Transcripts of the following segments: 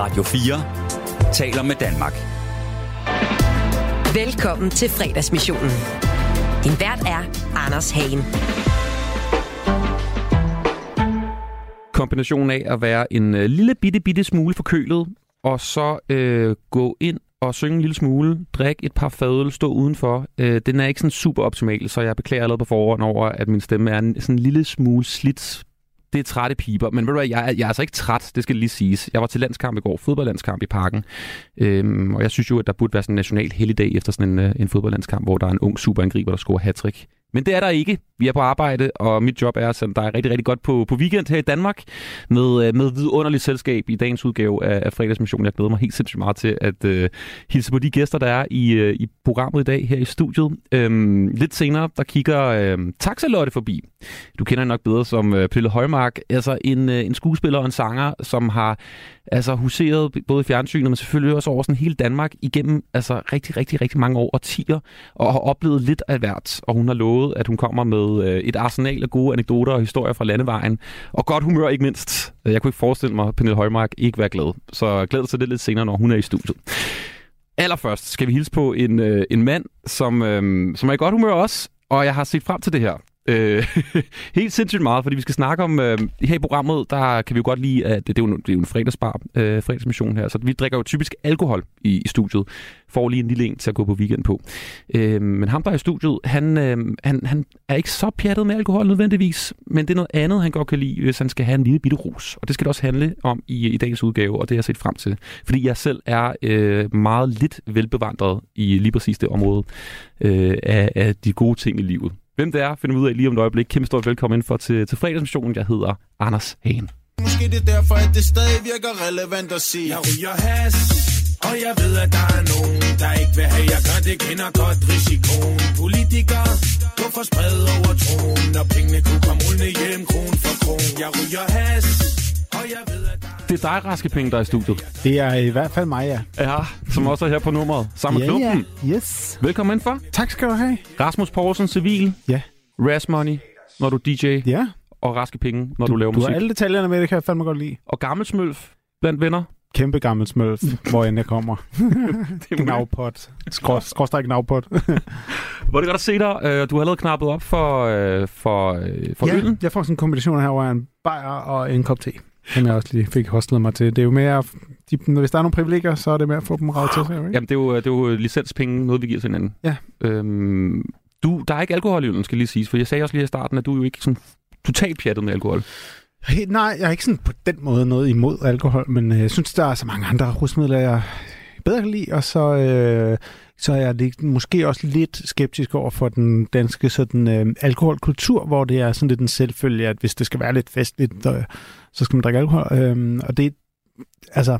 Radio 4 taler med Danmark. Velkommen til fredagsmissionen. Din vært er Anders Hagen. Kombinationen af at være en øh, lille bitte, bitte smule forkølet, og så øh, gå ind og synge en lille smule, drikke et par fadøl, stå udenfor. Øh, den er ikke sådan super optimal, så jeg beklager allerede på forhånd over, at min stemme er en, sådan en lille smule slidt. Det er trætte piber, men ved du hvad, jeg, er- jeg er altså ikke træt, det skal lige siges. Jeg var til landskamp i går, fodboldlandskamp i parken, øhm, og jeg synes jo, at der burde være sådan en national helligdag efter sådan en, øh, en fodboldlandskamp, hvor der er en ung superangriber, der scorer hat men det er der ikke. Vi er på arbejde, og mit job er at sende dig rigtig, rigtig godt på, på weekend her i Danmark med, øh, med vidunderligt selskab i dagens udgave af, af fredagsmissionen. Jeg glæder mig helt sindssygt meget til at øh, hilse på de gæster, der er i, øh, i programmet i dag her i studiet. Øhm, lidt senere, der kigger øh, Taxalotte forbi. Du kender hende nok bedre som øh, Pille Højmark. Altså en, øh, en skuespiller og en sanger, som har altså huseret både i fjernsynet, men selvfølgelig også over sådan hele Danmark igennem altså rigtig, rigtig, rigtig mange år og tiger, og har oplevet lidt af hvert. Og hun har lovet, at hun kommer med øh, et arsenal af gode anekdoter og historier fra landevejen. Og godt humør ikke mindst. Øh, jeg kunne ikke forestille mig, at Pernille Højmark ikke være glad. Så glæder sig det lidt senere, når hun er i studiet. Allerførst skal vi hilse på en, øh, en mand, som, øh, som er i godt humør også, og jeg har set frem til det her. Øh, helt sindssygt meget, fordi vi skal snakke om, øh, her i programmet, der kan vi jo godt lide, at det er jo, det er jo en fredagsbar, øh, fredagsmission her, så vi drikker jo typisk alkohol i, i studiet, får lige en lille en til at gå på weekend på. Øh, men ham, der er i studiet, han, øh, han, han er ikke så pjattet med alkohol nødvendigvis, men det er noget andet, han godt kan lide, hvis han skal have en lille bitte rus. Og det skal det også handle om i, i dagens udgave, og det har jeg set frem til. Fordi jeg selv er øh, meget lidt velbevandret i lige præcis det område øh, af, af de gode ting i livet. Hvem det er, finder vi ud af lige om et øjeblik. Kæmpe stort velkommen ind for til, til fredagsmissionen. Jeg hedder Anders Hagen. Måske det er derfor, at det stadig virker relevant at sige Jeg ryger has, og jeg ved, at der er nogen, der ikke vil have, jeg gør det, kender godt risikoen Politikere, gå for spred over troen, når pengene kunne komme rullende hjem, kron for kron Jeg ryger has, det er dig, Raske Penge, der er i studiet. Det er i hvert fald mig, ja. Ja, som også er her på nummeret. Sammen med klubben. Yes. Velkommen ind for. Tak skal du have. Rasmus Poulsen, civil. Ja. Ras Money, når du er DJ. Ja. Og Raske Penge, når du, du laver Du musik. har alle detaljerne med, det kan jeg fandme godt lide. Og gammel smølf blandt venner. Kæmpe gammel smølf, hvor end jeg kommer. Det er Gnavpot. Skrås- Skråstrej gnavpot. Hvor er det godt at se dig. Øh, Du har allerede knappet op for, øh, for, øh, for ja, øllen. jeg får sådan en kombination her, hvor jeg en bajer og en kop te. Som jeg også lige fik hostlet mig til. Det er jo mere... De, hvis der er nogle privilegier, så er det med at få dem ravet til sig. Ikke? Jamen, det er jo, det er jo licenspenge, noget vi giver til hinanden. Ja. Øhm, du, der er ikke alkohol i skal lige siges. For jeg sagde også lige i starten, at du er jo ikke sådan totalt pjattet med alkohol. Helt, nej, jeg er ikke sådan på den måde noget imod alkohol, men øh, jeg synes, der er så mange andre rusmidler, jeg bedre kan lide, og så, øh, så er jeg måske også lidt skeptisk over for den danske sådan, øh, alkoholkultur, hvor det er sådan lidt en selvfølge, at hvis det skal være lidt festligt, øh, så skal man drikke alkohol. Øh, og det, altså,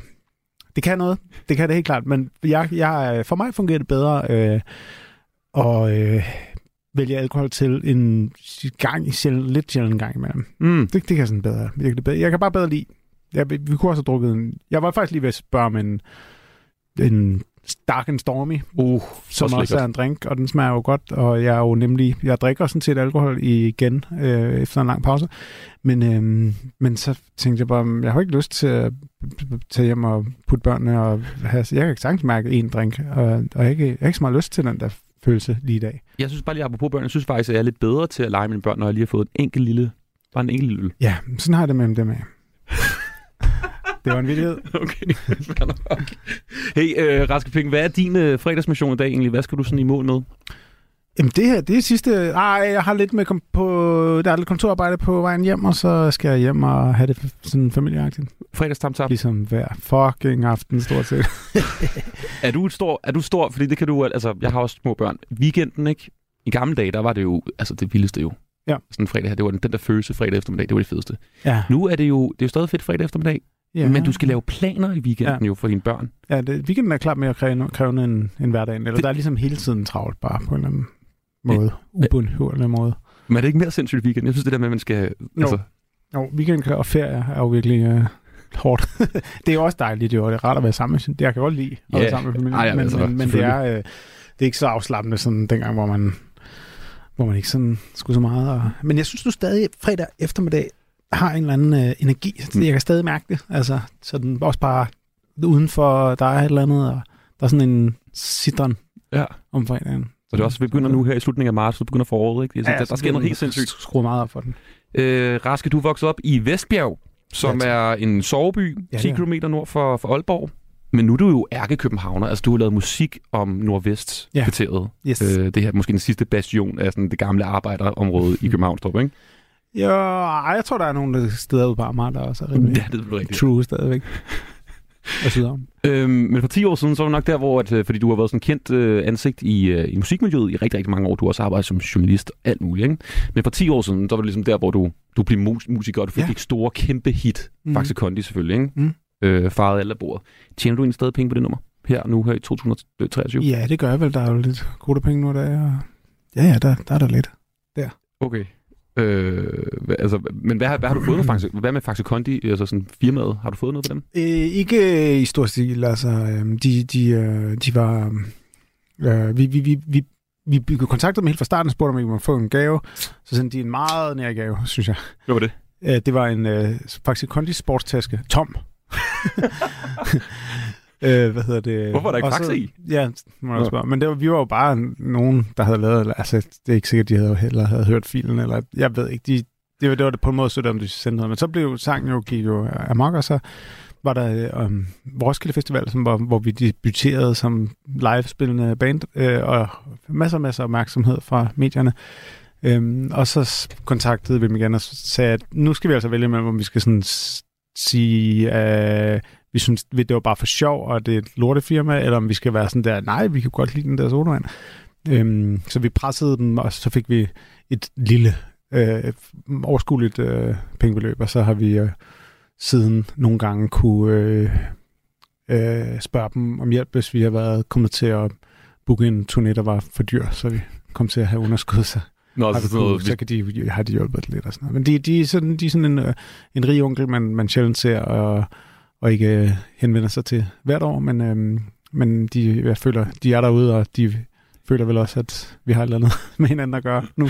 det kan noget. Det kan det helt klart, men jeg, jeg, for mig fungerer det bedre øh, og øh, vælge alkohol til en gang i sjældent, lidt sjældent gang imellem. Mm. Det, det kan jeg sådan bedre, virkelig bedre. Jeg kan bare bedre lide. Jeg, vi, kunne også have drukket en... Jeg var faktisk lige ved at spørge om en, Dark and Stormy, Uh, som også også er en drink, og den smager jo godt, og jeg er jo nemlig... Jeg drikker sådan set alkohol igen øh, efter en lang pause, men, øh, men så tænkte jeg bare, "Mm, jeg har ikke lyst til at tage hjem og putte børnene og have... Jeg kan ikke sagtens mærke en drink, og, og jeg, har ikke, jeg har ikke så meget lyst til den der følelse lige i dag. Jeg synes bare lige apropos børn, jeg synes faktisk, at jeg er lidt bedre til at lege med mine børn, når jeg lige har fået en enkelt lille, bare en enkelt lille øl. Ja, sådan har jeg det med dem af. Det var en vildhed. Okay. Hey, øh, Raske Penge, hvad er din øh, fredagsmission i dag egentlig? Hvad skal du sådan i mål med? Jamen det her, det er sidste... Ej, jeg har lidt med kom på... Der er lidt kontorarbejde på vejen hjem, og så skal jeg hjem og have det sådan familieagtigt. Fredagstamtap. Ligesom hver fucking aften, stort set. Er du stor, er du stor, fordi det kan du, altså, jeg har også små børn. Weekenden, ikke? I gamle dage, der var det jo, altså det vildeste jo. Ja. Sådan en fredag her, det var den, den der følelse fredag eftermiddag, det var det fedeste. Ja. Nu er det jo, det er jo stadig fedt fredag eftermiddag, ja. ja. men du skal lave planer i weekenden ja. jo for dine børn. Ja, det, weekenden er klart mere krævende, krævende end, end hverdagen. Eller Det- der er ligesom hele tiden travlt bare på en eller anden måde. Ubundhørende måde. Men er det ikke mere sindssygt weekend? Jeg synes det der med, at man skal... Jo. Altså, Jo, weekend og ferie er jo virkelig øh, hårdt. det er jo også dejligt, jo. og Det er rart at være sammen med sin... Det jeg kan godt lide at Ja. være sammen med familien. Ej, ja, men, altså, men, men det, er, øh, det er ikke så afslappende, sådan dengang, hvor man, hvor man ikke sådan skulle så meget. Og... Men jeg synes nu stadig, fredag eftermiddag har en eller anden øh, energi. Mm. Jeg kan stadig mærke det. Altså, sådan også bare udenfor, der er et eller andet, og der er sådan en sidren Ja. om fredagen. Så det er også, vi begynder nu her i slutningen af marts, så begynder foråret, ikke? Så ja, der, der sker noget helt sindssygt. Skruet meget op for den. Øh, Raske, du er vokset op i Vestbjerg, som Ja, er en soveby, Ja, 10 det er. km nord for, for Aalborg. Men nu er du jo ærkekøbenhavner, altså du har lavet musik om Nordvest-kvarteret. Yes. Øh, det her måske den sidste bastion af sådan det gamle arbejderområde i Københavnstrup, ikke? Ja, jeg tror, der er nogle steder ude på Amager, der også er rimelig Ja, det er rigtigt. true stadigvæk. Øhm, men for 10 år siden, så var det nok der, hvor, at, øh, fordi du har været sådan kendt øh, ansigt i, øh, i musikmiljøet i rigtig, rigtig mange år. Du har også arbejdet som journalist og alt muligt, ikke? Men for 10 år siden, så var det ligesom der, hvor du, du blev mus- musiker, og du fik Ja. et store, kæmpe hit. Mm. Faxe Kondi selvfølgelig, ikke? Mm. Øh, faret alle af bordet. Tjener du egentlig stadig penge på det nummer? Her, nu her i 2023? Ja, det gør jeg vel. Der er jo lidt gode penge nu, der er. Ja, ja, der, der er der lidt. Okay. Øh, altså, men hvad, har- hvad har du fået med Faxe? Hvad med Faxe Kondi, altså sådan firmaet? Har du fået noget på dem? Øh, ikke i stor stil, altså. Øh, de, de, øh, de var... Øh, vi, vi, vi, vi, vi vi kontaktede dem helt fra starten og spurgte, om vi kunne få en gave. Så sendte de en meget nær gave, synes jeg. Hvad var det? Øh, det var en øh, faktisk Kondi sportstaske. Tom. øh, hvad hedder det? Hvorfor er der ikke Og så- Faxe i? Ja, må jeg Nå. spørge. Men det var, vi var jo bare nogen, der havde lavet... Altså, det er ikke sikkert, de havde, heller havde hørt filen, eller jeg ved ikke. De, det, var, det var det på en måde sødt, om de sendte noget. Men så blev sangen jo, gik jo amok, og så var der um, Roskilde Festival, som var, hvor vi debuterede som live-spillende band, øh, og masser og masser af opmærksomhed fra medierne. Øhm, og så kontaktede vi dem igen og sagde, at nu skal vi altså vælge mellem, om vi skal sådan sige, at vi synes, det var bare for sjov, og det er et lortefirma, eller om vi skal være sådan der, nej, vi kan godt lide den der sodavand. Øhm, så vi pressede dem, og så fik vi et lille, øh, overskueligt øh, pengebeløb, og så har vi øh, siden nogle gange kunne øh, øh, spørge dem om hjælp, hvis vi har været kommet til at booke en turné, der var for dyr, så vi kom til at have underskud, så, Nå, har vi sådan noget, så kan de, har de hjulpet lidt og sådan noget. Men de, de, er sådan, de er sådan en, øh, en rig onkel, man, man sjældent ser, og, og ikke øh, henvender sig til hvert år, men, øhm, men de, jeg føler, de er derude, og de føler vel også, at vi har et eller andet med hinanden at gøre nu.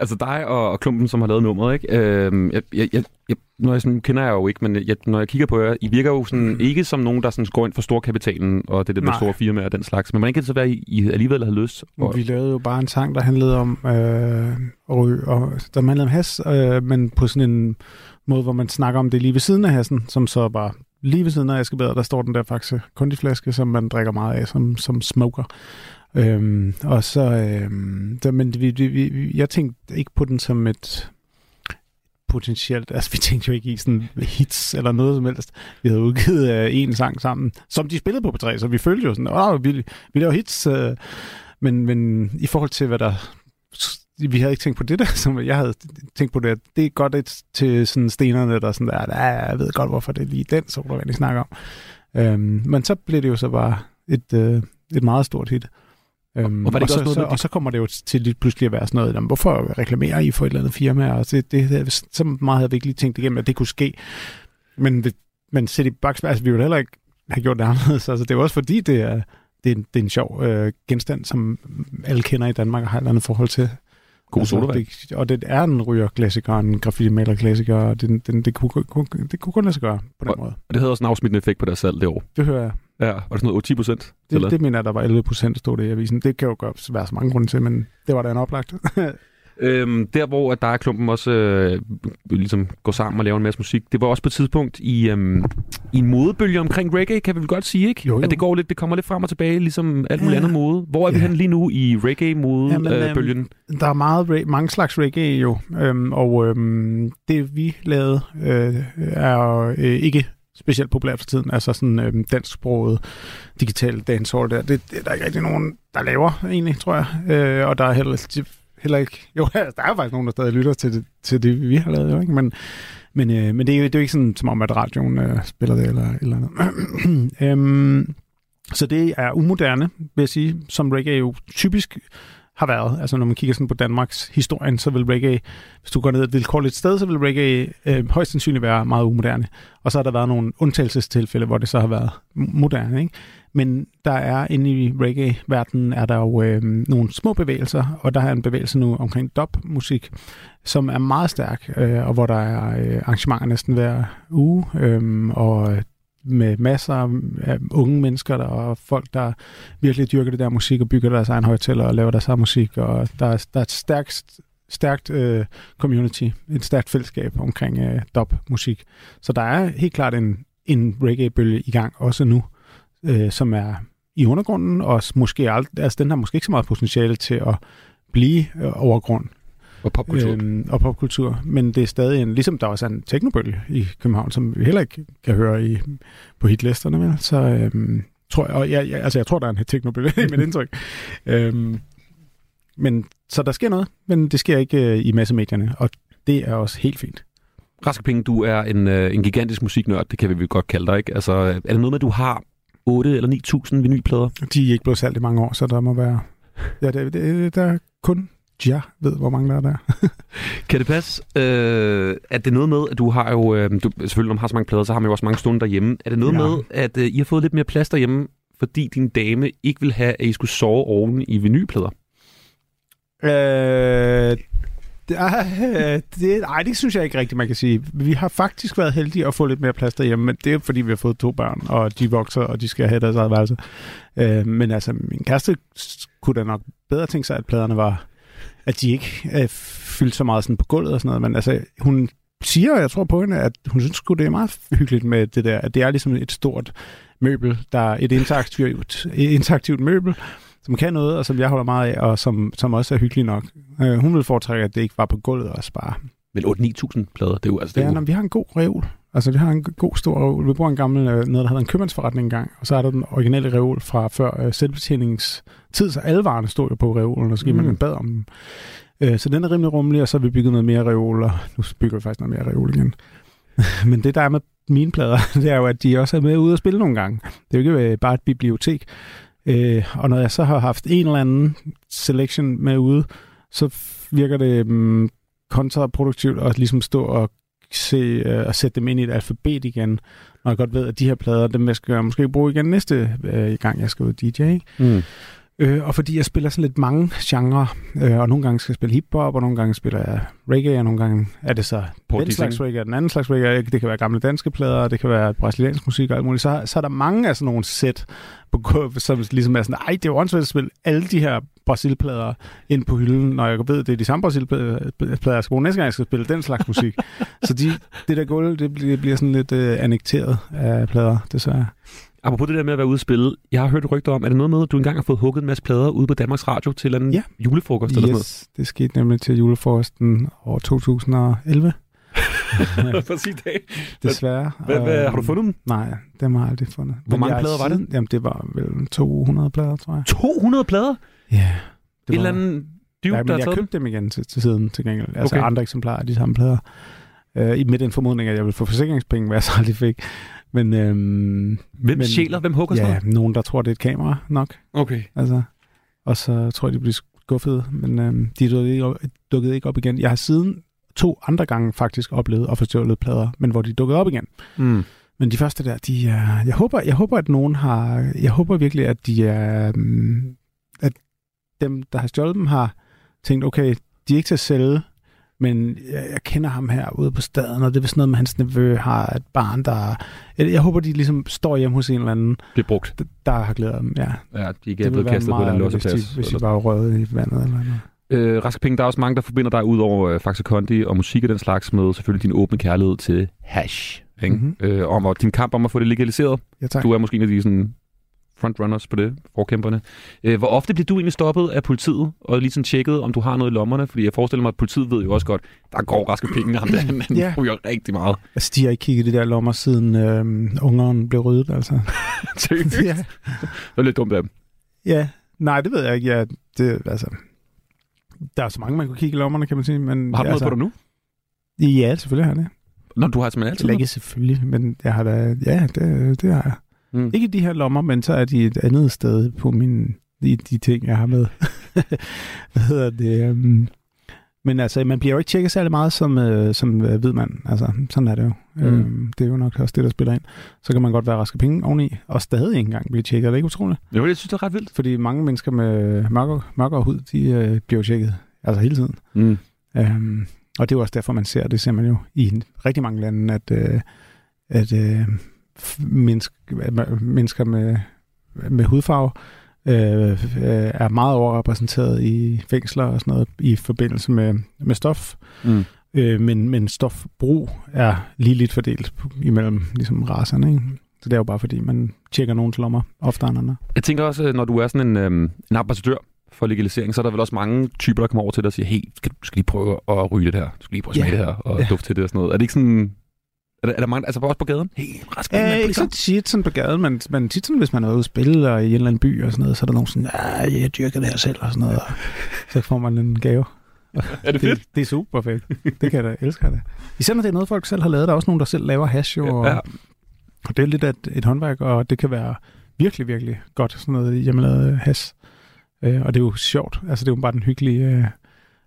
Altså dig og, og Klumpen, som har lavet nummeret, ikke? Øhm, jeg, jeg, jeg, jeg, når jeg sådan, kender jeg jo ikke, men jeg, når jeg kigger på jer, I virker jo sådan, mm. ikke som nogen, der sådan går ind for storkapitalen, og det der med Nej. store firmaer og den slags. Men hvordan kan det så være, I, I alligevel har lyst? Og, Vi lavede jo bare en sang, der handlede om øh, at ryge, og der handlede om has, øh, men på sådan en måde, hvor man snakker om det lige ved siden af hassen, som så bare lige ved siden af Askebader, der står den der faktisk kondiflaske, som man drikker meget af, som, som smoker. Øhm, og så, øhm, der, men vi, vi, vi, jeg tænkte ikke på den som et potentielt, altså vi tænkte jo ikke i sådan hits eller noget som helst. Vi havde udgivet øh, en sang sammen, som de spillede på P3, så vi følte jo sådan, åh, vi, vi laver hits, øh, men, men i forhold til, hvad der... Vi havde ikke tænkt på det der, som jeg havde tænkt på det, at det er godt et til sådan stenerne, der sådan der, ja, jeg ved godt, hvorfor det er lige den sodavand, I snakker om. Øhm, men så blev det jo så bare et, øh, et meget stort hit. Øhm, og var det ikke så, noget, så, og så kommer det jo til lige pludselig at være sådan noget, jamen, hvorfor reklamerer I for et eller andet firma? Og det, det, det, så meget havde vi ikke lige tænkt igennem, at det kunne ske. Men, det, men set i bagspejl, altså, vi ville heller ikke have gjort det anderledes. Altså, det er jo også fordi, det er, det er, en, det er en sjov øh, genstand, som alle kender i Danmark og har et eller andet forhold til. God sodavand. det, og det er en rygerklassiker, en graffiti-maler-klassiker, og det, det, det, kunne, kunne, det kunne kun lade sig gøre på den måde. Og det havde også en afsmittende effekt på deres salg det år. Det hører jeg. Ja, var det sådan noget 10 procent? Det, det mener jeg, der var 11 procent, stod det i avisen. Det kan jo godt være så mange grunde til, men det var da en oplagt. Øhm, der, hvor at dig og Klumpen også øh, ligesom går sammen og laver en masse musik, det var også på et tidspunkt i, øhm, i en modebølge omkring reggae, kan vi vel godt sige, ikke? Jo, jo. At det, går lidt, det kommer lidt frem og tilbage, ligesom alt muligt Ja. andet mode. Hvor er vi Ja. henne lige nu i reggae-mode-bølgen? Jamen, Øh, bølgen? der er meget, mange slags reggae jo, øhm, og øhm, det vi lavede øh, er øh, ikke specielt populært for tiden. Altså sådan øhm, dansksproget digital dancehall der. Det, det er der ikke rigtig nogen, der laver egentlig, tror jeg. Øh, og der er heller, heller ikke... Jo, altså, der er jo faktisk nogen, der stadig lytter til det, til det vi har lavet, jo, ikke? Men, men, øh, men det, er jo, det er jo ikke sådan, som om, at radioen øh, spiller det eller, eller andet. øhm, så det er umoderne, vil jeg sige, som reggae jo typisk har været. Altså når man kigger sådan på Danmarks historien, så vil reggae, hvis du går ned et vilkårligt sted, så vil reggae øh, højst sandsynligt være meget umoderne. Og så har der været nogle undtagelsestilfælde, hvor det så har været moderne. Ikke? Men der er inde i reggae-verdenen, er der jo øh, nogle små bevægelser, og der er en bevægelse nu omkring dub-musik, som er meget stærk, øh, og hvor der er øh, arrangementer næsten hver uge, øh, og øh, med masser af unge mennesker der, og folk, der virkelig dyrker det der musik og bygger deres egen højtaler og laver deres egen musik. Og der er, der er et stærkt, stærkt øh, community, et stærkt fællesskab omkring øh, dub-musik. Så der er helt klart en, en reggae-bølge i gang også nu, øh, som er i undergrunden, og måske ald- altså, den har måske ikke så meget potentiale til at blive øh, overgrund og popkultur. øhm, og popkultur, men det er stadig en, ligesom der også er en teknobølge i København, som vi heller ikke kan høre i, på hitlisterne, vel? så øhm, tror jeg, og jeg, jeg, altså jeg tror, der er en teknobølge i mit indtryk. Øhm, men, så der sker noget, men det sker ikke øh, i massemedierne, og det er også helt fint. Raske Penge, du er en, øh, en gigantisk musiknørd, det kan vi vel godt kalde dig, ikke? Altså, er det noget med, at du har 8 eller 9.000 vinylplader? De er ikke blevet salgt i mange år, så der må være... Ja, det, det, der er kun ja ved, hvor mange der er der. Kan det passe, øh, at det er noget med, at du har jo, øh, du, selvfølgelig når man har så mange plader, så har man jo også mange stunder derhjemme. Er det noget Ja. med, at øh, I har fået lidt mere plads derhjemme, fordi din dame ikke vil have, at I skulle sove oven i vinylplader? Øh, det, er, det, ej, det synes jeg ikke rigtigt, man kan sige. Vi har faktisk været heldige at få lidt mere plads derhjemme, men det er fordi, vi har fået to børn, og de vokser, og de skal have deres eget værelse. Øh, men altså, min kæreste kunne da nok bedre tænke sig, at pladerne var, at de ikke øh, fyldte så meget sådan på gulvet og sådan noget, men altså, hun siger, og jeg tror på hende, at hun synes sgu, det er meget hyggeligt med det der, at det er ligesom et stort møbel, der er et interaktivt, et interaktivt møbel, som kan noget, og som jeg holder meget af, og som, som også er hyggelig nok. Øh, hun vil foretrække, at det ikke var på gulvet også bare. Men 8-9.000 plader, det er jo altså... Det Ja, er jo, når vi har en god reol. Altså, vi har en god stor reol. Vi bruger en gammel, øh, noget, der hedder en købmandsforretning engang, og så er der den originale reol fra før øh, selvbetjeningstid, så alle varerne stod jo på reolen, og så gik man Mm. en bad om dem. Øh, så den er rimelig rummelig, og så har vi bygget noget mere reol, og nu bygger vi faktisk noget mere reol igen. Men det, der er med mine plader, det er jo, at de også er med ude at spille nogle gange. Det er jo ikke øh, bare et bibliotek. Øh, og når jeg så har haft en eller anden selection med ude, så virker det mm, kontraproduktivt at ligesom stå og se øh, og sætte dem ind i et alfabet igen, når jeg godt ved, at de her plader, dem jeg skal måske bruge igen næste øh, gang, jeg skal ud DJ. Ikke? mm. Øh, og fordi jeg spiller sådan lidt mange genrer, øh, og nogle gange skal jeg spille hiphop, og nogle gange spiller jeg reggae, og nogle gange er det så Paul den slags reggae, og den anden slags reggae. Det kan være gamle danske plader, det kan være brasiliansk musik og alt muligt. Så, så er der mange af sådan nogle sæt, på, som ligesom er sådan, ej, det er jo åndssvagt at spille alle de her Brasilplader ind på hylden, når jeg ved, det er de samme Brasilplader, jeg skal bruge næste gang, jeg skal spille den slags musik. så de, det der gulv, det bliver, det bliver sådan lidt øh, annekteret af plader, desværre. Apropos det der med at være ude at spille, jeg har hørt rygter om, er det noget med, at du engang har fået hugget en masse plader ude på Danmarks Radio til en Ja. julefrokost eller Yes, det skete nemlig til julefrokosten år 2011, sådan noget? Præcis det. desværre. Hvad, hvad, har du fundet dem? Nej, dem har jeg aldrig fundet. Hvor mange plader var det? Jamen, det var vel 200 plader, tror jeg. 200 plader? Ja. En Det eller var, anden dude, ja, der men har jeg købte dem igen til, til siden til gengæld. Altså Okay. andre eksemplarer af de samme plader. Øh, i- med den formodning, at jeg ville få forsikringspenge, hvad jeg så aldrig fik. Men, øhm, Hvem men- sjæler? Hvem hugger sådan ja, noget? nogen, der tror, det er et kamera nok. Okay. Altså, og så tror jeg, de bliver skuffede, men øhm, de dukkede ikke, op, dukkede ikke op igen. Jeg har siden to andre gange faktisk oplevet at få stjålet plader, men hvor de dukkede op igen. Mm. Men de første der, de er... Jeg håber, jeg håber, at nogen har... Jeg håber virkelig, at de er... dem, der har stjålet dem, har tænkt, okay, de er ikke til at sælge, men jeg, jeg kender ham her ude på staden, og det er sådan noget med, hans nevø har et barn, der... Jeg, jeg håber, de ligesom står hjemme hos en eller anden, Bliver brugt. der, der har glædet dem. Ja, Ja, de ikke er blevet kastet på en eller anden meget, hvis de, hvis de bare røget i vandet eller noget. Øh, Raske Penge, der er også mange, der forbinder dig ud over øh, Faxe Kondi og musik og den slags med selvfølgelig din åbne kærlighed til hash. Ikke? Mhm. Øh, om, og din kamp om at få det legaliseret. Ja, tak. Du er måske en af de sådan, frontrunners på det, forkæmperne. Øh, hvor ofte bliver du egentlig stoppet af politiet og lige sådan tjekket, om du har noget i lommerne? Fordi jeg forestiller mig, at politiet ved jo også godt, der går Raske Penge, ham der, han Ja. ryger rigtig meget. Altså, de har ikke kigget i de der lommer, siden øhm, ungeren blev ryddet, altså. Seriøst? ja. Det er lidt dumt af dem. Ja, nej, det ved jeg ikke. Ja, det, altså, der er så mange, man kunne kigge i lommerne, kan man sige. Men, Har du altså, noget på dig nu? Ja, selvfølgelig har jeg det. Når du har simpelthen altid Eller ikke selvfølgelig, men jeg har da, ja, det, det har jeg. Mm. Ikke i de her lommer, men så er de et andet sted på min, de, de ting, jeg har med. Hvad hedder det? Um, men altså, man bliver jo ikke tjekket særlig meget som, øh, som øh, ved man. Altså, sådan er det jo. Mm. Øhm, det er jo nok også det, der spiller ind. Så kan man godt være raske penge oveni, og stadig ikke engang blive tjekket. Er det ikke utroligt? Jo, jeg synes, det er ret vildt. Fordi mange mennesker med mørkere, mørkere hud, de øh, bliver jo tjekket. Altså hele tiden. Mm. Øhm, og det er jo også derfor, man ser, det ser man jo i rigtig mange lande, at, øh, at øh, menneske, mennesker med, med hudfarve øh, er meget overrepræsenteret i fængsler og sådan noget i forbindelse med, med stof. Mm. Øh, men, men stofbrug er lige lidt fordelt imellem ligesom racerne. Ikke? Så det er jo bare fordi, man tjekker nogens lommer oftere end andre. Jeg tænker også, øh, når du er sådan en, øhm, en ambassadør for legalisering, så er der vel også mange typer, der kommer over til dig og siger, hey, skal, du skal lige prøve at ryge det her. Du skal lige prøve at smage Ja. det her og Ja. dufte til det og sådan noget. Er det ikke sådan... Er der, er der mange, altså også på gaden? Hey, rask, Ja, ikke så tit sådan på gaden, men, men tit sådan, hvis man er ude at spille og i en eller anden by og sådan noget, så er der nogen sådan, ja, jeg dyrker det her selv og sådan noget. Og så får man en gave. Er det fedt? Det, det er super fedt. Det kan jeg da elske det. Især når det er noget, folk selv har lavet. Der er også nogen, der selv laver hash jo. Og, Ja. og det er lidt af et, et håndværk, og det kan være virkelig, virkelig godt, sådan noget hjemmelavet hash. Øh, og det er jo sjovt. Altså, det er jo bare den hyggelige, øh,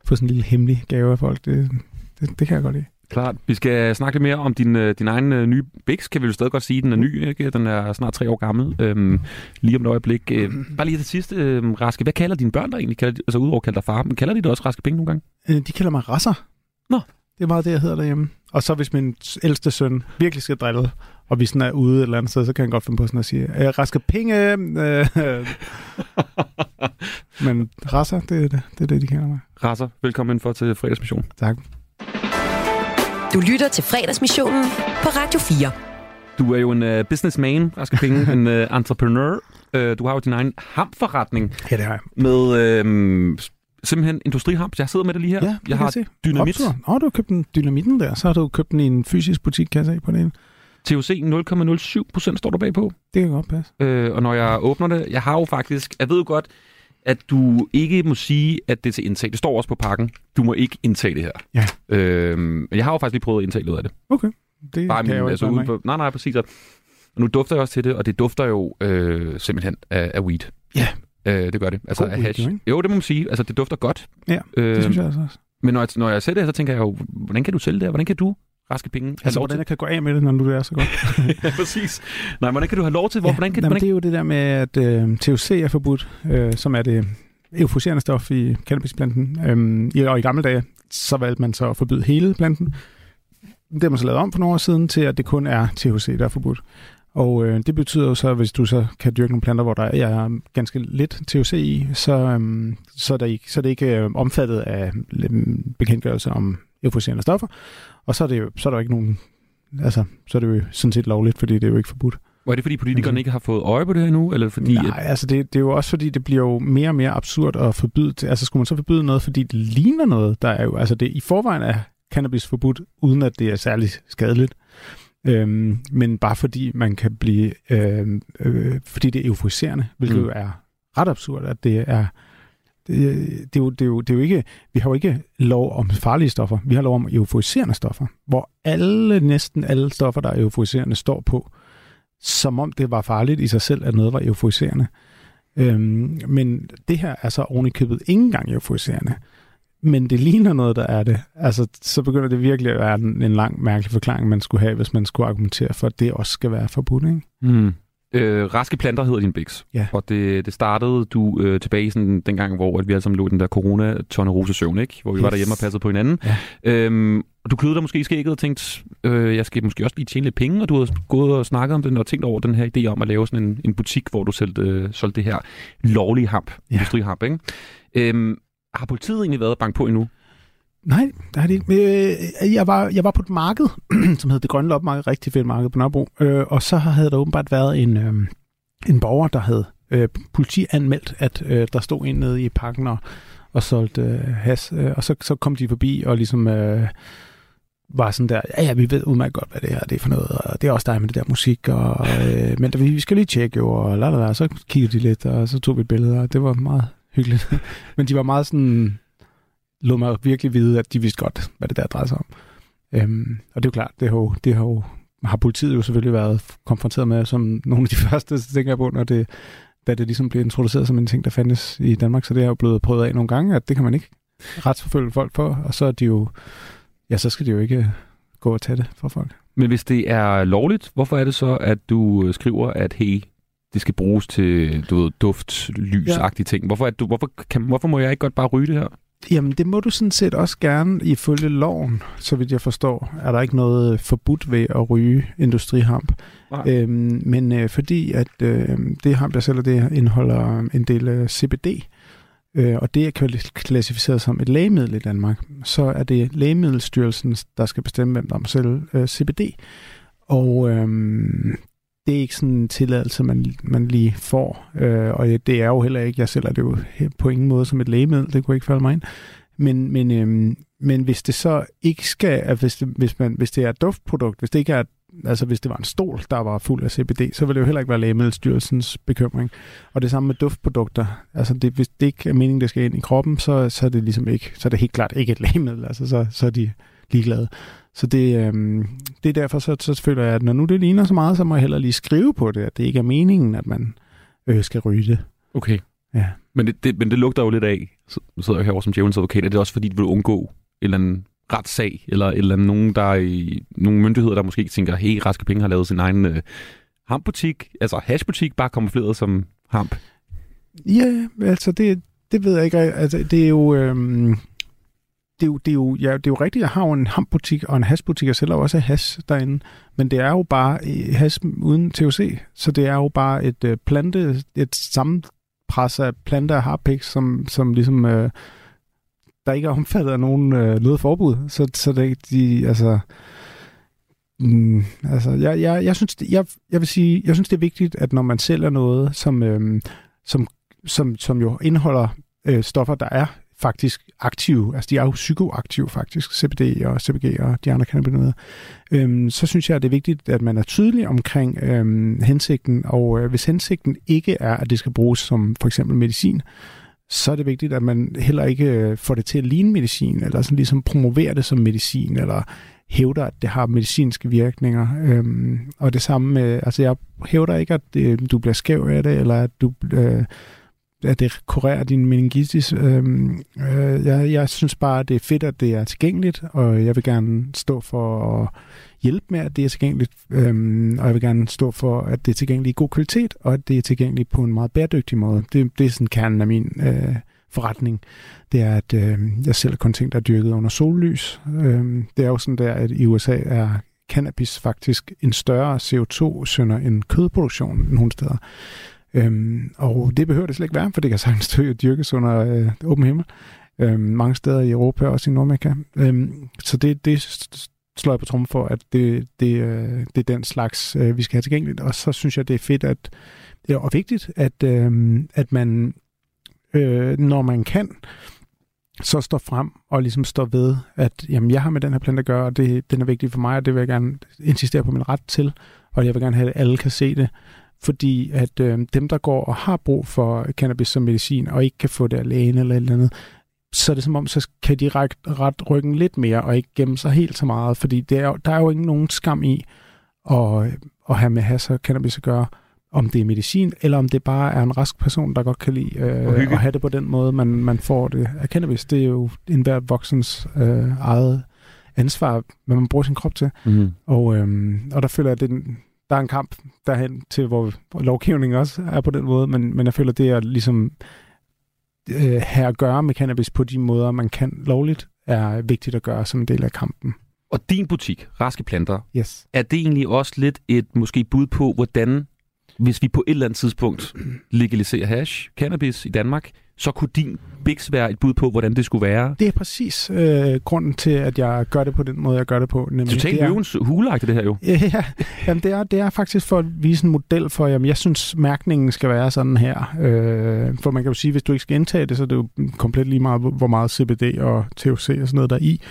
få sådan en lille hemmelig gave af folk. Det, det, det kan jeg godt lide. Klart. Vi skal snakke lidt mere om din, øh, din egen øh, nye Bix. Kan vi jo stadig godt sige, den er ny. Ikke? Den er snart tre år gammel. Øhm, lige om et øjeblik. Øh, bare lige til sidst, øh, Raske. Hvad kalder dine børn der egentlig? Kalder de, altså udover at kalde dig far, men kalder de dig også Raske Penge nogle gange? Øh, De kalder mig rasser. Nå. Det er meget det, jeg hedder derhjemme. Og så hvis min ældste søn virkelig skal drille, og vi sådan er ude et eller andet sted, så kan han godt finde på sådan at sige, øh, raske penge. Øh, men rasser, det er det, det er det, de kalder mig. Rasser, velkommen for til fredagsmission. Tak. Du lytter til fredagsmissionen på Radio 4. Du er jo en uh, businessman, Raske Penge, en uh, entrepreneur. Uh, du har jo din egen hamforretning Ja, det har jeg. med uh, simpelthen industrihamp. Jeg sidder med det lige her. Ja, jeg kan har se. dynamit. Åh, du har købt en dynamitten der. Så har du købt den i en fysisk butik, kan jeg se på det ene. THC 0,07 procent står der bagpå. Det kan godt passe. Øh, og når jeg åbner det, jeg har jo faktisk, jeg ved jo godt, at du ikke må sige, at det er til indtag. Det står også på pakken. Du må ikke indtage det her. Ja. Øh, men jeg har jo faktisk lige prøvet at indtage lidt af det. Okay. Det Bare kan min, jeg jo altså, ikke på, nej, nej, præcis. Og nu dufter jeg også til det, og det dufter jo øh, simpelthen af, af weed. Ja. Øh, det gør det. Altså God af weed, hash. jo, ikke? jo, det må man sige. Altså, det dufter godt. Ja, Øh, det synes jeg altså også. Men når jeg, når jeg ser det her, så tænker jeg jo, hvordan kan du sælge det her? Hvordan kan du, raske penge, Altså, hvordan til? jeg kan gå af med det, når nu det er så godt. ja, præcis. Nej, hvordan kan du have lov til? Hvor, hvordan kan, jamen, hvordan, det er jo det der med, at øh, THC er forbudt, øh, som er det euforiserende stof i cannabisplanten. Øhm, i, og i gamle dage, så valgte man så at forbyde hele planten. Det har man så lavet om for nogle år siden til, at det kun er THC, der er forbudt. Og øh, det betyder jo så, at hvis du så kan dyrke nogle planter, hvor der er ganske lidt THC i, så, øhm, så, er, der ikke, så er det ikke øh, omfattet af øhm, bekendtgørelse om euforiserende stoffer. Og så er, det jo, så er der jo ikke nogen... Altså, så er det jo sådan set lovligt, fordi det er jo ikke forbudt. Var det fordi politikerne ikke har fået øje på det her nu? Eller fordi, Nej, altså det, det er jo også fordi, det bliver jo mere og mere absurd at forbyde. Altså skulle man så forbyde noget, fordi det ligner noget, der er jo... Altså det i forvejen er cannabis forbudt, uden at det er særlig skadeligt. Øhm, men bare fordi man kan blive... Øh, øh, fordi det er euforiserende, hvilket mm. jo er ret absurd, at det er... Det, det, er jo, det, er jo, det er jo ikke... Vi har jo ikke lov om farlige stoffer. Vi har lov om euforiserende stoffer, hvor alle, næsten alle stoffer, der er euforiserende, står på som om det var farligt i sig selv, at noget var euforiserende. Øhm, men det her er så ovenikøbet ikke engang euforiserende. Men det ligner noget, der er det. Altså, så begynder det virkelig at være en, en lang, mærkelig forklaring, man skulle have, hvis man skulle argumentere for, at det også skal være forbudt, ikke? Mm. Øh, raske planter hedder din Bix. Ja. Og det, det startede du øh, tilbage sådan, dengang, hvor at vi alle sammen lå i den der corona søvn, ikke? Hvor vi yes. var derhjemme og passede på hinanden. Ja. Øhm, og du kløede dig måske i skægget og tænkte, øh, jeg skal måske også lige tjene lidt penge, og du havde gået og snakket om den og tænkt over den her idé om at lave sådan en, en butik, hvor du solgte, øh, solgte det her lovlige hamp. Ja. industrihamp, ikke? Øhm, har politiet egentlig været bank på endnu? Nej, det har det ikke. Øh, jeg var, jeg var på et marked, som hed Det Grønne Lopmarked, rigtig fedt marked på Nørrebro, øh, og så havde der åbenbart været en, øh, en borger, der havde øh, politianmeldt, at øh, der stod en nede i parken og, og solgte øh, has, øh, og så, så kom de forbi og ligesom øh, var sådan der, ja, ja, vi ved udmærket godt, hvad det her det er for noget, og det er også dig med det der musik, og, øh, men vi vi skal lige tjekke jo, og la, la, la. så kiggede de lidt, og så tog vi et billede, og det var meget hyggeligt. men de var meget sådan, lod mig virkelig vide, at de vidste godt, hvad det der drejede sig om. Øhm, og det er jo klart, det har, jo, det har jo har politiet jo selvfølgelig været konfronteret med som nogle af de første, tænker jeg på, når det, da det ligesom blev introduceret som en ting, der fandtes i Danmark, så det er jo blevet prøvet af nogle gange, at det kan man ikke retsforfølge folk for, og så er de jo, ja, så skal de jo ikke gå og tage det fra folk. Men hvis det er lovligt, hvorfor er det så, at du øh, skriver, at hey, det skal bruges til du ved, duft, lysagtige ting? Hvorfor, er du, hvorfor, kan, hvorfor må jeg ikke godt bare ryge det her? Jamen, det må du sådan set også gerne ifølge loven, så vidt jeg forstår. Er der ikke noget forbudt ved at ryge industrihamp. Øhm, men øh, fordi at øh, det hamp, jeg sælger, det indeholder en del øh, CBD, øh, og det er klassificeret som et lægemiddel i Danmark, så er det Lægemiddelstyrelsen, der skal bestemme, hvem der må sælge øh, CBD. Og øh, det er ikke sådan en tilladelse, man, man lige får. Øh, og det er jo heller ikke, jeg sælger det jo på ingen måde som et lægemiddel, det kunne ikke falde mig ind. Men, men, øh, men hvis det så ikke skal, at hvis det, hvis, man, hvis det er et duftprodukt, hvis det ikke er altså hvis det var en stol, der var fuld af CBD, så ville det jo heller ikke være Lægemiddelstyrelsens bekymring. Og det samme med duftprodukter. Altså det, hvis det ikke er meningen, det skal ind i kroppen, så, så er det ligesom ikke, så er det helt klart ikke et lægemiddel. Altså så, så er de ligeglade. Så det, øhm, det er derfor, så, så føler jeg, at når nu det ligner så meget, så må jeg heller lige skrive på det, at det ikke er meningen, at man øh, skal ryge det. Okay. Ja. Men det, det, men det lugter jo lidt af, så sidder jeg herovre som djævelens advokat, er det også fordi, du vil undgå en eller anden retssag, eller, eller nogen, der er i, nogle myndigheder, der måske tænker, hey, Raske Penge har lavet sin egen øh, hampbutik, altså hashbutik, bare kamufleret som hamp. Ja, altså det, det ved jeg ikke. Altså, det er jo... Øhm det er jo, det er jo, ja, det er jo rigtigt, jeg har jo en hampbutik og en hasbutik, og sælger også has derinde, men det er jo bare øh, has uden THC, så det er jo bare et øh, plante, et sammenpres af planter og harpix, som, som ligesom, øh, der ikke er omfattet af nogen øh, noget forbud, så, så det, de, altså, mm, altså, jeg, jeg, jeg, synes, jeg, jeg vil sige, jeg synes, det er vigtigt, at når man sælger noget, som, øh, som, som, som jo indeholder øh, stoffer, der er faktisk aktive, altså de er jo psykoaktive faktisk, CBD og CBG og de andre cannabinoider, øhm, så synes jeg, at det er vigtigt, at man er tydelig omkring øhm, hensigten, og øh, hvis hensigten ikke er, at det skal bruges som for eksempel medicin, så er det vigtigt, at man heller ikke øh, får det til at ligne medicin, eller sådan ligesom promoverer det som medicin, eller hævder, at det har medicinske virkninger. Øhm, og det samme med, altså jeg hævder ikke, at øh, du bliver skæv af det, eller at du øh, at det kurerer din meningitis. Øhm, øh, jeg, jeg synes bare, at det er fedt, at det er tilgængeligt, og jeg vil gerne stå for at hjælpe med, at det er tilgængeligt, øhm, og jeg vil gerne stå for, at det er tilgængeligt i god kvalitet, og at det er tilgængeligt på en meget bæredygtig måde. Det, det er sådan kernen af min øh, forretning. Det er, at øh, jeg sælger kun ting, der er dyrket under sollys. Øhm, det er jo sådan der, at i USA er cannabis faktisk en større CO2-sønder end kødproduktion nogle steder. Øhm, og det behøver det slet ikke være, for det kan sagtens dyrkes under øh, åben himmel. Øhm, mange steder i Europa, også i Nordamerika. Øhm, så det, det slår jeg på trummen for, at det, det, øh, det er den slags, øh, vi skal have tilgængeligt. Og så synes jeg, det er fedt at, det er og vigtigt, at, øh, at man, øh, når man kan, så står frem og ligesom står ved, at jamen, jeg har med den her plante at gøre, og det, den er vigtig for mig, og det vil jeg gerne insistere på min ret til, og jeg vil gerne have, at alle kan se det fordi at øh, dem, der går og har brug for cannabis som medicin, og ikke kan få det af lægen eller et eller andet, så er det som om, så kan de ret, ret ryggen lidt mere, og ikke gemme sig helt så meget, fordi det er, der er jo ikke nogen skam i at, at have med has og cannabis at gøre, om det er medicin, eller om det bare er en rask person, der godt kan lide øh, at have det på den måde, man, man får det af cannabis. Det er jo enhver voksens øh, eget ansvar, hvad man bruger sin krop til. Mm. Og, øh, og der føler jeg, at det, der er en kamp derhen til, hvor, hvor lovgivningen også er på den måde, men, men jeg føler, det er ligesom øh, have at gøre med cannabis på de måder, man kan lovligt, er vigtigt at gøre som en del af kampen. Og din butik, Raske Planter, yes. er det egentlig også lidt et måske bud på, hvordan, hvis vi på et eller andet tidspunkt legaliserer hash, cannabis i Danmark, så kunne din Bix være et bud på, hvordan det skulle være? Det er præcis øh, grunden til, at jeg gør det på den måde, jeg gør det på. Nemlig, Totalt løvens hulagtigt det her jo. Ja, ja jamen det, er, det er faktisk for at vise en model for, jamen jeg synes, mærkningen skal være sådan her. Øh, for man kan jo sige, hvis du ikke skal indtage det, så er det jo komplet lige meget, hvor meget CBD og THC og sådan noget der er i.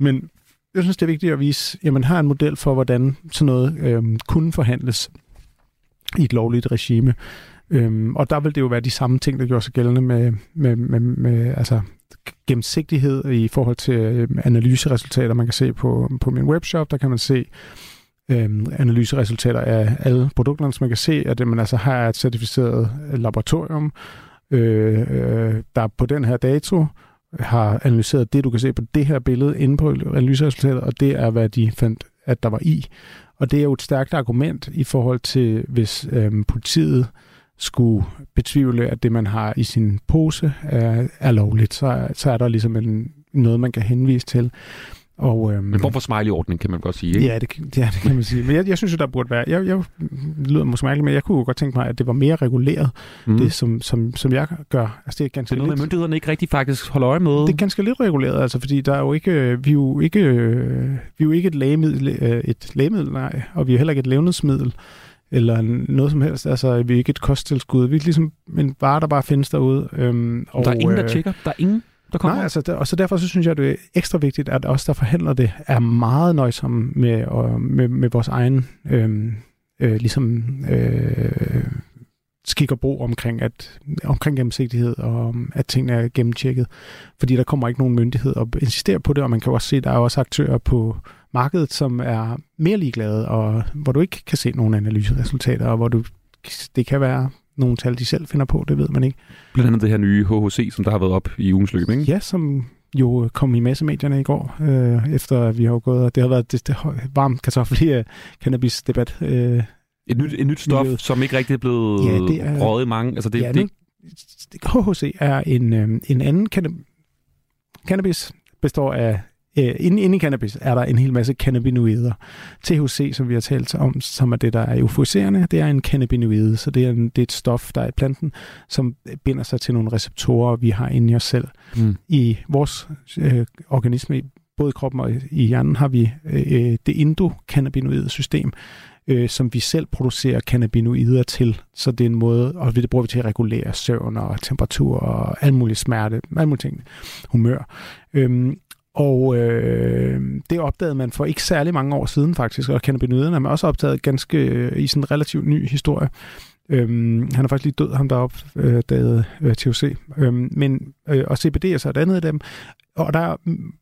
Men jeg synes, det er vigtigt at vise, at man har en model for, hvordan sådan noget øh, kunne forhandles i et lovligt regime. Øhm, og der vil det jo være de samme ting, der gjorde sig gældende med, med, med, med altså, gennemsigtighed i forhold til øh, analyseresultater, man kan se på, på min webshop. Der kan man se øhm, analyseresultater af alle produkterne, så man kan se, at man altså har et certificeret laboratorium, øh, øh, der på den her dato har analyseret det, du kan se på det her billede inde på analyseresultatet, og det er, hvad de fandt, at der var i. Og det er jo et stærkt argument i forhold til, hvis øhm, politiet skulle betvivle, at det, man har i sin pose, er, er lovligt. Så, så er der ligesom en, noget, man kan henvise til. Og, øhm, en form for smiley-ordning, kan man godt sige, ikke? Ja, det, ja, det kan man sige. Men jeg, jeg synes jo, der burde være... Jeg, jeg lyder måske mærkeligt, men jeg kunne jo godt tænke mig, at det var mere reguleret, mm. det som, som, som jeg gør. Altså, det er ganske det er noget, lidt, myndighederne ikke rigtig faktisk holder øje med. Det er ganske lidt reguleret, altså, fordi der er jo ikke, vi er jo ikke, vi er jo ikke et lægemiddel, øh, et lægemiddel, nej, og vi er heller ikke et levnedsmiddel eller noget som helst. Altså, vi er ikke et kosttilskud. Vi er ligesom en vare, der bare findes derude. Øhm, og, der er ingen, der øh, tjekker? Der er ingen? Der kommer? Nej, altså, der, og så derfor så synes jeg, at det er ekstra vigtigt, at os, der forhandler det, er meget nøjsomme med, og, med, med vores egen øh, øh, ligesom, øh, skik og brug omkring, at, omkring gennemsigtighed, og at tingene er gennemtjekket. Fordi der kommer ikke nogen myndighed og insisterer på det, og man kan også se, at der er også aktører på markedet, som er mere ligeglade, og hvor du ikke kan se nogen analyseresultater, og hvor du, det kan være nogle tal, de selv finder på, det ved man ikke. Blandt andet det her nye HHC, som der har været op i ugens løb, ikke? Ja, som jo kom i massemedierne i går, øh, efter vi har gået, og det har været det, det varm kartoffel cannabis-debat. Øh, et nyt, et nyt stof, miljøet. som ikke rigtig er blevet ja, det er, røget i mange. Altså det, ja, det, det, HHC er en, øh, en anden cannabis, består af Øh, inde, inde i cannabis er der en hel masse cannabinoider. THC, som vi har talt om, som er det, der er euforiserende, det er en cannabinoid, så det er, en, det er et stof, der er i planten, som binder sig til nogle receptorer, vi har inde i os selv. Mm. I vores øh, organisme, både i kroppen og i hjernen, har vi øh, det endokannabinoide system, øh, som vi selv producerer cannabinoider til. Så det er en måde, og det bruger vi til at regulere søvn og temperatur og alt muligt smerte, alt muligt ting, humør. Øhm, og øh, det opdagede man for ikke særlig mange år siden faktisk, og cannabinoiderne er man også opdaget ganske øh, i sådan en relativt ny historie. Øhm, han er faktisk lige død, ham der opdagede øh, THC. Øhm, men, øh, og CBD er så et andet af dem. Og der er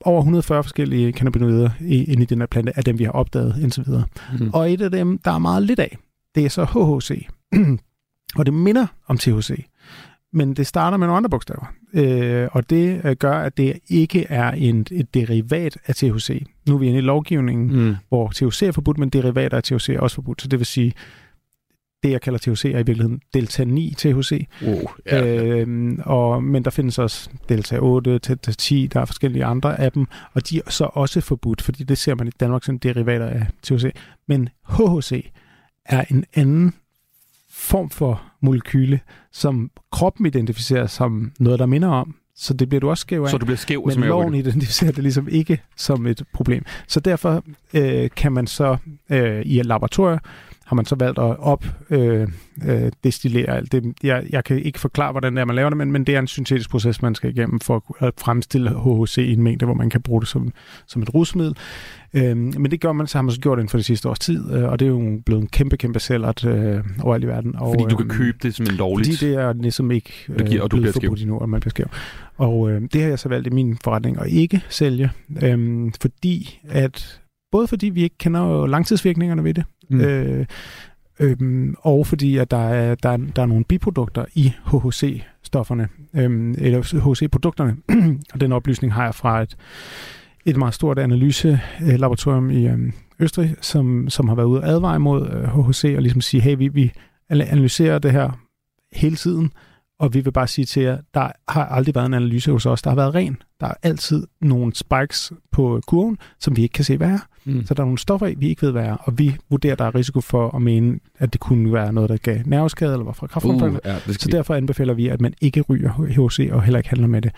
over 140 forskellige cannabinoider inde i den her plante, af dem vi har opdaget indtil videre. Mm. Og et af dem, der er meget lidt af, det er så HHC. og det minder om THC men det starter med nogle andre bogstaver. Øh, og det øh, gør, at det ikke er en, et derivat af THC. Nu er vi inde i lovgivningen, mm. hvor THC er forbudt, men derivater af THC er også forbudt. Så det vil sige, det jeg kalder THC er i virkeligheden delta 9 THC. Uh, ja. øh, og, men der findes også delta 8, delta 10, der er forskellige andre af dem, og de er så også forbudt, fordi det ser man i Danmark som derivater af THC. Men HHC er en anden form for molekyle, som kroppen identificerer som noget, der minder om. Så det bliver du også skæv af. Så du bliver skæv, Men loven identificerer det ligesom ikke som et problem. Så derfor øh, kan man så øh, i et laboratorium har man så valgt at op øh, øh, destillere alt det. Jeg, jeg kan ikke forklare, hvordan det er, man laver det, men, men det er en syntetisk proces, man skal igennem for at fremstille HHC i en mængde, hvor man kan bruge det som, som et rusmiddel. Øh, men det gør man, så har man så gjort det for det sidste års tid, øh, og det er jo blevet en kæmpe, kæmpe sælgert øh, overalt i verden. Og, fordi du kan øhm, købe det som en lovligt? Fordi det er ligesom ikke øh, det giver, og du bliver forbudt endnu, at man bliver skæv. Og øh, det har jeg så valgt i min forretning at ikke sælge, øh, fordi at både fordi vi ikke kender langtidsvirkningerne ved det, mm. øh, øh, og fordi at der er, der, er, der er nogle biprodukter i HHC-stofferne, øh, eller HHC-produkterne, og den oplysning har jeg fra et, et meget stort analyselaboratorium i øh, Østrig, som, som har været ude og advare mod øh, HHC, og ligesom sige, hey, vi, vi analyserer det her hele tiden, og vi vil bare sige til jer, der har aldrig været en analyse hos os, der har været ren. Der er altid nogle spikes på kurven, som vi ikke kan se, hvad er. Mm. Så der er nogle stoffer i, vi ikke ved, hvad er, og vi vurderer, der er risiko for at mene, at det kunne være noget, der gav nerveskade eller var fra kraftfremfald. Uh, ja, så derfor anbefaler vi, at man ikke ryger HC og heller ikke handler med det.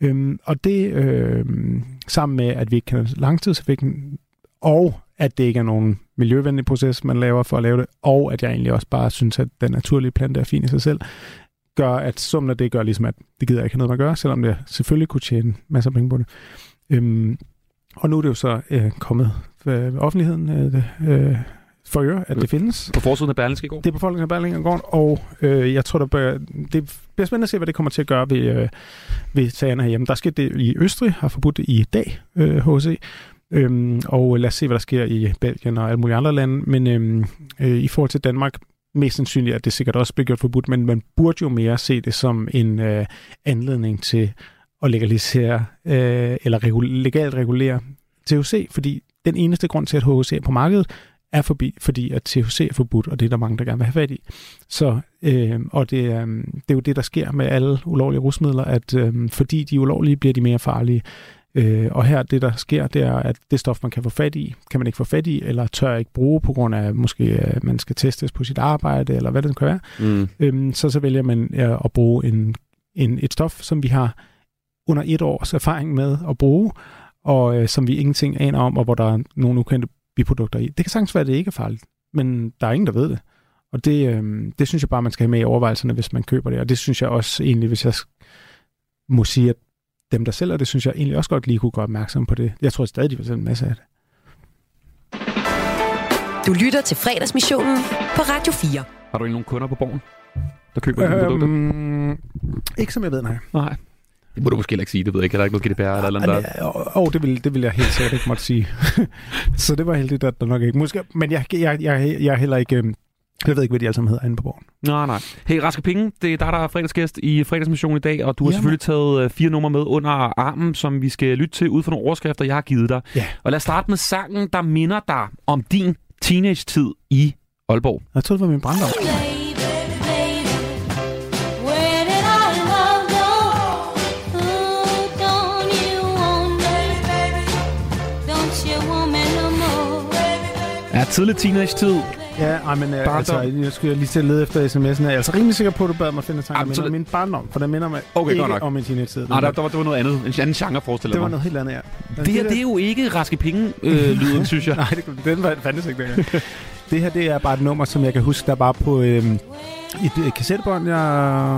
Øhm, og det øhm, sammen med, at vi ikke kan langtidseffekten, og at det ikke er nogen miljøvenlig proces, man laver for at lave det, og at jeg egentlig også bare synes, at den naturlige plante er fin i sig selv, gør, at summen af det gør ligesom, at det gider jeg ikke have noget med at gøre, selvom det selvfølgelig kunne tjene masser af penge på det. Øhm, og nu er det jo så øh, kommet øh, offentligheden øh, øh, for øre, at det findes. På forsiden af Berlingske i går? Det er på forsiden af Berlingske i går, og øh, jeg tror, der bør, det bliver spændende at se, hvad det kommer til at gøre ved, øh, ved sagerne herhjemme. Der sker det i Østrig, har forbudt det i dag, øh, HC, Øhm, og lad os se, hvad der sker i Belgien og alle mulige andre lande. Men øhm, øh, i forhold til Danmark, mest sandsynligt, at det sikkert også bliver gjort forbudt, men man burde jo mere se det som en øh, anledning til at legalisere øh, eller regul- legalt regulere THC, fordi den eneste grund til, at HHC er på markedet, er forbi, fordi at THC er forbudt, og det er der mange, der gerne vil have fat i. Så, øh, og det, øh, det er jo det, der sker med alle ulovlige rusmidler, at øh, fordi de er ulovlige, bliver de mere farlige. Øh, og her det, der sker, det er, at det stof, man kan få fat i, kan man ikke få fat i, eller tør ikke bruge, på grund af, måske at man skal testes på sit arbejde, eller hvad det kan være. Mm. Øh, så så vælger man ja, at bruge en, en, et stof, som vi har under et års erfaring med at bruge, og øh, som vi ingenting aner om, og hvor der er nogle ukendte biprodukter i. Det kan sagtens være, at det ikke er farligt, men der er ingen, der ved det. Og det, øh, det synes jeg bare, man skal have med i overvejelserne, hvis man køber det. Og det synes jeg også egentlig, hvis jeg må sige, at dem, der sælger det, synes jeg egentlig også godt lige kunne gøre opmærksom på det. Jeg tror stadig, de vil sælge en masse af det. Du lytter til fredagsmissionen på Radio 4. Har du nogle kunder på borgen, der køber øhm, dine produkter? Ikke som jeg ved, nej. Nej. Det må du måske ikke sige, det ved jeg ikke. Er der ikke noget GDPR eller eller andet der? Åh, oh, det, vil, det vil jeg helt sikkert ikke måtte sige. så det var heldigt, at der nok ikke. Måske, men jeg, jeg, jeg, jeg er heller ikke... Jeg ved ikke, hvad de alle sammen hedder inde på borgen. Nej, nej. Hey, Raske Penge, det er dig, der er fredagsgæst i fredagsmission i dag, og du har Jamen. selvfølgelig taget øh, fire numre med under armen, som vi skal lytte til ud fra nogle overskrifter, jeg har givet dig. Ja. Og lad os starte med sangen, der minder dig om din teenage-tid i Aalborg. Jeg tror, det var min barndom. Ja, tidlig teenage-tid. Ja, ej, men øh, altså, jeg skulle lige til at lede efter sms'en. Jeg er altså rimelig sikker på, at du bad mig finde tanker minder om min barndom, for den minder mig okay, ikke nok. om min teenage-tid. Nej, der, der, var, det var noget andet. En anden genre, forestiller Det var noget helt andet, ja. Men det her, det er jo ikke raske penge-lyden, øh, synes jeg. Nej, det, den var fandtes ikke dengang. det her, det er bare et nummer, som jeg kan huske, der var på øh, et kassettebånd, jeg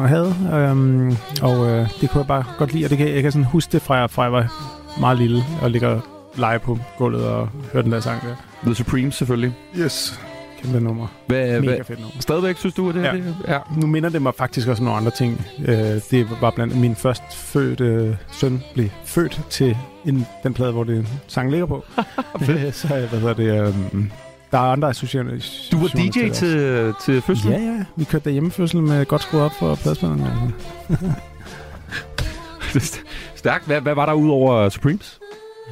havde. Øh, og øh, det kunne jeg bare godt lide, og det kan, jeg kan sådan huske det fra, fra jeg var meget lille og ligger lege på gulvet og høre den der sang der. The Supremes, selvfølgelig. Yes. Kæmpe nummer. Hvad, Mega hvad, fedt nummer. Stadigvæk synes du, at det ja. det? Ja. Nu minder det mig faktisk også om nogle andre ting. Øh, det var blandt min først fødte øh, søn blev født til en, den plade, hvor det sang ligger på. så hvad hedder det... Øh, der er andre associationer. Du var DJ til, til, til fødslen? Ja, ja. Vi kørte der hjemmefødsel med godt skruet op for pladespillerne. Altså. Stærkt. Hvad, hvad var der ud over Supremes?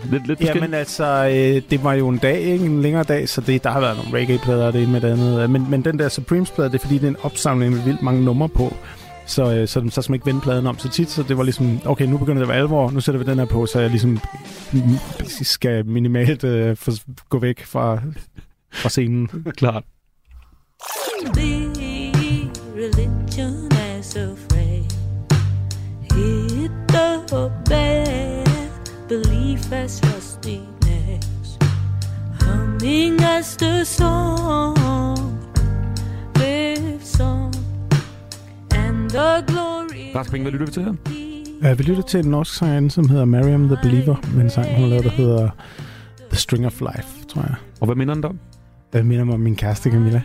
Lidt, lidt Jamen altså, øh, det var jo en dag, ikke? en længere dag, så det, der har været nogle reggae-plader og det ene med det andet. Men, men den der Supremes-plade, det er fordi, det er en opsamling med vildt mange numre på. Så, øh, så, så skal man ikke vende pladen om så tit, så det var ligesom, okay, nu begynder det at være alvor, nu sætter vi den her på, så jeg ligesom skal minimalt øh, for, gå væk fra, fra scenen. Klart. Humming as the song Live song And the glory Rask Penge, hvad lytter vi til her? Ja, vi lytter til en norsk sang, som hedder Mariam the Believer, med en sang, hun lavet, der hedder The String of Life, tror jeg. Og hvad minder den om? Det minder mig om min kæreste Camilla,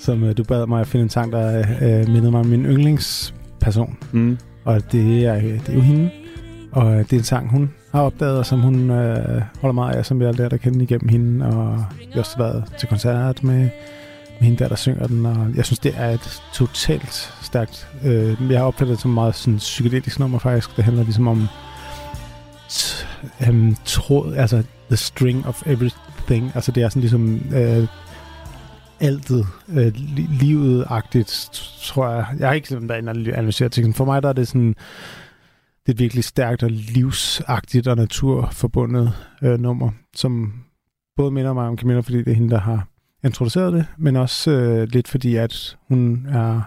som uh, du bad mig at finde en sang, der uh, mindede mig om min yndlingsperson. Mm. Og det er, det er jo hende. Og uh, det er en sang, hun har opdaget, og som hun øh, holder meget af, som jeg har lært at kende igennem hende. Og jeg har også været til koncert med, med hende der, der synger den. Og jeg synes, det er et totalt stærkt... Øh, jeg har opfattet det som meget sådan, psykedelisk nummer, faktisk. Det handler ligesom om um, øhm, tråd, altså the string of everything. Altså det er sådan ligesom Øh, altet, øh, livet-agtigt, tror jeg. Jeg har ikke sådan været analyseret til, For mig der er det sådan, det er et virkelig stærkt og livsagtigt og naturforbundet øh, nummer, som både minder mig om Camilla, fordi det er hende, der har introduceret det, men også øh, lidt fordi, at hun er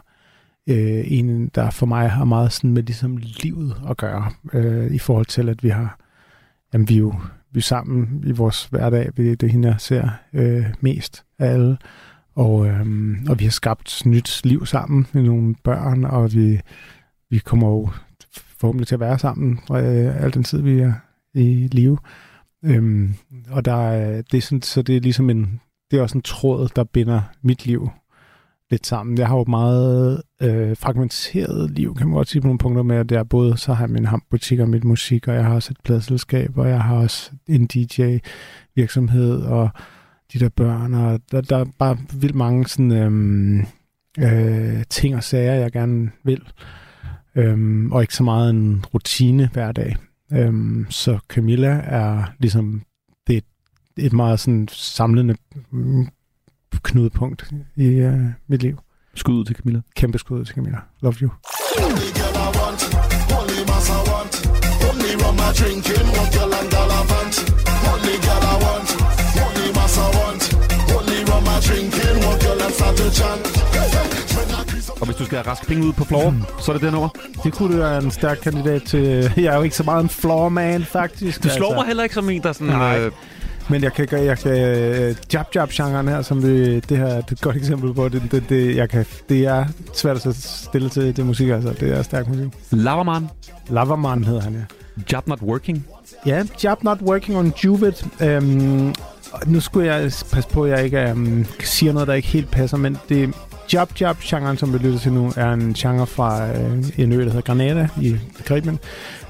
øh, en, der for mig har meget sådan med ligesom livet at gøre, øh, i forhold til, at vi har, jamen vi er jo vi er sammen i vores hverdag, det er hende, jeg ser øh, mest af alle. Og, øh, og vi har skabt nyt liv sammen med nogle børn, og vi, vi kommer jo forhåbentlig til at være sammen øh, al den tid, vi er i live. Øhm, og der er, det er sådan, så det er ligesom en, det er også en tråd, der binder mit liv lidt sammen. Jeg har jo et meget øh, fragmenteret liv, kan man godt sige på nogle punkter med, at jeg både så har jeg min hambutik og mit musik, og jeg har også et pladselskab, og jeg har også en DJ-virksomhed, og de der børn, og der, der er bare vildt mange sådan, øhm, øh, ting og sager, jeg gerne vil. Øhm, og ikke så meget en rutine hver dag. Øhm, så Camilla er ligesom det et meget sådan samlende mm, knudepunkt i øh, mit liv. Skud til Camilla. Kæmpe skud til Camilla. Love you. Want, want. Drinking, one girl and. Only girl I want, only mass I want. Only rum I drinking, one girl and start to chant. Og hvis du skal have raske penge ud på floor, så er det det nummer. Det kunne være en stærk kandidat til... Jeg er jo ikke så meget en floor man, faktisk. Du slår mig heller ikke som en, der sådan... Nej. Øh, Men jeg kan, jeg, jeg kan øh, jab jab genren her, som vi, det her det er et godt eksempel på. Det, det, det, jeg kan, det er svært at stille til det musik, altså. Det er stærk musik. Laverman. Lavaman hedder han, ja. Job not working. Ja, Job Not Working on Juvit. Øhm, nu skulle jeg passe på, at jeg ikke øhm, siger noget, der ikke helt passer, men det Job Job genren, som vi lytter til nu, er en genre fra øh, en ø, der hedder Granada i Karibien,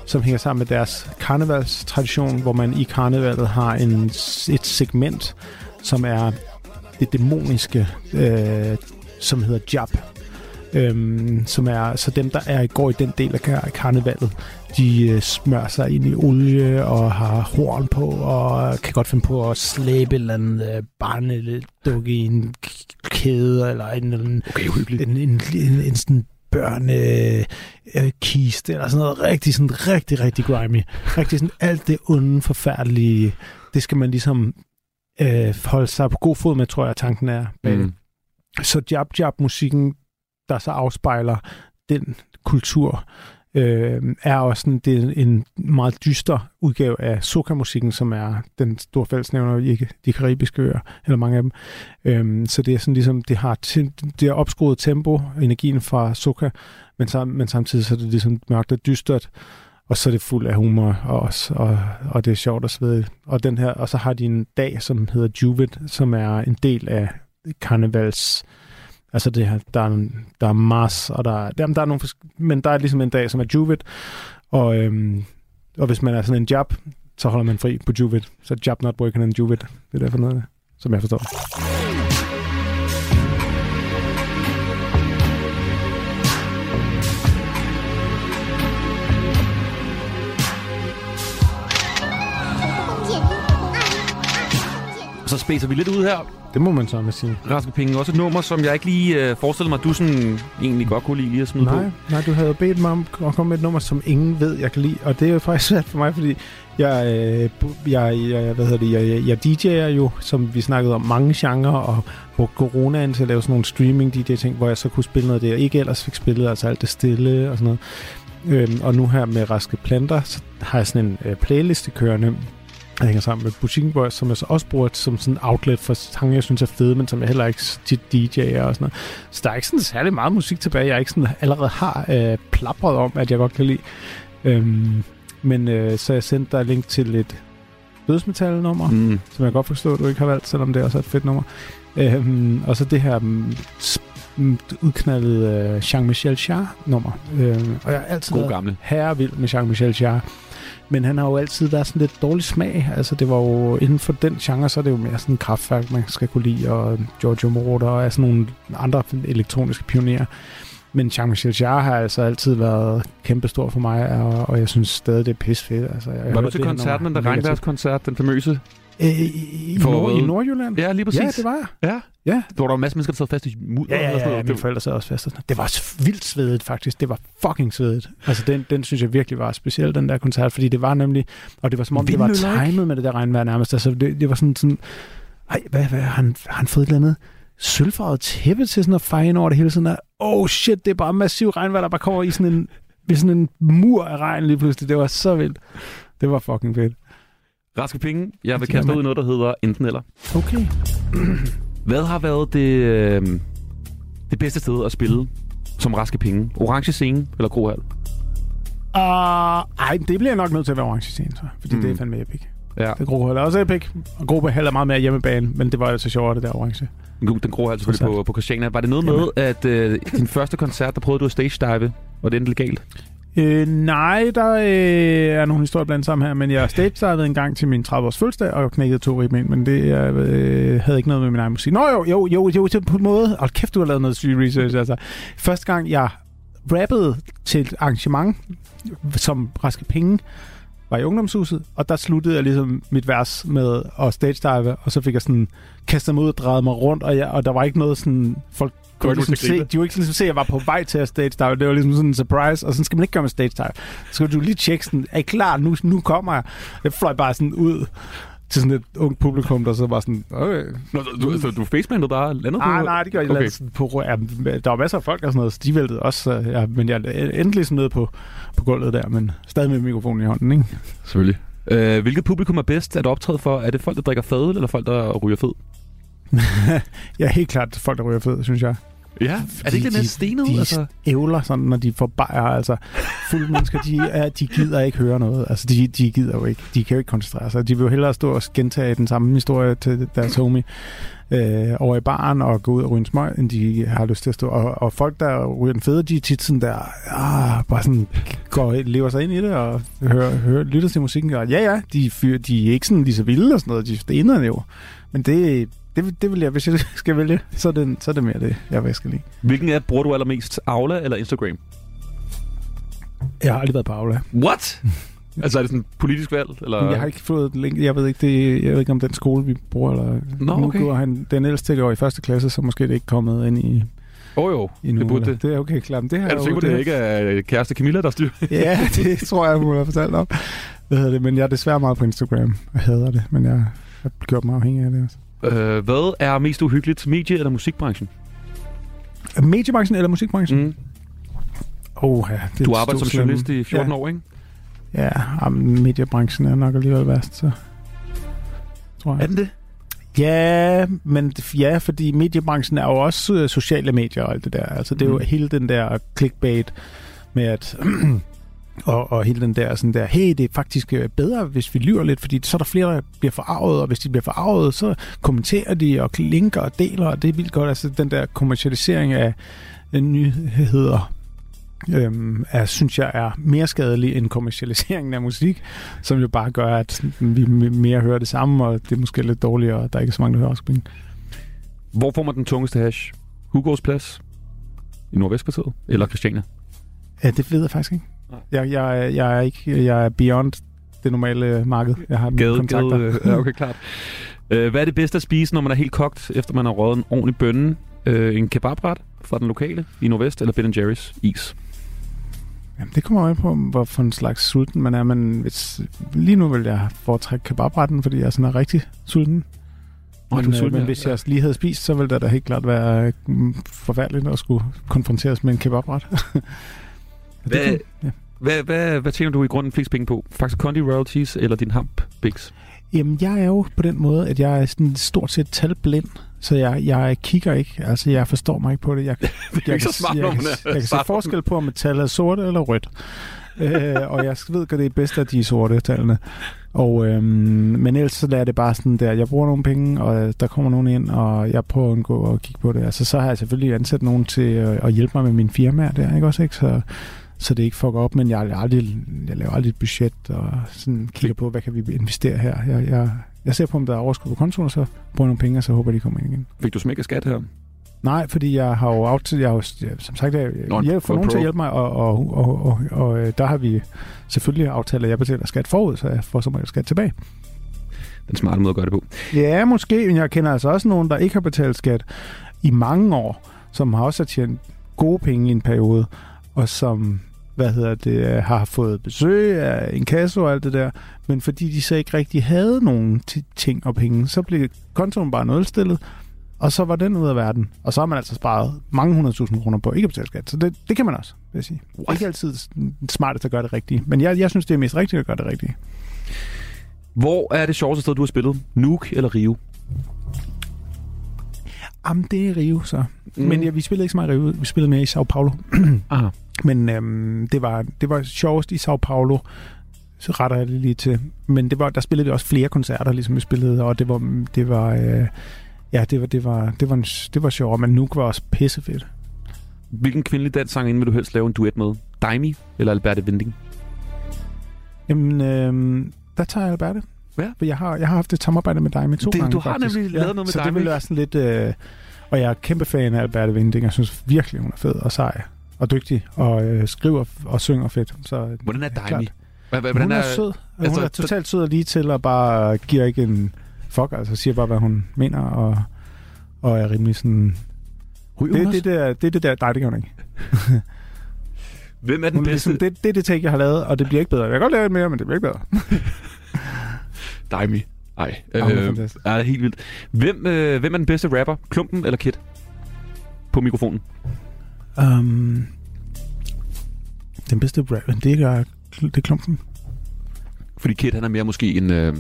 som hænger sammen med deres karnevalstradition, hvor man i karnevalet har en, et segment, som er det dæmoniske, øh, som hedder Job. Øhm, som er, så dem, der er går i den del af karnevalet, de øh, smører sig ind i olie og har horn på, og kan godt finde på at slæbe et eller andet øh, barnedukke i en kæde, eller en, en, Okay, en, en, en, en sådan børne øh, kiste, eller sådan noget rigtig, sådan rigtig, rigtig grimy. Rigtig sådan alt det onde, forfærdelige, det skal man ligesom øh, holde sig på god fod med, tror jeg, tanken er mm. Så Jab Jab musikken, der så afspejler den kultur, øh, er også sådan, det er en meget dyster udgave af soca-musikken, som er den store fællesnævner i de karibiske øer, eller mange af dem. Øh, så det er sådan ligesom, det har, det har opskruet tempo, energien fra soca, men, sam- men samtidig så er det ligesom mørkt og dystert, og så er det fuld af humor også, og, og det er sjovt og så videre. Og, den her, og så har de en dag, som hedder Juvit, som er en del af karnevals... Altså det her, der er, en- der er Mars, og der er, der, der er nogle, men der er ligesom en dag, som er Juvit, og, øhm, og hvis man er sådan en job, så holder man fri på Juvit. Så job not working in Juvit. Det er derfor noget, som jeg forstår. Så spæser vi lidt ud her. Det må man så med sige. Raske penge. Også et nummer, som jeg ikke lige øh, forestiller mig, du sådan egentlig godt kunne lide lige at smide Nej, på. nej, du havde bedt mig om at komme med et nummer, som ingen ved, jeg kan lide. Og det er jo faktisk svært for mig, fordi jeg, øh, jeg, jeg, hvad hedder det, jeg, jeg DJ'er jo, som vi snakkede om, mange genrer, og brugte coronaen til at lave sådan nogle streaming DJ-ting, hvor jeg så kunne spille noget, jeg ikke ellers fik spillet, altså alt det stille og sådan noget. Øhm, og nu her med Raske Planter, så har jeg sådan en øh, playliste kørende, jeg hænger sammen med Boutique Boys, som jeg så også bruger som sådan en outlet for sange, jeg synes er fede, men som jeg heller ikke tit DJ'er og sådan noget. Så der er ikke sådan særlig meget musik tilbage, jeg ikke sådan allerede har øh, plapret om, at jeg godt kan lide. Øhm, men øh, så jeg sendte dig link til et dødsmetal-nummer, mm. Som jeg godt forstår, at du ikke har valgt, selvom det også er et fedt nummer. Øhm, og så det her mm, udknaldede øh, Jean-Michel Jarre-nummer. Øhm, og jeg har altid God været gamle. herre vild med Jean-Michel Jarre. Men han har jo altid været sådan lidt dårlig smag. Altså det var jo inden for den genre, så er det jo mere sådan kraftværk, man skal kunne lide, og Giorgio Moroder og sådan nogle andre elektroniske pionerer. Men Jean-Michel Jarre har altså altid været kæmpestor for mig, og, og jeg synes stadig, det er pisfedt. Altså, jeg Var du til koncerten, den der mega tit. regnværskoncert, den famøse? Øh, i, For Nord, I? Nordjylland? Ja, lige præcis. Ja, det var jeg. Ja. Ja. Der var der en masse mennesker, der sad fast i mudder. Ja, og ja, sådan ja, noget. mine Det- forældre sad også fast. og sådan. Det var vildt svedigt, faktisk. Det var fucking svedigt. Altså, den, den synes jeg virkelig var speciel, den der koncert, fordi det var nemlig, og det var som om, det var Vindmøller, timet med det der regnvejr nærmest. Altså, det, det var sådan, sådan ej, hvad, hvad, har han, har han fået et eller andet sølvfarvet tæppe til sådan at feje over det hele sådan der, oh shit, det er bare massiv regnvejr, der bare kommer i sådan en, i sådan en mur af regn lige pludselig. Det var så vildt. Det var fucking fedt. Raske penge. Jeg vil kaste dig ud i noget, der hedder enten eller. Okay. Hvad har været det, øh, det bedste sted at spille som raske penge? Orange scene eller Grohal? Uh, ej, det bliver nok nødt til at være orange scene, så, fordi mm. Mm. det er fandme epic. Ja. Det Grohold er også epic, og Grobe er meget mere hjemmebane, men det var altså sjovere, det der orange. Den grå selvfølgelig på, på Christiania. Var det noget med, at øh, din første koncert, der prøvede du at stage dive, og det endte legalt? Øh, nej, der øh, er nogle historier blandt sammen her, men jeg stage en gang til min 30-års fødselsdag, og knækkede to ribben, men det øh, havde ikke noget med min egen musik. Nå jo, jo, jo, jo, jo på en måde. Hold kæft, du har lavet noget street research, altså. Første gang, jeg rappede til et arrangement, som Raske Penge, var i ungdomshuset, og der sluttede jeg ligesom mit vers med at stage dive, og så fik jeg sådan kastet mig ud og drejet mig rundt, og, jeg, og der var ikke noget sådan, folk kunne ligesom se, de kunne ikke ligesom se, at jeg var på vej til at stage dive. Det var ligesom sådan en surprise, og sådan skal man ikke gøre med stage dive. Så skal du lige tjekke sådan, er I klar? Nu, nu kommer jeg. Jeg fløj bare sådan ud til sådan et ungt publikum, der så var sådan, okay, Nå, du, så du facemanede bare landet Nej, nej, det gør jeg okay. okay. på ja, Der var masser af folk og sådan noget, så de væltede også. så Ja, men jeg endelig sådan noget på, på gulvet der, men stadig med mikrofonen i hånden, ikke? Selvfølgelig. Øh, hvilket publikum er bedst at optræde for? Er det folk, der drikker fadøl, eller folk, der ryger fed? Er helt klart folk, der ryger fed, synes jeg. Ja, er det ikke de- lidt mere stenet? De altså? ævler sådan, når de får bajer. Altså, fulde mennesker, de, er, de gider ikke høre noget. Altså, de, de gider jo ikke. De kan jo ikke koncentrere sig. De vil jo hellere stå og gentage den samme historie til deres homie øh, over i baren og gå ud og ryge en smøg, end de har lyst til at stå. Og, og folk, der ryger den fede, de er tit sådan der, ah, bare sådan går, lever sig ind i det og hører, hører, lytter til musikken. Og ja, ja, de, fyr, de er ikke sådan lige så vilde og sådan noget. De stener jo. Men det, det, det vil jeg, hvis jeg skal vælge, så er det, så er det mere det, jeg vil skal lide. Hvilken app bruger du allermest? Aula eller Instagram? Jeg har aldrig været på Aula. What? altså er det sådan et politisk valg? Eller? Jeg har ikke fået et link. Jeg ved ikke, det, jeg ved ikke om den skole, vi bruger. Eller, Nå, nu okay. går han, den ældste går i første klasse, så måske det ikke kommet ind i, Åh oh, jo, i nu. det burde eller- det. Det er okay, klart. Det har Er du sikker på, jo- det ikke er kæreste Camilla, der styrer? Ja, det tror jeg, hun har fortalt om. Hvad hedder det? Men jeg er desværre meget på Instagram. Jeg hader det, men jeg har gjort mig afhængig af det. Altså. Øh, hvad er mest uhyggeligt? Medie- eller musikbranchen? Mediebranchen eller musikbranchen? Mm. Oh, ja, det er Du arbejder som journalist slemme. i 14 ja. år, ikke? Ja, jamen, mediebranchen er nok alligevel værst, så tror jeg. den det? Ja, men ja, fordi mediebranchen er jo også øh, sociale medier og alt det der. Altså, det er jo Mhm. hele den der clickbait med at... og, og hele den der sådan der, hey, det er faktisk øh, bedre, hvis vi lyver lidt, fordi så er der flere, der bliver forarvet, og hvis de bliver forarvet, så kommenterer de og linker og deler, og det er vildt godt. Altså, den der kommercialisering af nyheder, øhm, er, synes jeg er mere skadelig end kommercialiseringen af musik, som jo bare gør, at vi mere hører det samme, og det er måske lidt dårligere, og der er ikke så mange, der hører Oscar Hvor får man den tungeste hash? Hugos plads? I Nordvestkvarteret? Eller Christiania? Ja, det ved jeg faktisk ikke. Jeg, jeg, er- jeg, er ikke, jeg er beyond det normale marked. Jeg har Gade, kontakter. gade, øh, ja, okay, klart. Øh, hvad er det bedste at spise, når man er helt kogt, efter man har røget en ordentlig bønne? Øh, en kebabret fra den lokale i Nordvest, eller Ben Jerry's is? Jamen, det kommer an på, hvor for en slags sulten man er, men hvis, lige nu vil jeg foretrække kebabretten, fordi jeg sådan er rigtig sulten. Men, du er sulten, men ja. hvis jeg lige havde spist, så ville det da helt klart være forfærdeligt at skulle konfronteres med en kebabret. Det Hvad- kan- ja. Hvad, hvad, hvad tjener du i grunden flest penge på? Faxe Kondi Royalties eller din Hamp Bigs? Jamen, jeg er jo på den måde, at jeg er sådan stort set talblind, så jeg, jeg kigger ikke. Altså, jeg forstår mig ikke på det. Jeg, jeg, ikke kan, så smart, jeg, jeg, er jeg kan se forskel på, om et tal er sort eller rødt. øh, og jeg ved godt, det er bedst, at de er sorte tallene. Og, øhm, men ellers så er det bare sådan der, jeg bruger nogle penge, og øh, der kommer nogen ind, og jeg prøver at undgå at kigge på det. Altså, så har jeg selvfølgelig ansat nogen til øh, at hjælpe mig med mine firmaer der, ikke også? Ikke? Så, så det ikke fucker op, men jeg, jeg, aldrig, jeg laver aldrig et budget og sådan kigger på, hvad kan vi investere her. Jeg, jeg, jeg ser på, om der er overskud på kontoen, og så bruger nogle penge, og så håber de kommer ind igen. Fik du smæk af skat her? Nej, fordi jeg har jo aftalt, jeg har jo, som sagt, jeg, Nå, jeg for nogen til at hjælpe mig, og, og, og, og, og, øh, der har vi selvfølgelig aftalt, at jeg betaler skat forud, så jeg får som regel skat tilbage. Den smarte måde at gøre det på. Ja, måske, men jeg kender altså også nogen, der ikke har betalt skat i mange år, som har også tjent gode penge i en periode, og som hvad hedder det, har fået besøg af en kasse og alt det der, men fordi de så ikke rigtig havde nogen ti- ting og penge, så blev kontoen bare nulstillet, og så var den ud af verden. Og så har man altså sparet mange hundredtusind kroner på ikke at betale skat. Så det, det kan man også, vil jeg sige. What? Ikke altid smartest at gøre det rigtige, men jeg, jeg synes, det er mest rigtigt at gøre det rigtige. Hvor er det sjoveste sted, du har spillet? Nuuk eller Rio? Jamen, det er Rio, så. Mm. Men ja, vi spillede ikke så meget i Rio. Vi spillede mere i Sao Paulo. Aha. Men øhm, det, var, det var sjovest i Sao Paulo. Så retter jeg det lige til. Men det var, der spillede vi også flere koncerter, ligesom vi spillede. Og det var... Det var øh, ja, det var, det var, det var, en, det var sjovt. Men Nuuk var også pissefedt. Hvilken kvindelig dansk sangerinde vil du helst lave en duet med? Daimi eller Alberte Winding? Jamen, øhm, der tager jeg Alberte. Ja. For jeg har, jeg har haft et samarbejde med dig med to Det- gange, du har faktisk. nemlig lavet noget med så dig, det ville ikke? være sådan lidt... Øh, og jeg er kæmpe fan af Alberte Winding. Jeg synes virkelig, hun er fed og sej og dygtig. Og øh, skriver og synger fedt. Så, Hvordan er Ja, Daimi? hvad, Hun hvordan er, er sød. Altså, hun er totalt sød og lige til, og bare giver ikke en fuck. Altså siger bare, hvad hun mener, og, og er rimelig sådan... Ryger Det, det, det, der, det, det der... Nej, det gør hun ikke. Hvem er den Hun er bedste? ligesom, det, det er det take, jeg har lavet, og det bliver ikke bedre. Jeg kan godt lave det mere, men det bliver ikke bedre. Dig, Ej, er øh, er helt vildt. Hvem, øh, hvem er den bedste rapper? Klumpen eller Kid? På mikrofonen. Um, den bedste rap, det er, det er klumpen. Fordi Kid, han er mere måske en... Øh,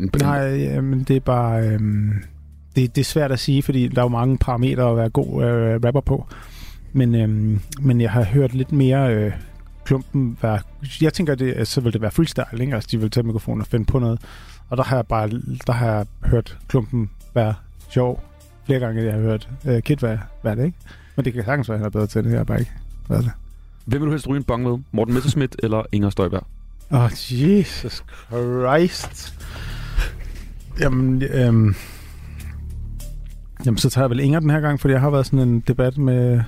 en Nej, men det er bare... Øhm, det, det er svært at sige, fordi der er jo mange parametre at være god øh, rapper på. Men, øhm, men jeg har hørt lidt mere øh, klumpen være... Jeg tænker, det, så vil det være freestyle, ikke? Altså, de vil tage mikrofonen og finde på noget. Og der har jeg bare der har jeg hørt klumpen være sjov flere gange, jeg har hørt øh, Kid være, være det, ikke? Men det kan sagtens være, at han er bedre til det. Jeg har bare ikke været det. Hvem vil du helst ryge en bong med? Morten Messerschmidt eller Inger Støjberg? Åh, oh, Jesus Christ. Jamen, øhm, jamen, så tager jeg vel Inger den her gang, fordi jeg har været sådan en debat med,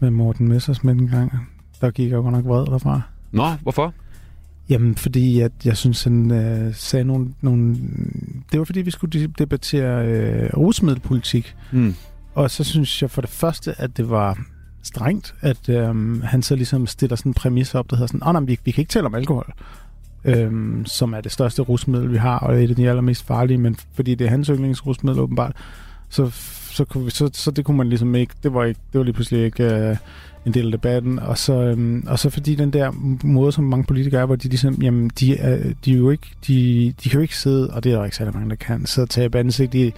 med Morten Messersmith en gang. Der gik jeg godt nok vred derfra. Nå, hvorfor? Jamen, fordi at jeg synes, han øh, sagde nogle, nogle... Det var, fordi vi skulle de- debattere øh, rusmiddelpolitik. Hmm. Og så synes jeg for det første, at det var strengt, at øhm, han så ligesom stiller sådan en præmis op, der hedder sådan, oh, nej, vi, vi kan ikke tale om alkohol, øhm, som er det største rusmiddel, vi har, og et af de allermest farlige, men fordi det er hans yndlingsrusmiddel åbenbart, så, så, kunne vi, så, så det kunne man ligesom ikke, det var, ikke, det var lige pludselig ikke øh, en del af debatten, og så, øhm, og så fordi den der måde, som mange politikere er, hvor de ligesom, jamen, de, er, de er jo ikke, de, de kan jo ikke sidde, og det er der ikke særlig mange, der kan, sidde og tage ansigt i,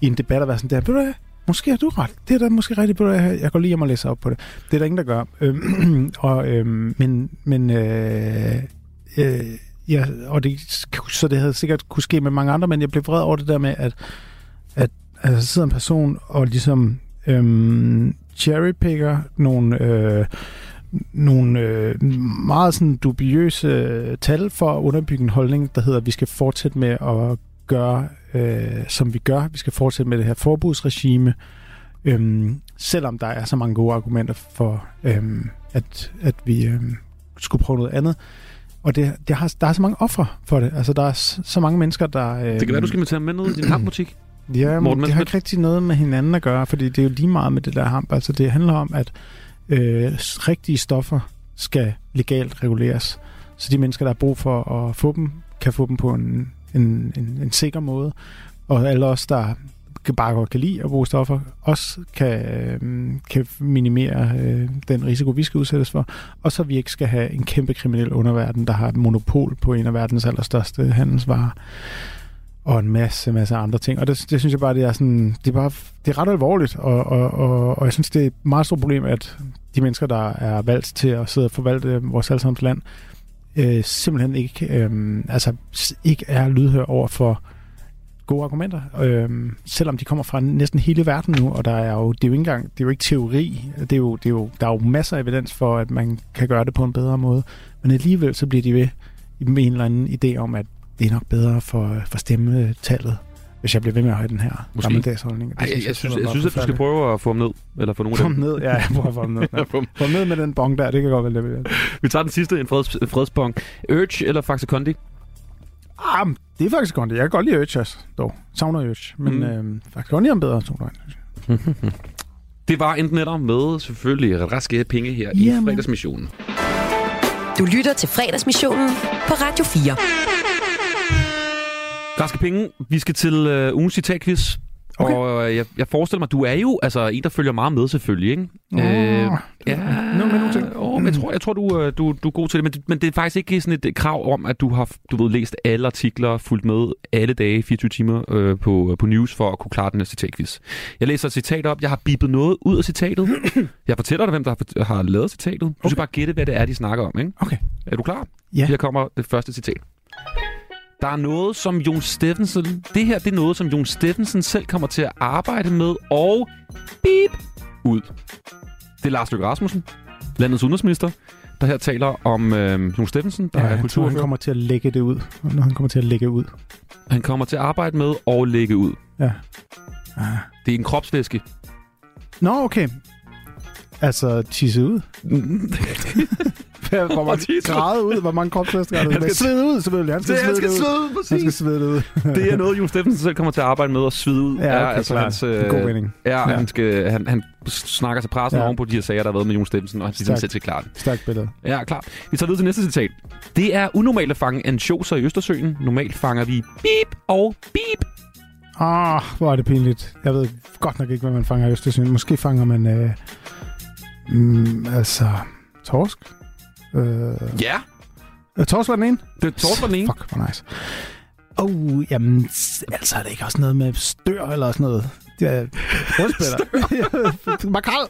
i en debat og være sådan der, ved du hvad, Måske har du ret. Det er da måske rigtigt. Ved du hvad, Jeg går lige hjem og læser op på det. Det er der ingen, der gør. Øhm, og, øhm, men men øh, øh, ja, og det, så det havde sikkert kunne ske med mange andre, men jeg blev vred over det der med, at, at, altså, sidder en person og ligesom øhm, cherrypicker nogle, øh, nogle øh, meget sådan dubiøse øh, tal for at underbygge en holdning, der hedder, at vi skal fortsætte med at gøre, øh, som vi gør. Vi skal fortsætte med det her forbudsregime, øhm, selvom der er så mange gode argumenter for, øhm, at, at vi øhm, skulle prøve noget andet. Og det, det har, der er så mange ofre for det. Altså, der er så mange mennesker, der... Øhm, Det kan være, du skal invitere med ned i din hambutik. Ja, Morten det har ikke rigtig noget med hinanden at gøre, fordi det er jo lige meget med det der hamp. Altså, det handler om, at øh, rigtige stoffer skal legalt reguleres. Så de mennesker, der har brug for at få dem, kan få dem på en, en, en, en sikker måde. Og alle os, der bare godt kan lide at bruge stoffer, også kan, øh, kan minimere øh, den risiko, vi skal udsættes for. Og så vi ikke skal have en kæmpe kriminel underverden, der har et monopol på en af verdens allerstørste handelsvarer og en masse, masse andre ting. Og det, det synes jeg bare, det er sådan, det er bare, det er ret alvorligt, og, og, og, og jeg synes, det er et meget stort problem, at de mennesker, der er valgt til at sidde og forvalte vores allesammens land, øh, simpelthen ikke, øh, altså, ikke er lydhør over for gode argumenter, øh, selvom de kommer fra næsten hele verden nu, og der er jo, det er jo ikke engang, det er jo ikke teori, det er jo, det er jo, der er jo masser af evidens for, at man kan gøre det på en bedre måde, men alligevel så bliver de ved med en eller anden idé om, at det er nok bedre for, for stemmetallet, hvis jeg bliver ved med at have den her Måske. gammeldags holdning. Det Ej, jeg, jeg, synes, er jeg bare synes, at du skal prøve at få ham ned. Eller få nogle af Få ham dem. ned, ja, jeg prøver at få ham ned. Ja. Få ham- ned med den bong der, det kan godt være jeg. Vi tager den sidste, en freds, fredsbong. Urge eller Faxe Kondi? Ah, det er faktisk godt. Jeg kan godt lide Urge også, dog. Savner Urge. Men Mm. faktisk godt lide ham bedre, tror jeg. Det var enten eller med selvfølgelig raske penge her i Jamen. fredagsmissionen. Du lytter til fredagsmissionen på Radio 4. Raske penge, vi skal til øh, ugens citatquiz. Okay. Og øh, jeg, jeg forestiller mig, du er jo altså en, der følger meget med selvfølgelig, ikke? Åh, ja, Nævn med nogle ting. Åh, men jeg tror, jeg tror du, øh, du, du er god til det. Men, men det er faktisk ikke sådan et krav om, at du har du ved, læst alle artikler, fulgt med alle dage, 24 timer øh, på, på news, for at kunne klare den her citatquiz. Jeg læser et citat op. Jeg har bippet noget ud af citatet. Jeg fortæller dig, hvem der har, har lavet citatet. Du okay. skal bare gætte, hvad det er, de snakker om. Ikke? Okay. Er du klar? Ja. Her kommer det første citat. Der er noget, som Jon Steffensen... Det her, det er noget, som Jon Steffensen selv kommer til at arbejde med og beep ud. Det er Lars Løkke Rasmussen, landets udenrigsminister, der her taler om øh, Jon Steffensen, der Ja, er tror, han kommer til at lægge det ud. Når han kommer til at lægge ud. Han kommer til at arbejde med og lægge ud. Ja. Ah. Det er en kropsvæske. Nå, okay. Altså, tisse ud. hvor man titel. græder ud, hvor mange kropsvæsker Han Han skal- svede ud, selvfølgelig. Han skal Det, han svede skal det ud. svede, Han skal præcis. svede det ud. Det er noget, Jon Steffensen selv kommer til at arbejde med at svide ud. Ja, okay, altså klart. hans, er god mening. Ja, Ja. Han, skal, han, han snakker til pressen Ja. ja. oven på de her sager, der har været med Jon Steffensen, og han siger selv til klart. Stærkt billede. Ja, klar. Vi tager videre til næste citat. Det er unormalt at fange ansjoser i Østersøen. Normalt fanger vi beep og beep. Ah, hvor er det pinligt. Jeg ved godt nok ikke, hvad man fanger i Østersøen. Måske fanger man, øh, mm, altså, torsk. Øh, Ja, øh, torsk var den ene? det er Torsk var den ene. Fuck, hvor nice. Oh, jamen, altså er det ikke også noget med stør eller sådan noget? Ja, rødspætter. Makrel.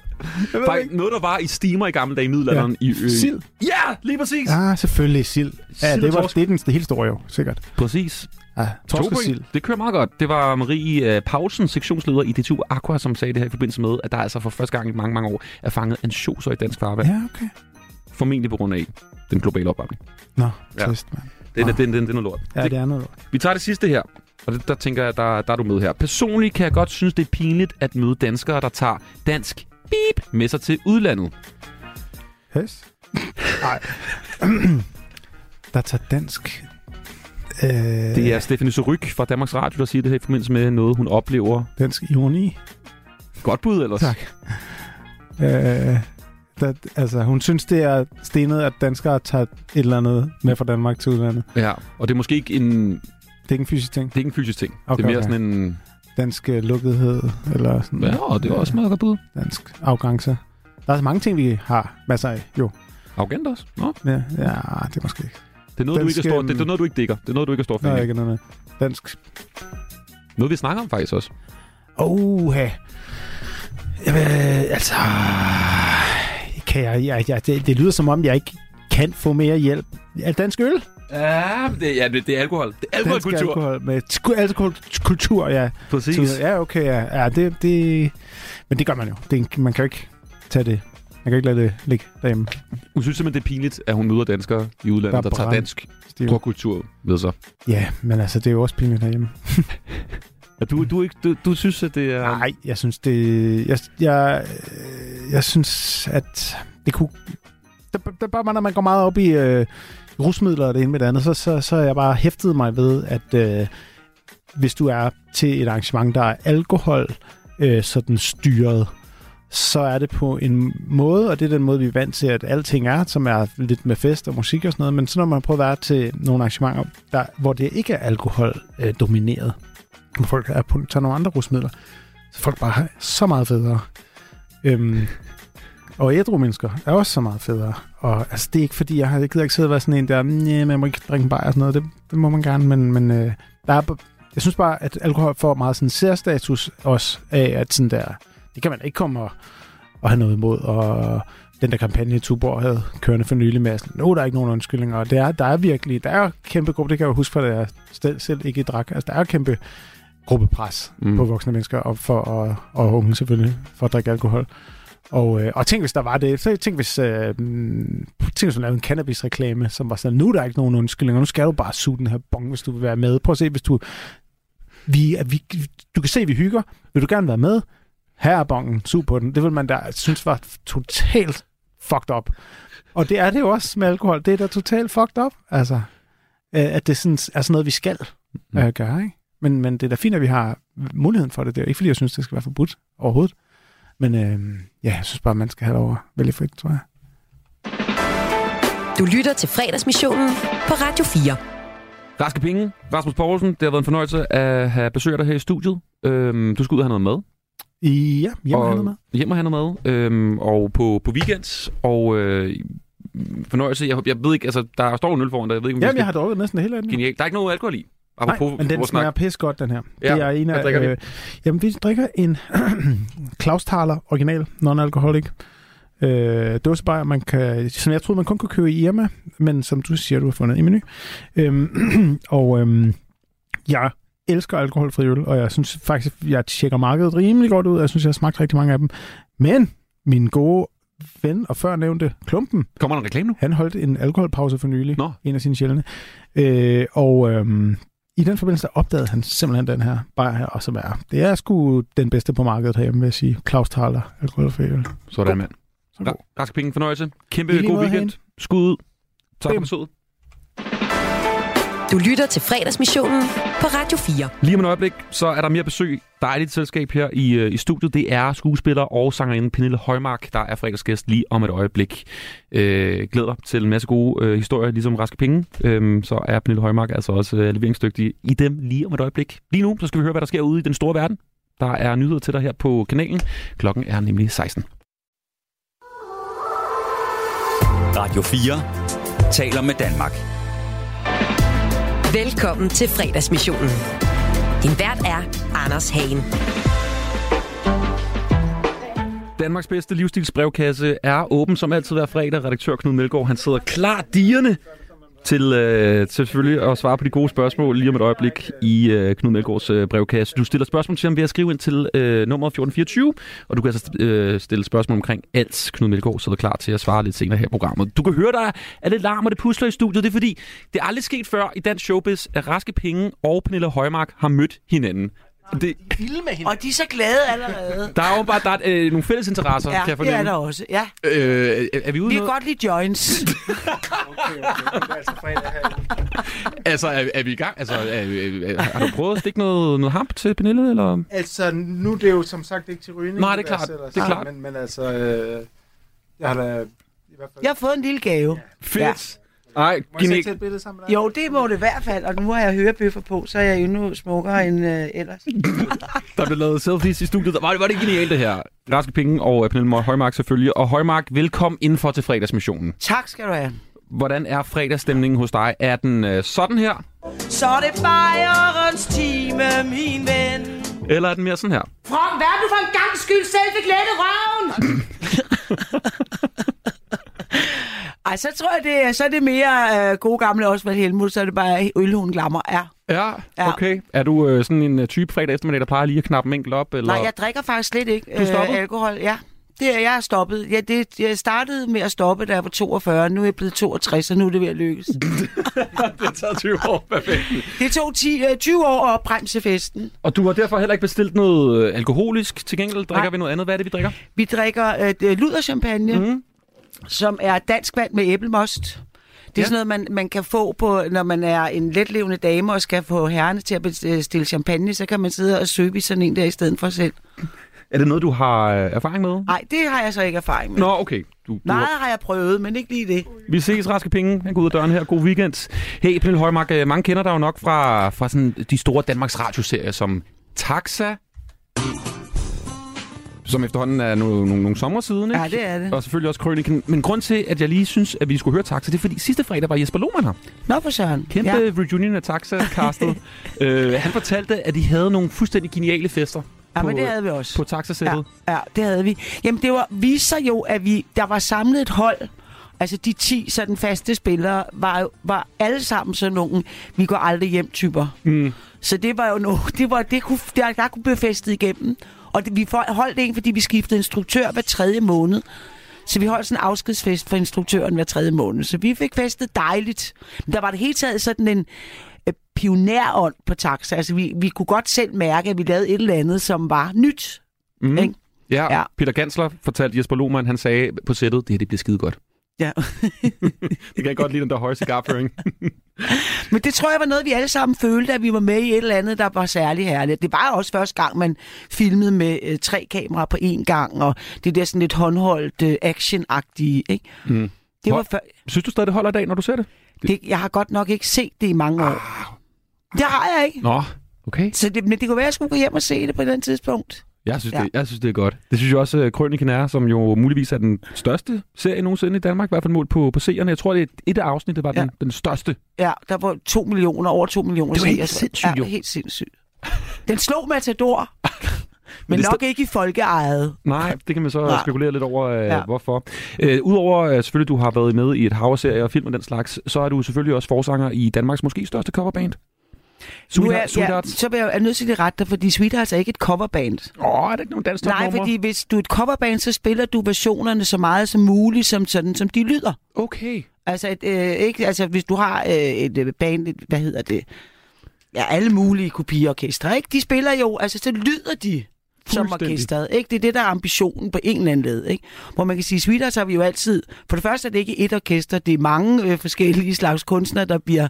Faktisk ikke. noget, der var i steamer i gamle dage i middelalderen. Ja. I, øh, Sild. Ja, lige præcis. Ja, selvfølgelig sild. Ja, Sild det, var, det er den det helt store jo, sikkert. Præcis. Ja, torsk To og point. sild. Det kører meget godt. Det var Marie øh, Paulsen, sektionsleder i DTU Aqua, som sagde det her i forbindelse med, at der altså for første gang i mange, mange år er fanget ansjoser i dansk farvand. Ja, okay. Formentlig på grund af den globale opvarmning. Nå, Ja. trist, mand. Det, det, det, det, det er noget lort. Ja, det, det er noget. lort. vi tager det sidste her, og det, der tænker jeg, der, der er du med her. Personligt kan jeg godt synes, det er pinligt at møde danskere, der tager dansk beep med sig til udlandet. Hest? Nej. der tager dansk. Øh, Det er Stephanie Suryk fra Danmarks Radio, der siger det her i forbindelse med noget, hun oplever. dansk ironi. Godt bud ellers. Tak. Øh, der, altså, hun synes, det er stenet, at danskere tager et eller andet med fra Danmark til udlandet. Ja, og det er måske ikke en, det Det er ikke en fysisk ting. er ikke en fysisk ting. Okay, det er mere okay. sådan en... Dansk øh, lukkethed, eller sådan Ja, og det er også meget godt bud. dansk arrogance. Der er så mange ting, vi har masser af, jo. Arrogant også. Nå, Ja, ja det er måske ikke. det er noget, Dansk, du ikke er stor, det, det, er noget, du ikke digger. Det er noget, du ikke er stor fan af. ikke noget. Dansk. Noget, vi snakker om faktisk også. Oh, hey. Jamen, altså... Kan jeg, jeg, jeg, det, det lyder som om, jeg ikke kan få mere hjælp. Er det dansk øl? Ja, det, ja, det, det er alkohol. Det er Dansk alkoholkultur. alkohol. Med sku- alkoholkultur, ja. Præcis. Så, ja, okay, ja. ja det, det, men det gør man jo. Det, man kan jo ikke tage det. Man kan ikke lade det ligge derhjemme. Hun synes simpelthen, det er pinligt, at hun møder danskere i udlandet, Der der, er tager dansk Stiv. kultur med sig. Ja, men altså, det er jo også pinligt herhjemme. Ja, du, du, ikke, du, du synes, at det er... Nej, jeg synes, det... Jeg, jeg, jeg synes, at det kunne... Der, der bare, når man går meget op i øh, rusmidler og det ene med det andet, så, så, så jeg bare hæftet mig ved, at øh, hvis du er til et arrangement, der er alkohol øh, sådan styret, så er det på en måde, og det er den måde, vi er vant til, at alting er, som er lidt med fest og musik og sådan noget, men så når man prøver at være til nogle arrangementer, der, hvor det ikke er alkohol øh, domineret, hvor folk er på, tager nogle andre rusmidler, så folk bare er så meget federe. Øhm, og ædru mennesker er også så meget federe. Og altså, det er ikke fordi, jeg har jeg gider ikke sidde og være sådan en der, nej, man må ikke drikke en bajer og sådan noget. Det, det må man gerne, men, men øh, der er, jeg synes bare, at alkohol får meget sådan særstatus også af, at sådan der, det kan man ikke komme og, og have noget imod. Og den der kampagne, Tuborg havde kørende for nylig med, sådan, no, der er ikke nogen undskyldninger. Og det er, der er virkelig, der er kæmpe gruppe, det kan jeg jo huske, for da jeg selv, selv ikke drak. Altså, der er kæmpe gruppepres Mm. på voksne mennesker, og for og, og unge selvfølgelig, for at drikke alkohol. Og, øh, og tænk, hvis der var det. Så tænk, hvis, øh, tænk, hvis man lavede en cannabis-reklame, som var sådan, nu er der ikke nogen undskyldninger, nu skal du bare suge den her bong, hvis du vil være med. Prøv at se, hvis du... Vi, vi, du kan se, at vi hygger. Vil du gerne være med? Her er bongen, sug på den. Det vil man da synes var totalt fucked up. Og det er det jo også med alkohol. Det er da totalt fucked up. Altså, øh, at det sådan, er sådan noget, vi skal Mm. øh, gøre, ikke? Men, men det er da fint, at vi har muligheden for det. Det er ikke, fordi jeg synes, det skal være forbudt overhovedet. Men øh, ja, jeg synes bare, man skal have lov at vælge frit, tror jeg. Du lytter til fredagsmissionen på Radio 4. Raske penge. Rasmus Poulsen, det har været en fornøjelse at have besøg af dig her i studiet. Øhm, du skal ud og have noget mad. Ja, hjemme og, og... med. Hjem og have noget mad. Øhm, og på, på weekends. Og øh, fornøjelse. Jeg, jeg ved ikke, altså, der står en øl foran dig. Jeg ved ikke, om vi Jamen, skal... jeg har drukket næsten det hele af den. Genialt. Der er ikke noget alkohol i. Nej, Apropos men den smager pis godt, den her. Ja, det er en af... drikker vi? Øh, jamen, vi drikker en Klaus Thaler original, non-alcoholic. Øh, dåsebajer, man kan, som jeg troede, man kun kunne købe i Irma, men som du siger, du har fundet i menu. Øhm, og øhm, jeg elsker alkoholfri øl, og jeg synes faktisk, jeg tjekker markedet rimelig godt ud. Jeg synes, jeg har smagt rigtig mange af dem. Men min gode ven og før nævnte Klumpen, Kommer der en reklame nu? han holdt en alkoholpause for nylig. Nå. En af sine sjældne. Øh, og øhm, i den forbindelse opdagede han simpelthen den her bar her, og som er, det er sgu den bedste på markedet herhjemme, vil jeg sige. Klaus Thaler, alkoholfri. Sådan, mand. Så god. Ra- Raske penge fornøjelse. Kæmpe god weekend. Hagen. Skud ud. Tak for besøget. Du lytter til fredagsmissionen på Radio 4. Lige om et øjeblik, så er der mere besøg. Dejligt selskab her i, øh, i studiet. Det er skuespiller og sangerinde Pernille Højmark, der er fredagsgæst lige om et øjeblik. Øh, glæder dig til en masse gode øh, historier, ligesom Raske Penge. Øhm, så er Pernille Højmark altså også øh, leveringsdygtig i dem lige om et øjeblik. Lige nu, så skal vi høre, hvad der sker ude i den store verden. Der er nyheder til dig her på kanalen. Klokken er nemlig 16. Radio 4 taler med Danmark. Velkommen til fredagsmissionen. Din vært er Anders Hagen. Danmarks bedste livsstilsbrevkasse er åben som altid hver fredag. Redaktør Knud Melgaard, han sidder klar dierne til, øh, til selvfølgelig at svare på de gode spørgsmål lige om et øjeblik i øh, Knud Melgaards øh, brevkasse. Du stiller spørgsmål til ham ved at skrive ind til øh, nummer 1424, og du kan altså øh, stille spørgsmål omkring alt. Knud Melgaard er klar til at svare lidt senere her i programmet. Du kan høre, der er lidt larm og det pusler i studiet. Det er fordi, det er aldrig sket før i dansk showbiz, at Raske Penge og Pernille Højmark har mødt hinanden. Det, Og de er så glade allerede. der er jo bare der er, øh, nogle fælles interesser, Ja, kan jeg det er fornemme. der også. Ja, Øh, er, er vi ude vi kan noget? godt lide joints. Altså, er, er vi i gang? Altså, er, er, er, har du prøvet at stikke noget, noget hamp til Pernille, eller? Altså, nu er det jo som sagt ikke til rygning. Nej, det er klart. Det er klart. Men, men altså, øh, jeg har da i hvert fald... Jeg har fået en lille gave. Fedt. Ej, Må jeg tage et billede sammen med dig? Jo, det må det i hvert fald, og nu har jeg hørebøffer på, så er jeg endnu smukkere end øh, ellers. der blev lavet selfies i studiet. Var det, var det genialt, det her? Raske Penge og øh, Pernille Højmark selvfølgelig. Og Højmark, velkommen indenfor til fredagsmissionen. Tak skal du have. Hvordan er fredagsstemningen hos dig? Er den øh, sådan her? Så er det fejrens time, min ven. Eller er den mere sådan her? From, hvad er du for en gang skyld selv fik lette røven? Ej, så tror jeg, det er, så er det mere øh, gode gamle Osvald Helmut, så er det bare ølhunden glammer. Ja. Ja, Ja. okay. Er du øh, sådan en øh, type fredag eftermiddag, der plejer lige at knappe en enkelt op? Eller? Nej, jeg drikker faktisk slet ikke øh, alkohol. Ja, det er jeg er stoppet. Ja, det, jeg startede med at stoppe, da jeg var 42. Nu er jeg blevet 62, og nu er det ved at lykkes. det har taget 20 år. Perfekt. Det tog 10, øh, 20 år at bremse festen. Og du har derfor heller ikke bestilt noget øh, alkoholisk. Til gengæld drikker Nej. vi noget andet. Hvad er det, vi drikker? Vi drikker øh, luderchampagne, mm. Som er dansk vand med æblemost. Det er Ja. sådan noget, man, man kan få, på, når man er en letlevende dame og skal få herrene til at bestille champagne, så kan man sidde og søge i sådan en der i stedet for selv. Er det noget, du har øh, erfaring med? Nej, det har jeg så ikke erfaring med. Nå, okay. Du, du Nej, har... har jeg prøvet, men ikke lige det. Vi ses, Raske Penge. Han går ud af døren her. God weekend. Hey, Pernille Højmark, øh, mange kender dig jo nok fra, fra sådan de store Danmarks radioserier som Taxa, som efterhånden er nogle, nogle, nogle sommer siden, ikke? Ja, det er det. Og selvfølgelig også Krøniken. Men grund til, at jeg lige synes, at vi skulle høre Taxa, det er fordi sidste fredag var Jesper Lohmann her. Nå for søren. Kæmpe ja. reunion af Taxa-castet. øh, han fortalte, at de havde nogle fuldstændig geniale fester Ja, på, men det havde vi også. på Taxa-sættet. Ja, ja, det havde vi. Jamen, det var, viste sig jo, at vi, der var samlet et hold. Altså, de 10 sådan faste spillere var, var alle sammen sådan nogle, vi går aldrig hjem typer. Mm. Så det var jo noget, det var, det kunne, der, der kunne blive festet igennem. Og det, vi holdt en, fordi vi skiftede instruktør hver tredje måned. Så vi holdt sådan en afskedsfest for instruktøren hver tredje måned. Så vi fik festet dejligt. Men der var det hele taget sådan en øh, pionerånd på taxa. Altså, vi, vi kunne godt selv mærke, at vi lavede et eller andet, som var nyt. Mm. Ikke? Ja, ja, Ja. Peter Gansler fortalte Jesper Lohmann, han sagde på sættet, det her det bliver skide godt. Ja. Det kan jeg godt lide, den der høje cigarføring. Men det tror jeg var noget, vi alle sammen følte, at vi var med i et eller andet, der var særlig herligt. Det var også første gang, man filmede med øh, tre kameraer på én gang, og det der sådan lidt håndholdt øh, action-agtige, ikke? Mm. Det var før, Synes du stadig, det holder i dag, når du ser det? det, jeg har godt nok ikke set det i mange år. Det har jeg ikke. Nå, okay. Så det, men det kunne være, at jeg skulle gå hjem og se det på et eller andet tidspunkt. Jeg synes, Ja. det, jeg synes, det er godt. Det synes jeg også, at Krøniken er, som jo muligvis er den største serie nogensinde i Danmark, i hvert fald målt på, på seerne. Jeg tror, det er et af afsnittet var Ja. den, den største. Ja, der var to millioner, over to millioner. Det var helt sindssygt, jo. Ja, helt sindssygt. Den slog Matador, men det nok ikke i folkeejet. Nej, det kan man så Nej. spekulere lidt over, øh, Ja. hvorfor. Øh, Udover øh, selvfølgelig, du har været med i et hav og film og den slags, så er du selvfølgelig også forsanger i Danmarks måske største coverband. Nu er, Sweetheart, ja, så vil jeg er nødt til at rette dig, fordi Sweethearts er ikke et coverband. Åh, er det ikke nogen dansk Nej, fordi hvis du er et coverband, så spiller du versionerne så meget som muligt, som, sådan, som de lyder. Okay. Altså, et, øh, ikke, altså hvis du har øh, et øh, band, et, hvad hedder det, ja, alle mulige kopiorkestre, ikke? De spiller jo, altså så lyder de som orkestret. Ikke? Det er det, der er ambitionen på en eller anden led. Ikke? Hvor man kan sige, Sweethearts har vi jo altid... For det første er det ikke et orkester, det er mange øh, forskellige slags kunstnere, der bliver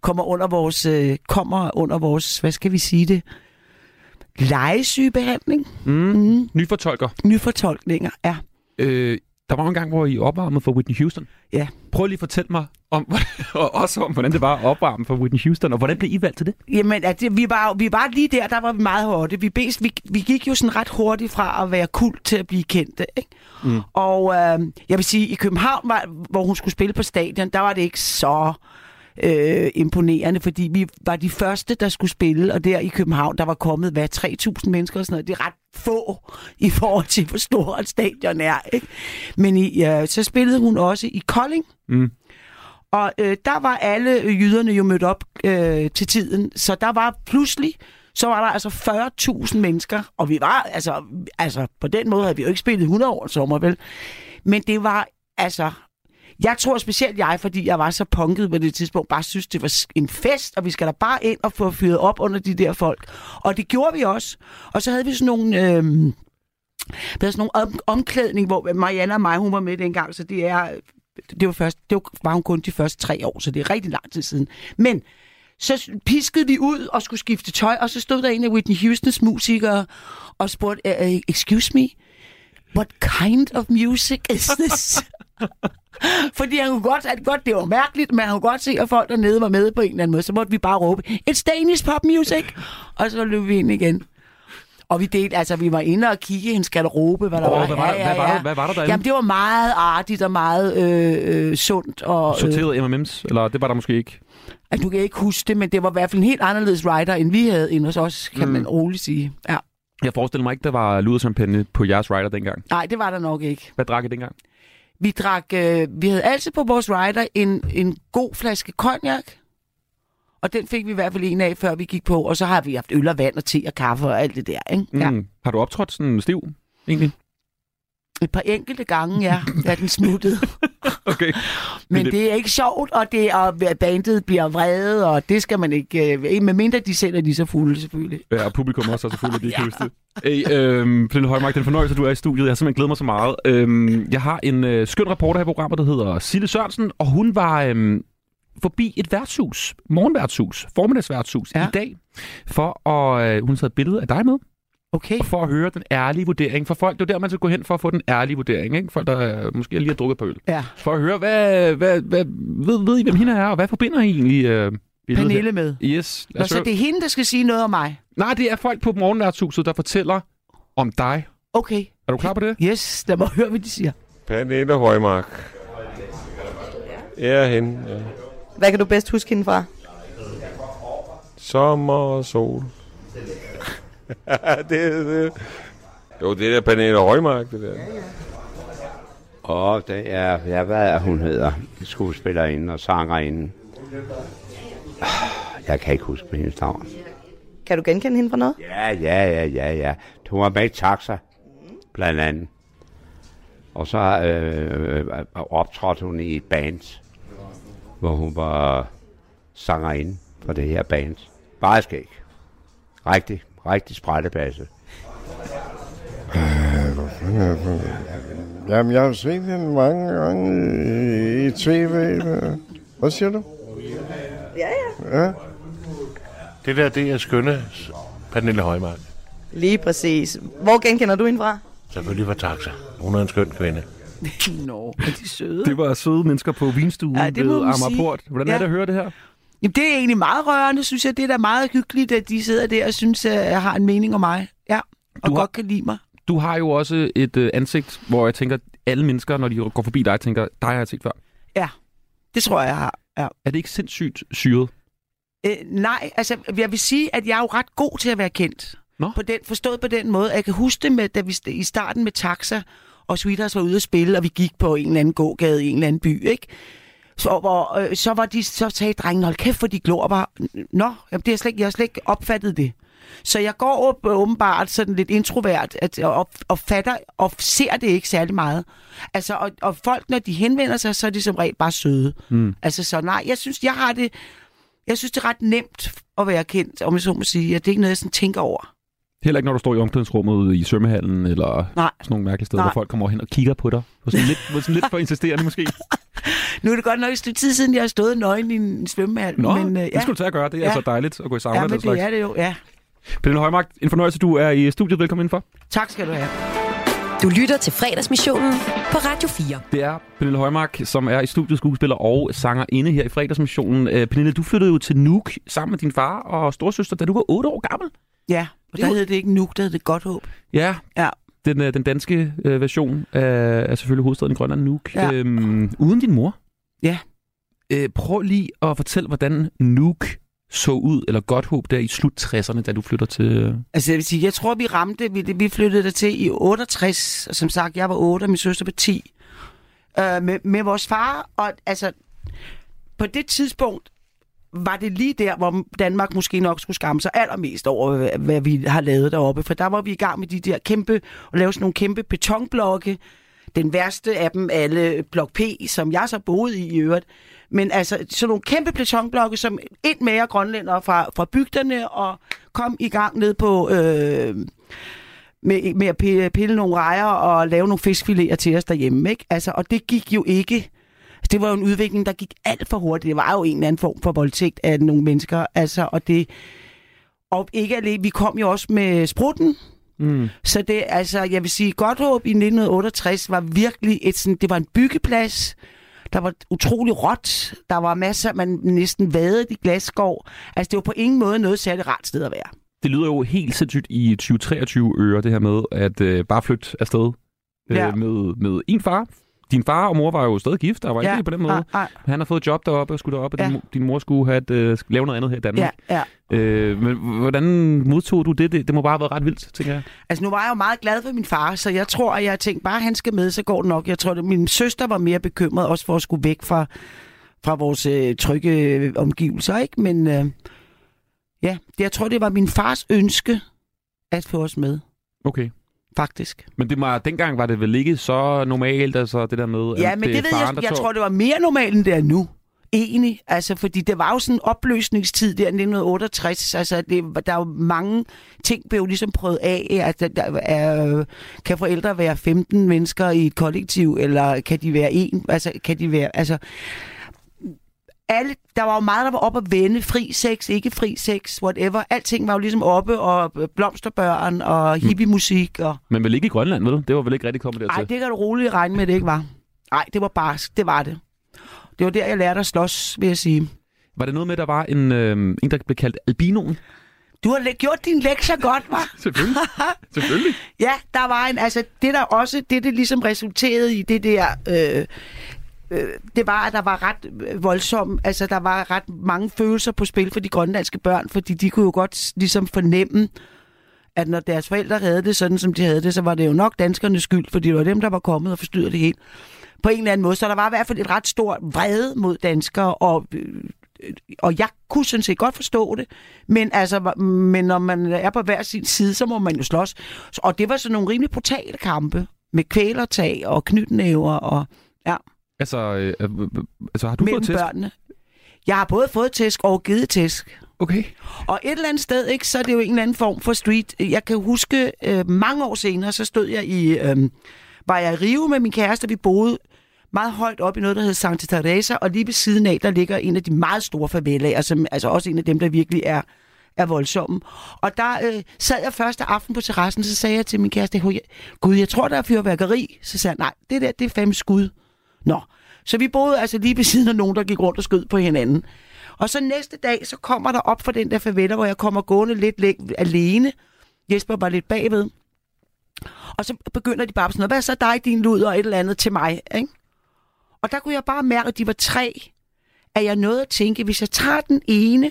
kommer under vores... Øh, kommer under vores, hvad skal vi sige det? Legesygebehandling? Mm. Mm. Nyfortolker. Nyfortolkninger, ja. Øh, der var en gang, hvor I opvarmede for Whitney Houston. Ja. Prøv lige at fortælle mig om, og også om, hvordan det var at opvarme for Whitney Houston, og hvordan blev I valgt til det? Jamen, at det, vi, var, vi var lige der, der var vi meget hurtigt. Vi, bes, vi, vi gik jo sådan ret hurtigt fra at være kult til at blive kendte. Ikke? Mm. Og øh, jeg vil sige, i København, var, hvor hun skulle spille på stadion, der var det ikke så øh, imponerende, fordi vi var de første, der skulle spille, og der i København, der var kommet, hvad, 3.000 mennesker og sådan noget. Det er ret få i forhold til, hvor stort et stadion er. Ikke? Men i, øh, så spillede hun også i Kolding, Mm og øh, der var alle øh, jyderne jo mødt op øh, til tiden, så der var pludselig, så var der altså 40.000 mennesker, og vi var, altså, altså på den måde havde vi jo ikke spillet 100 år sommer, vel? Men det var, altså, jeg tror specielt jeg, fordi jeg var så punket på det tidspunkt, bare synes, det var en fest, og vi skal da bare ind og få fyret op under de der folk. Og det gjorde vi også. Og så havde vi sådan nogle... Øh, der er sådan nogle om, omklædning, hvor Marianne og mig, hun var med dengang, så det er det var, først, det var, hun kun de første tre år, så det er rigtig lang tid siden. Men så piskede vi ud og skulle skifte tøj, og så stod der en af Whitney Houstons musikere og spurgte, uh, excuse me, what kind of music is this? Fordi han kunne godt, at godt, det var mærkeligt, men han kunne godt se, at folk dernede var med på en eller anden måde. Så måtte vi bare råbe, it's Danish pop music! Og så løb vi ind igen. Og vi delte, altså vi var inde og kigge i hendes garderobe, hvad der Åh, var. hvad var der- hvad var hvad var der derinde? Jamen det var meget artigt og meget øh, øh, sundt. Og, øh, Sorteret M&M's, eller det var der måske ikke? altså, du kan ikke huske det, men det var i hvert fald en helt anderledes rider, end vi havde inde hos os, kan Mm. man roligt sige. Ja. Jeg forestiller mig ikke, der var luderchampagne på jeres rider dengang. Nej, det var der nok ikke. Hvad drak I dengang? Vi drak, øh, vi havde altid på vores rider en, en god flaske cognac. Og den fik vi i hvert fald en af, før vi gik på. Og så har vi haft øl og vand og te og kaffe og alt det der, ikke? Ja. Mm. Har du optrådt sådan stiv, egentlig? Et par enkelte gange, ja, da den smuttede. Okay. Men det- det er ikke sjovt, og det og bandet bliver vrede, og det skal man ikke... Øh, medmindre de selv er lige så fulde, selvfølgelig. Ja, og publikum også, og selvfølgelig, de kan huske det. Hey, øhm, Pernille Højmark, det er en fornøjelse, at du er i studiet. Jeg har simpelthen glædet mig så meget. Øhm, jeg har en øh, skøn reporter her i programmet, der hedder Sille Sørensen, og hun var øhm, forbi et værtshus, morgenværtshus, formiddagsværtshus ja. I dag, for at øh, hun havde et billede af dig med, Okay. og for at høre den ærlige vurdering. For folk, det er der, man skal gå hen for at få den ærlige vurdering. Ikke? Folk, der øh, måske lige har drukket på øl. Ja. For at høre, hvad, hvad, hvad, ved, ved I, hvem hende er, og hvad forbinder I egentlig øh, billedet Pernille med. her? Yes. lad Nå, så det er hende, der skal sige noget om mig. Nej, det er folk på morgenværtshuset, der fortæller om dig. Okay. Er du klar på det? Yes, lad mig høre, hvad de siger. Pernille Højmark. Ja, hende. Ja. Hvad kan du bedst huske hende fra? Sommer og sol. det, det. Jo, det er Pernille Højmark, det der. Og det er, ja, hvad er hun hedder? Skuespillerinde og sangerinde. Jeg kan ikke huske hendes navn. Kan du genkende hende fra noget? Ja, ja, ja, ja, ja. Hun var med i Taxa, blandt andet. Og så øh, øh, optrådte hun i et band, hvor hun var sangerinde for det her band. Meget skæg. Rigtig, rigtig sprættebasse. Jamen, jeg har set hende mange gange i, i tv. Hvad siger du? Ja, ja. Ja. Det der, det er skønne Pernille Højmark. Lige præcis. Hvor genkender du hende fra? Selvfølgelig fra Taxa. Hun er en skøn kvinde. Nå, er de søde? Det var søde mennesker på vinstuen Ja, det ved. Amagerport. Hvordan ja. er det at høre det her? Jamen, det er egentlig meget rørende, synes jeg. Det er da meget hyggeligt, at de sidder der og synes, at jeg har en mening om mig. Ja, og Du har- godt kan lide mig. Du har jo også et øh, ansigt, hvor jeg tænker, alle mennesker, når de går forbi dig, tænker, dig har jeg set før. Ja, det tror jeg, jeg har. Ja. Er det ikke sindssygt syret? Øh, nej, altså jeg vil sige, at jeg er jo ret god til at være kendt. Nå. På den, forstået på den måde. Jeg kan huske det, med, da vi i starten med Taxa og Sweethearts var ude at spille, og vi gik på en eller anden gågade i en eller anden by, ikke? Så, hvor, øh, så, var de, så sagde drengen, hold kæft, for de glor bare. Nå, jamen, det er slet, ikke- jeg har slet ikke opfattet det. Så jeg går op, øh, åbenbart sådan lidt introvert at, og, og fatter og ser det ikke særlig meget. Altså, og, og folk, når de henvender sig, så er de som regel bare søde. Mm. Altså, så nej, jeg synes, jeg har det... Jeg synes, det er ret nemt at være kendt, om jeg så må sige. At det er ikke noget, jeg sådan tænker over. Heller ikke, når du står i omklædningsrummet i svømmehallen, eller Nej. sådan nogle mærkelige steder, Nej. hvor folk kommer hen og kigger på dig. På sådan lidt, på sådan lidt for insisterende måske. Nu er det godt nok et stykke tid siden, jeg har stået nøgen i en svømmehal. Nå, men, øh, det skulle du tage at gøre. Det er Ja. ja. så dejligt at gå i sauna Ja, og men den slags. det er det jo, ja. Pernille Højmark, en fornøjelse, du er i studiet. Velkommen indenfor. Tak skal du have. Du lytter til fredagsmissionen på Radio 4. Det er Pernille Højmark, som er i studiet skuespiller og sanger inde her i fredagsmissionen. Øh, Pernille, du flyttede jo til Nuuk sammen med din far og storsøster, da du var 8 år gammel. Ja, og der hed det ikke Nuuk, der hed det Godt Håb. Ja, Ja. den, øh, den danske øh, version af, af selvfølgelig hovedstaden i Grønland, Nuuk. Ja. Øhm, uden din mor. Ja. Øh, prøv lige at fortælle, hvordan Nuuk så ud, eller godt håb der i slut 60'erne, da du flytter til... øh, Altså, jeg vil sige, jeg tror, vi ramte, vi, vi flyttede der til i 68, og som sagt, jeg var 8, og min søster var 10, øh, med, med vores far, og altså, på det tidspunkt var det lige der, hvor Danmark måske nok skulle skamme sig allermest over, hvad, vi har lavet deroppe, for der var vi i gang med de der kæmpe, og lave sådan nogle kæmpe betonblokke, den værste af dem alle, blok P, som jeg så boede i i øvrigt. Men altså, sådan nogle kæmpe betonblokke, som ind med jer grønlændere fra, fra bygderne, og kom i gang ned på... Øh, med, med at pille, pille nogle rejer og lave nogle fiskfiléer til os derhjemme. Ikke? Altså, og det gik jo ikke... Det var jo en udvikling, der gik alt for hurtigt. Det var jo en eller anden form for voldtægt af nogle mennesker. Altså, og det... Og ikke alene, vi kom jo også med sprutten, Mm. så det, altså, jeg vil sige, Godthåb i 1968 var virkelig et sådan, det var en byggeplads. Der var utrolig råt. Der var masser, man næsten vadede i glasskov. Altså, det var på ingen måde noget særligt rart sted at være. Det lyder jo helt sindssygt i 2023 øre, det her med at øh, bare flytte afsted øh, Ja. med, med en far. Din far og mor var jo stadig gift, der var ikke Ja, det på den måde. nej, nej. Han har fået job deroppe og skulle deroppe, og Ja. din, mor- din mor skulle have et, øh, lave noget andet her i Danmark. Ja, ja. Øh, men hvordan modtog du det? det? Det må bare have været ret vildt, tænker jeg. Altså, nu var jeg jo meget glad for min far, så jeg tror, at jeg tænkte, bare han skal med, så går det nok. Jeg tror, at min søster var mere bekymret, også for at skulle væk fra, fra vores øh, trygge øh, omgivelser, ikke? Men øh, ja, jeg tror, det var min fars ønske at få os med, Okay. Faktisk. Men det var, dengang var det vel ikke så normalt, altså det der med, Ja, men det, er ved jeg, jeg tror, det var mere normalt, end det er nu. Egentlig, altså, fordi det var jo sådan en opløsningstid der i 1968, altså det, der er jo mange ting, blev jo ligesom prøvet af, at der, der er, kan forældre være 15 mennesker i et kollektiv, eller kan de være en, altså kan de være, altså alle, der var jo meget, der var op at vende, fri sex, ikke fri sex, whatever, alting var jo ligesom oppe, og blomsterbørn, og hippie-musik, og Men vel ikke i Grønland, vel? Det var vel ikke rigtig kommet dertil? Nej, det kan du roligt regne med, det ikke var. Nej, det var barsk, det var det. Det var der, jeg lærte at slås, vil jeg sige. Var det noget med, at der var en, øh, en der blev kaldt albinoen? Du har gjort din lektier godt, var? Selvfølgelig. Selvfølgelig. Ja, der var en, altså det der også, det det ligesom resulterede i det der, øh, øh, det var, at der var ret øh, voldsom, voldsomt, altså der var ret mange følelser på spil for de grønlandske børn, fordi de kunne jo godt ligesom fornemme, at når deres forældre havde det sådan, som de havde det, så var det jo nok danskernes skyld, fordi det var dem, der var kommet og forstyrrede det helt. På en eller anden måde. Så der var i hvert fald et ret stort vrede mod danskere, og, øh, og jeg kunne sådan set godt forstå det. Men, altså, men når man er på hver sin side, så må man jo slås. Og det var sådan nogle rimelig brutale kampe med kvælertag og knytnæver og ja, Altså, øh, øh, øh, altså har du mellem fået tæsk? børnene. Jeg har både fået tæsk og givet tæsk. Okay. Og et eller andet sted, ikke, så er det jo en eller anden form for street. Jeg kan huske, øh, mange år senere, så stod jeg i, øh, var jeg i Rio med min kæreste, vi boede meget højt op i noget, der hedder Santa Teresa, og lige ved siden af, der ligger en af de meget store favelaer, som altså også en af dem, der virkelig er, er voldsomme. Og der øh, sad jeg første aften på terrassen, så sagde jeg til min kæreste, "Hov, jeg- Gud, jeg tror, der er fyrværkeri. Så sagde jeg, nej, det der, det er fem skud. Nå, så vi boede altså lige ved siden af nogen, der gik rundt og skød på hinanden. Og så næste dag, så kommer der op for den der favela, hvor jeg kommer gående lidt læ- alene. Jesper var lidt bagved. Og så begynder de bare sådan noget, hvad er så dig, din lud og et eller andet til mig, ikke? Og der kunne jeg bare mærke, at de var tre, at jeg nåede at tænke, hvis jeg tager den ene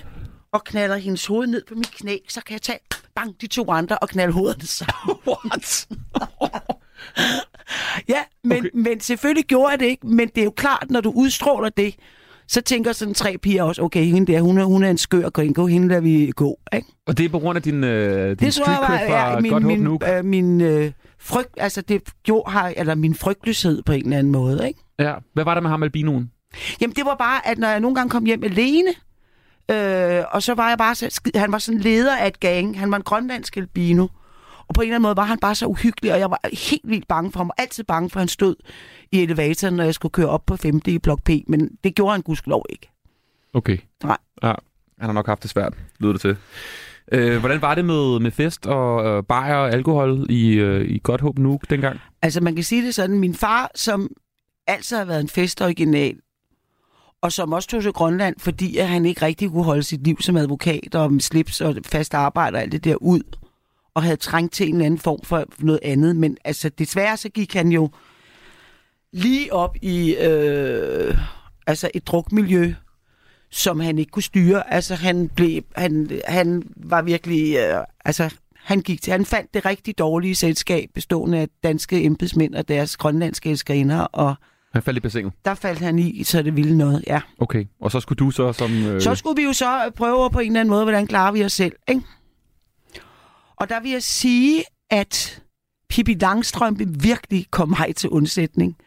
og knaller hendes hoved ned på mit knæ, så kan jeg tage bang, de to andre og knalde hovederne sammen. What? ja, men, okay. men selvfølgelig gjorde jeg det ikke, men det er jo klart, når du udstråler det, så tænker sådan tre piger også, okay, hende der, hun er, hun er en skør gringo, hende lader vi gå, ikke? Og det er på grund af din, øh, din Det tror jeg var fra ja, min, Godt min, Nuuk. øh, min øh, frygt, altså det gjorde har, eller min frygtløshed på en eller anden måde, ikke? Ja. Hvad var der med ham albinoen? Jamen det var bare, at når jeg nogle gange kom hjem alene, øh, og så var jeg bare, så han var sådan leder af et gang, han var en grønlandsk albino, Og på en eller anden måde var han bare så uhyggelig, og jeg var helt vildt bange for ham. og Altid bange for, at han stod i elevatoren, når jeg skulle køre op på 5. i blok P. Men det gjorde han gudskelov ikke. Okay. Nej. Ja, han har nok haft det svært, lyder det til. Øh, hvordan var det med, med fest og øh, bajer og alkohol i, øh, i Godt Håb Nuuk dengang? Altså man kan sige det sådan, min far, som altid har været en festoriginal, og som også tog til Grønland, fordi at han ikke rigtig kunne holde sit liv som advokat og med slips og fast arbejde og alt det der ud, og havde trængt til en eller anden form for noget andet. Men altså desværre så gik han jo lige op i øh, altså et drukmiljø, som han ikke kunne styre. Altså han blev, han, han var virkelig, øh, altså han gik til, han fandt det rigtig dårlige selskab bestående af danske embedsmænd og deres grønlandske elskerinder, og Han faldt i bassinet. der faldt han i, så det ville noget, ja. Okay, og så skulle du så som... Øh... Så skulle vi jo så prøve på en eller anden måde, hvordan klarer vi os selv, ikke? Og der vil jeg sige, at Pippi Langstrømpe virkelig kom mig til undsætning.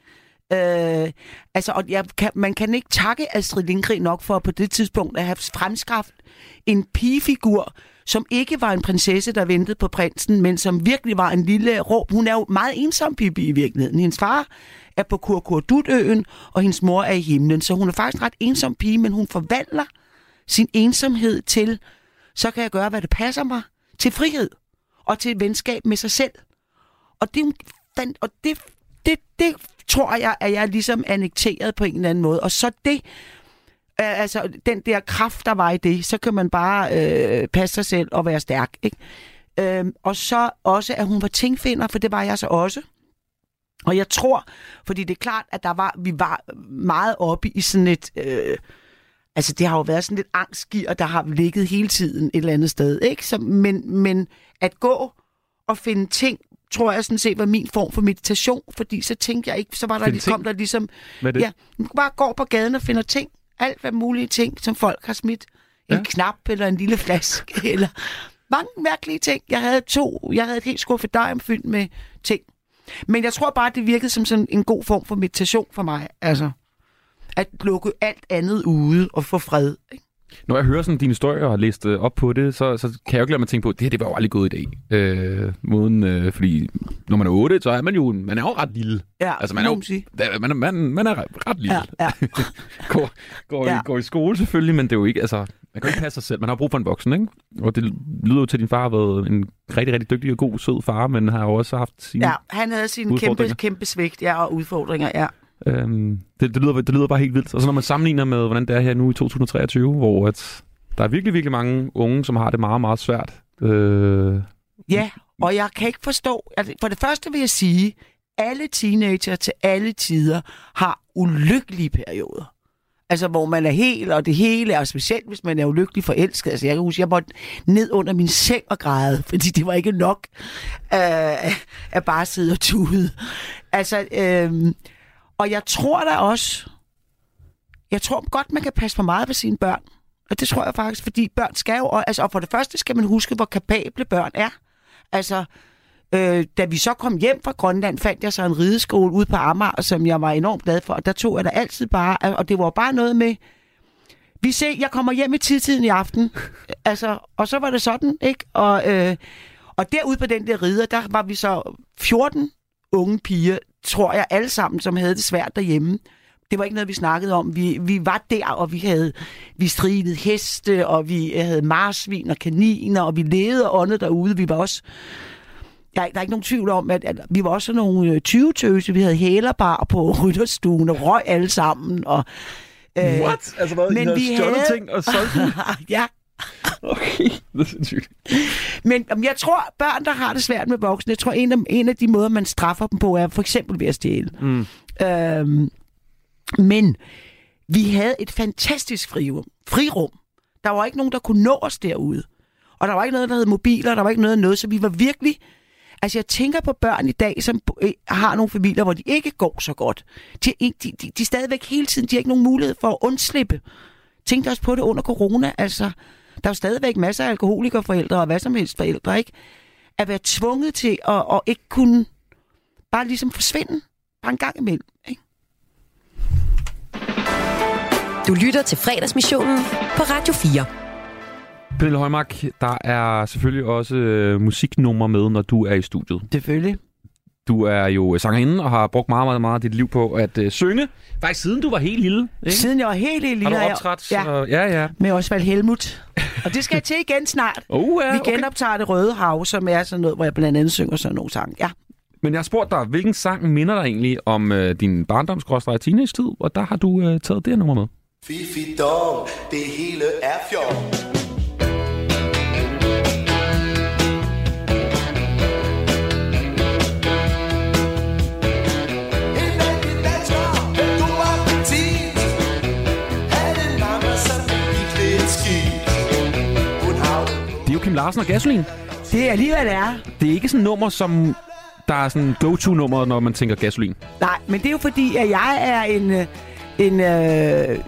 Øh, altså, og jeg kan, man kan ikke takke Astrid Lindgren nok for på det tidspunkt at have fremskaffet en pigefigur, som ikke var en prinsesse, der ventede på prinsen, men som virkelig var en lille råb. Hun er jo meget ensom, Pippi, i virkeligheden. Hendes far er på Kurkurdutøen, og hendes mor er i himlen, så hun er faktisk en ret ensom pige, men hun forvandler sin ensomhed til, så kan jeg gøre, hvad det passer mig, til frihed og til venskab med sig selv. Og det, den, og det, det, det tror jeg, at jeg er ligesom annekteret på en eller anden måde. Og så det, altså den der kraft, der var i det, så kan man bare øh, passe sig selv og være stærk. Ikke? Øh, og så også, at hun var tingfinder, for det var jeg så også. Og jeg tror, fordi det er klart, at der var, vi var meget oppe i sådan et... Øh, altså, det har jo været sådan lidt angstgear, der har ligget hele tiden et eller andet sted. Ikke? Så, men, men at gå og finde ting, tror jeg sådan set var min form for meditation, fordi så tænkte jeg ikke, så var der lige, kom der ligesom... Hvad det? Ja, man bare går på gaden og finder ting. Alt hvad mulige ting, som folk har smidt. En ja. knap eller en lille flaske, eller mange mærkelige ting. Jeg havde to, jeg havde et helt skuffedarium fyldt med ting. Men jeg tror bare, det virkede som sådan en god form for meditation for mig. Altså, at lukke alt andet ude og få fred. Ikke? Når jeg hører sådan din historie og har læst øh, op på det, så, så kan jeg jo ikke lade mig tænke på, at det her det var jo aldrig gået i dag. Øh, måden, øh, fordi når man er 8, så er man jo, man er jo ret lille. Ja, altså, man er jo, man da- man, er, man, man er ret, lille. Ja, ja. går, går, ja. I, går i skole selvfølgelig, men det er jo ikke, altså, man kan jo ikke passe sig selv. Man har brug for en voksen, ikke? Og det lyder jo til, at din far har været en rigtig, rigtig dygtig og god, sød far, men har jo også haft sine... Ja, han havde sine kæmpe, kæmpe svigt ja, og udfordringer, ja. Øhm, det, det, lyder, det lyder bare helt vildt. Og så når man sammenligner med, hvordan det er her nu i 2023, hvor at der er virkelig, virkelig mange unge, som har det meget, meget svært. Øh, Ja, og jeg kan ikke forstå... Altså, for det første vil jeg sige, alle teenager til alle tider har ulykkelige perioder. Altså, hvor man er helt, og det hele, og specielt hvis man er ulykkelig forelsket. Altså, jeg kan huske, jeg måtte ned under min seng og græde, fordi det var ikke nok øh, at bare sidde og tude. Altså, øh, og jeg tror da også, jeg tror godt, man kan passe for meget på sine børn. Og det tror jeg faktisk, fordi børn skal jo... og- Altså, og for det første skal man huske, hvor kapable børn er. Altså, øh, da vi så kom hjem fra Grønland, fandt jeg så en rideskole ude på Amager, som jeg var enormt glad for. Og der tog jeg da altid bare... Og det var bare noget med... Vi ser, jeg kommer hjem i tidtiden i aften. altså, og så var det sådan, ikke? Og, øh, og derude på den der rider, der var vi så 14 unge piger, tror jeg, alle sammen, som havde det svært derhjemme. Det var ikke noget, vi snakkede om. Vi, vi var der, og vi havde vi strilede heste, og vi havde marsvin og kaniner, og vi levede og åndede derude. Vi var også... Der er, der er ikke nogen tvivl om, at, at vi var også nogle øh, 20-tøse. Vi havde hælerbar på rytterstuen og røg alle sammen. Og, øh, What? Altså hvad? I havde stjålet ting og solgt dem? ja. Okay, det er sindssygt. Men om jeg tror, børn, der har det svært med voksne, jeg tror, en af, en af de måder, man straffer dem på, er for eksempel ved at stjæle. Mm. Øhm, men vi havde et fantastisk frirum. frirum. Der var ikke nogen, der kunne nå os derude. Og der var ikke noget, der hed mobiler, der var ikke noget noget, så vi var virkelig... Altså, jeg tænker på børn i dag, som øh, har nogle familier, hvor de ikke går så godt. De, de, de, de er stadigvæk hele tiden, de har ikke nogen mulighed for at undslippe. Tænk også på det under corona, altså. Der er jo stadigvæk masser af alkoholikerforældre og hvad som helst forældre, ikke? At være tvunget til at, at ikke kunne bare ligesom forsvinde. Bare en gang imellem, ikke? Du lytter til fredagsmissionen på Radio 4. Pernille Højmark, der er selvfølgelig også øh, musiknummer med, når du er i studiet. Selvfølgelig. Du er jo sangerinde og har brugt meget, meget, meget af dit liv på at øh, synge. Faktisk siden du var helt lille. Ikke? Siden jeg var helt, helt lille. Har du jeg- optrådt? Ja, Og, ja, ja. med Osvald Helmut. Og det skal jeg til igen snart. Oh, ja, Vi okay. genoptager det Røde Hav, som er sådan noget, hvor jeg blandt andet synger sådan nogle sange. Ja. Men jeg har spurgt dig, hvilken sang minder dig egentlig om øh, din barndoms teenage-tid? Og der har du øh, taget det her nummer med. Fifi dog, det hele er fjord. Kim Larsen og Gasolin. Det er alligevel er. Det er ikke sådan et nummer, som der er sådan go-to-nummer, når man tænker gasolin. Nej, men det er jo fordi, at jeg er en... øh, en øh,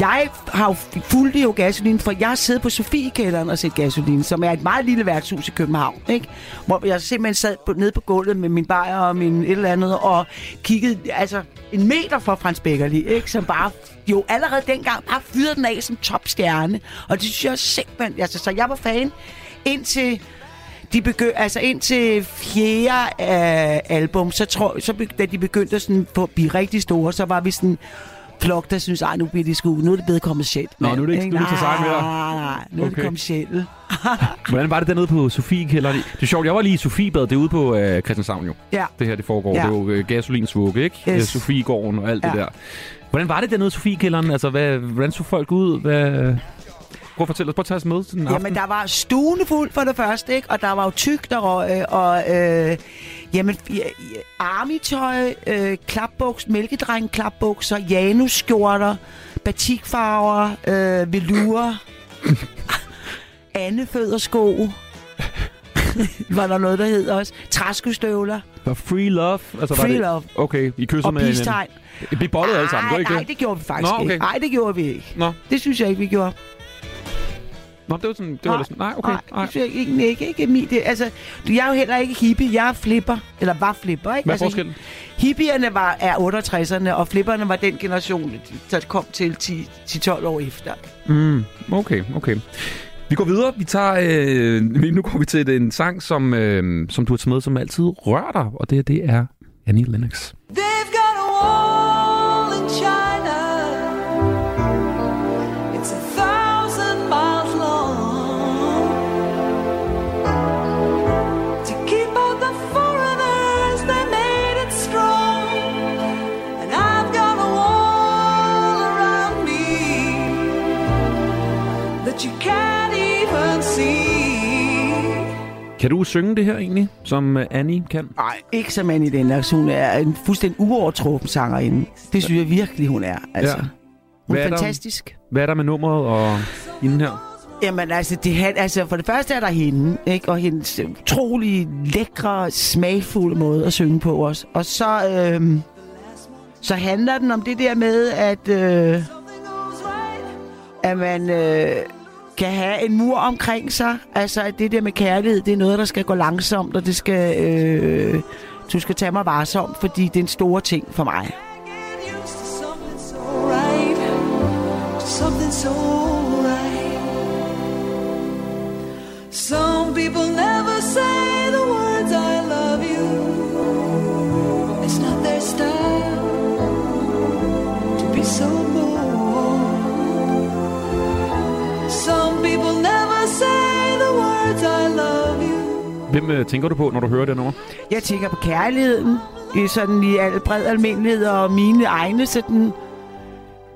jeg har jo fulgt jo gasolin, for jeg har siddet på Sofiekælderen og set gasolin, som er et meget lille værtshus i København, ikke? Hvor jeg simpelthen sad på, nede på gulvet med min bajer og min et eller andet, og kiggede altså en meter fra Frans Beckerli, ikke? Som bare jo allerede dengang bare fyrede den af som topstjerne. Og det synes jeg simpelthen... Altså, så jeg var fan indtil de begynd, altså indtil fjerde øh, album, så tror så be- da de begyndte sådan på at blive rigtig store, så var vi sådan flok, der synes, ej, nu bliver det sgu, nu er det blevet kommercielt. Nå, mand." nu er det ikke- nu er det så sejt mere. Nej, nej, nu er det Okay. kommercielt. Hvordan var det dernede på Sofiekælderen? Det er sjovt, jeg var lige i Sofiebad, det er ude på øh, Christianshavn jo. Ja. Det her, det foregår. Ja. Det er jo øh, gasolins vugge, ikke? Yes. Yes. Sofiegården og alt Ja. det der. Hvordan var det dernede i Sofiekælderen? Altså, hvad, hvordan så folk ud? Hvad... Prøv at fortælle os. Prøv at tage os med til den aften. Jamen, der var stuende fuld for det første, ikke? Og der var jo tyk, der røg, og øh, jamen, ja, ja, armitøj, øh, klapbuks, mælkedreng, klapbukser, janusskjorter, batikfarver, øh, velour, andeføddersko. var der noget, der hed også. Træskostøvler. Var free love? Altså, var Free det... love. Okay, I kyssede Og med... en- peace-tegn. I blev bollet alle sammen, Nej, I ikke nej, det? det gjorde vi faktisk Nå, okay. ikke. Nej, det gjorde vi ikke. Nå. Det synes jeg ikke, vi gjorde. Nå, det var sådan... Det var lidt sådan... Nej, okay. Nej, det synes jeg ikke, ikke, ikke, ikke det, altså, jeg er jo heller ikke hippie, jeg er flipper, eller var flipper, ikke? Hvad er altså, forskellen? Hippierne var, er 68'erne, og flipperne var den generation, der kom til 10 10-12 år efter. Mm, okay, okay. Vi går videre. Vi tager, øh, nu går vi til en sang, som, øh, som du har taget med, som altid rører dig, og det, det er Annie Lennox. They've Kan du synge det her egentlig, som øh, Annie kan? Nej, ikke som Annie Lennox. Hun er en fuldstændig uovertruppen sangerinde. Det synes jeg virkelig, hun er. Altså. Ja. Hun er er der- fantastisk. Hvad er der med nummeret og inden her? Jamen altså, det, han- altså, for det første er der hende, ikke? og hendes utrolig lækre, smagfulde måde at synge på os. Og så, øhm, så handler den om det der med, at, øh, at man øh, kan have en mur omkring sig. Altså, at det der med kærlighed, det er noget, der skal gå langsomt, og det skal, øh, du skal tage mig varsomt, fordi det er en stor ting for mig. Some people never say the word. Hvem øh, tænker du på, når du hører det nummer? Jeg tænker på kærligheden, i sådan i al bred almindelighed, og mine egne sådan...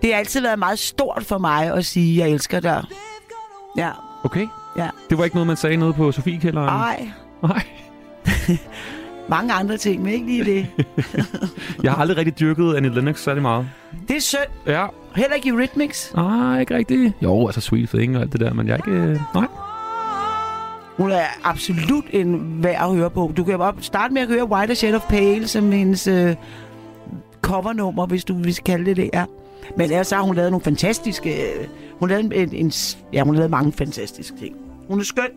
Det har altid været meget stort for mig at sige, at jeg elsker dig. Ja, Okay. ja. Det var ikke noget, man sagde nede på Sofiekælderen? Ej. Nej. Mange andre ting, men ikke lige det. Jeg har aldrig rigtig dyrket Annie Lennox særlig meget. Det er synd. Ja. Heller ikke i Rhythmics. Nej, ikke rigtigt. Jo, altså Sweet Thing og alt det der, men jeg er ikke... Nej. Hun er absolut en værd at høre på. Du kan bare starte med at høre White Shade of Pale som hendes øh, covernummer, hvis du vil kalde det det, ja. Men ellers har hun lavet nogle fantastiske... Øh, hun lavede en, en, ja, hun lavede mange fantastiske ting. Hun er skøn.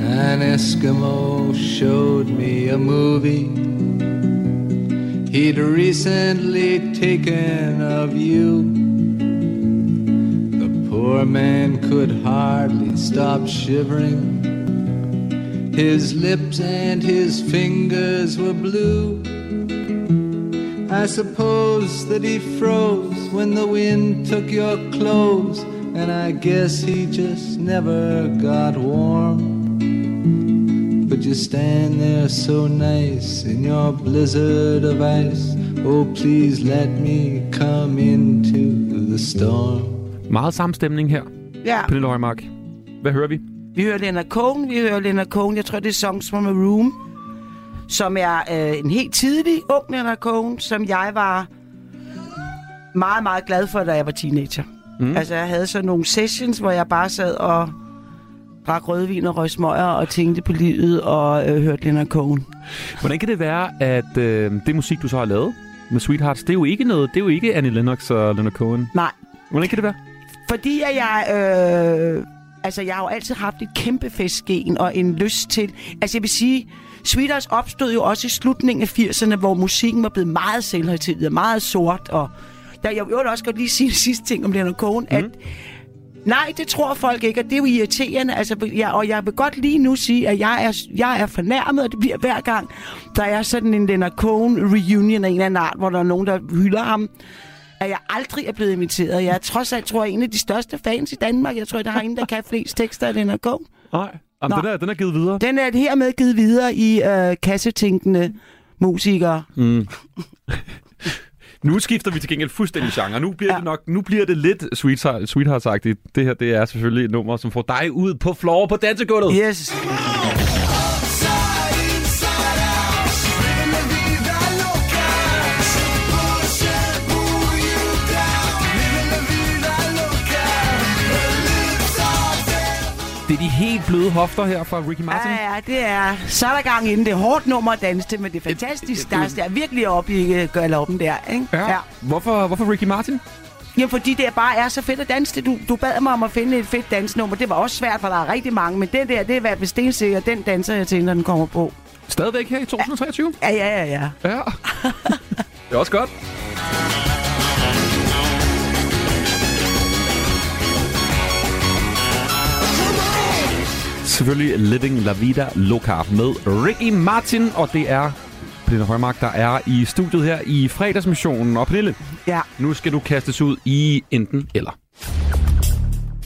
An Eskimo showed me a movie he'd recently taken of you. Poor man could hardly stop shivering. His lips and his fingers were blue. I suppose that he froze when the wind took your clothes, and I guess he just never got warm. But you stand there so nice in your blizzard of ice. Oh, please let me come into the storm. Meget sammenstemning her. Ja. Pernille Højmark. Hvad hører vi? Vi hører Leonard Cohen, vi hører Leonard Cohen, jeg tror det er Songs from a Room, som er øh, en helt tidlig ung Leonard Cohen, som jeg var meget, meget glad for, da jeg var teenager. Mm. Mm. Altså jeg havde så nogle sessions, hvor jeg bare sad og drak rødvin og røg smøger og tænkte på livet og øh, hørte Leonard Cohen. Hvordan kan det være, at øh, det musik, du så har lavet med Sweethearts, det er jo ikke noget, det er jo ikke Annie Lennox og Leonard Cohen. Nej. Hvordan kan det være? Fordi at jeg... Øh, altså, jeg har jo altid haft et kæmpe festgen og en lyst til... Altså, jeg vil sige... Sweethearts opstod jo også i slutningen af 80'erne, hvor musikken var blevet meget selvhøjtidlig og meget sort. Og der, jeg vil også godt lige sige det sidste ting om Leonard Cohen, mm. at Nej, det tror folk ikke, og det er jo irriterende. Altså, jeg, og jeg vil godt lige nu sige, at jeg er, jeg er fornærmet, og det bliver hver gang, der er sådan en Leonard Cohen reunion af en eller anden art, hvor der er nogen, der hylder ham at jeg aldrig er blevet inviteret. Jeg er trods alt, tror jeg, en af de største fans i Danmark. Jeg tror, der har en, der kan flest tekster af Leonard Cohen. Nej. Jamen, den, er, den er givet videre. Den er hermed givet videre i øh, kassetænkende musikere. Mm. nu skifter vi til gengæld fuldstændig genre. Nu bliver, ja. det, nok, nu bliver det lidt sweetheart, sweetheart-agtigt. Det her det er selvfølgelig et nummer, som får dig ud på floor på dansegulvet. Yes. Det er de helt bløde hofter her fra Ricky Martin. Ja, ja, det er... Så er der gang inden. Det er hårdt nummer at danse til, men det er fantastisk. Der er, er virkelig op i øh, galoppen der, ikke? Ja. ja. Hvorfor, hvorfor Ricky Martin? Jamen, fordi det bare er så fedt at danse til. Du, du bad mig om at finde et fedt dansnummer. Det var også svært, for der er rigtig mange. Men det der, det er hvad ved stensikker. Den danser jeg til, når den kommer på. Stadigvæk her i 2023? Ja, ja, ja, ja. Ja. det er også godt. Selvfølgelig Living La Vida Loca med Ricky Martin, og det er Pernille Højmark, der er i studiet her i fredagsmissionen. Og Pernille, ja. nu skal du kastes ud i enten eller.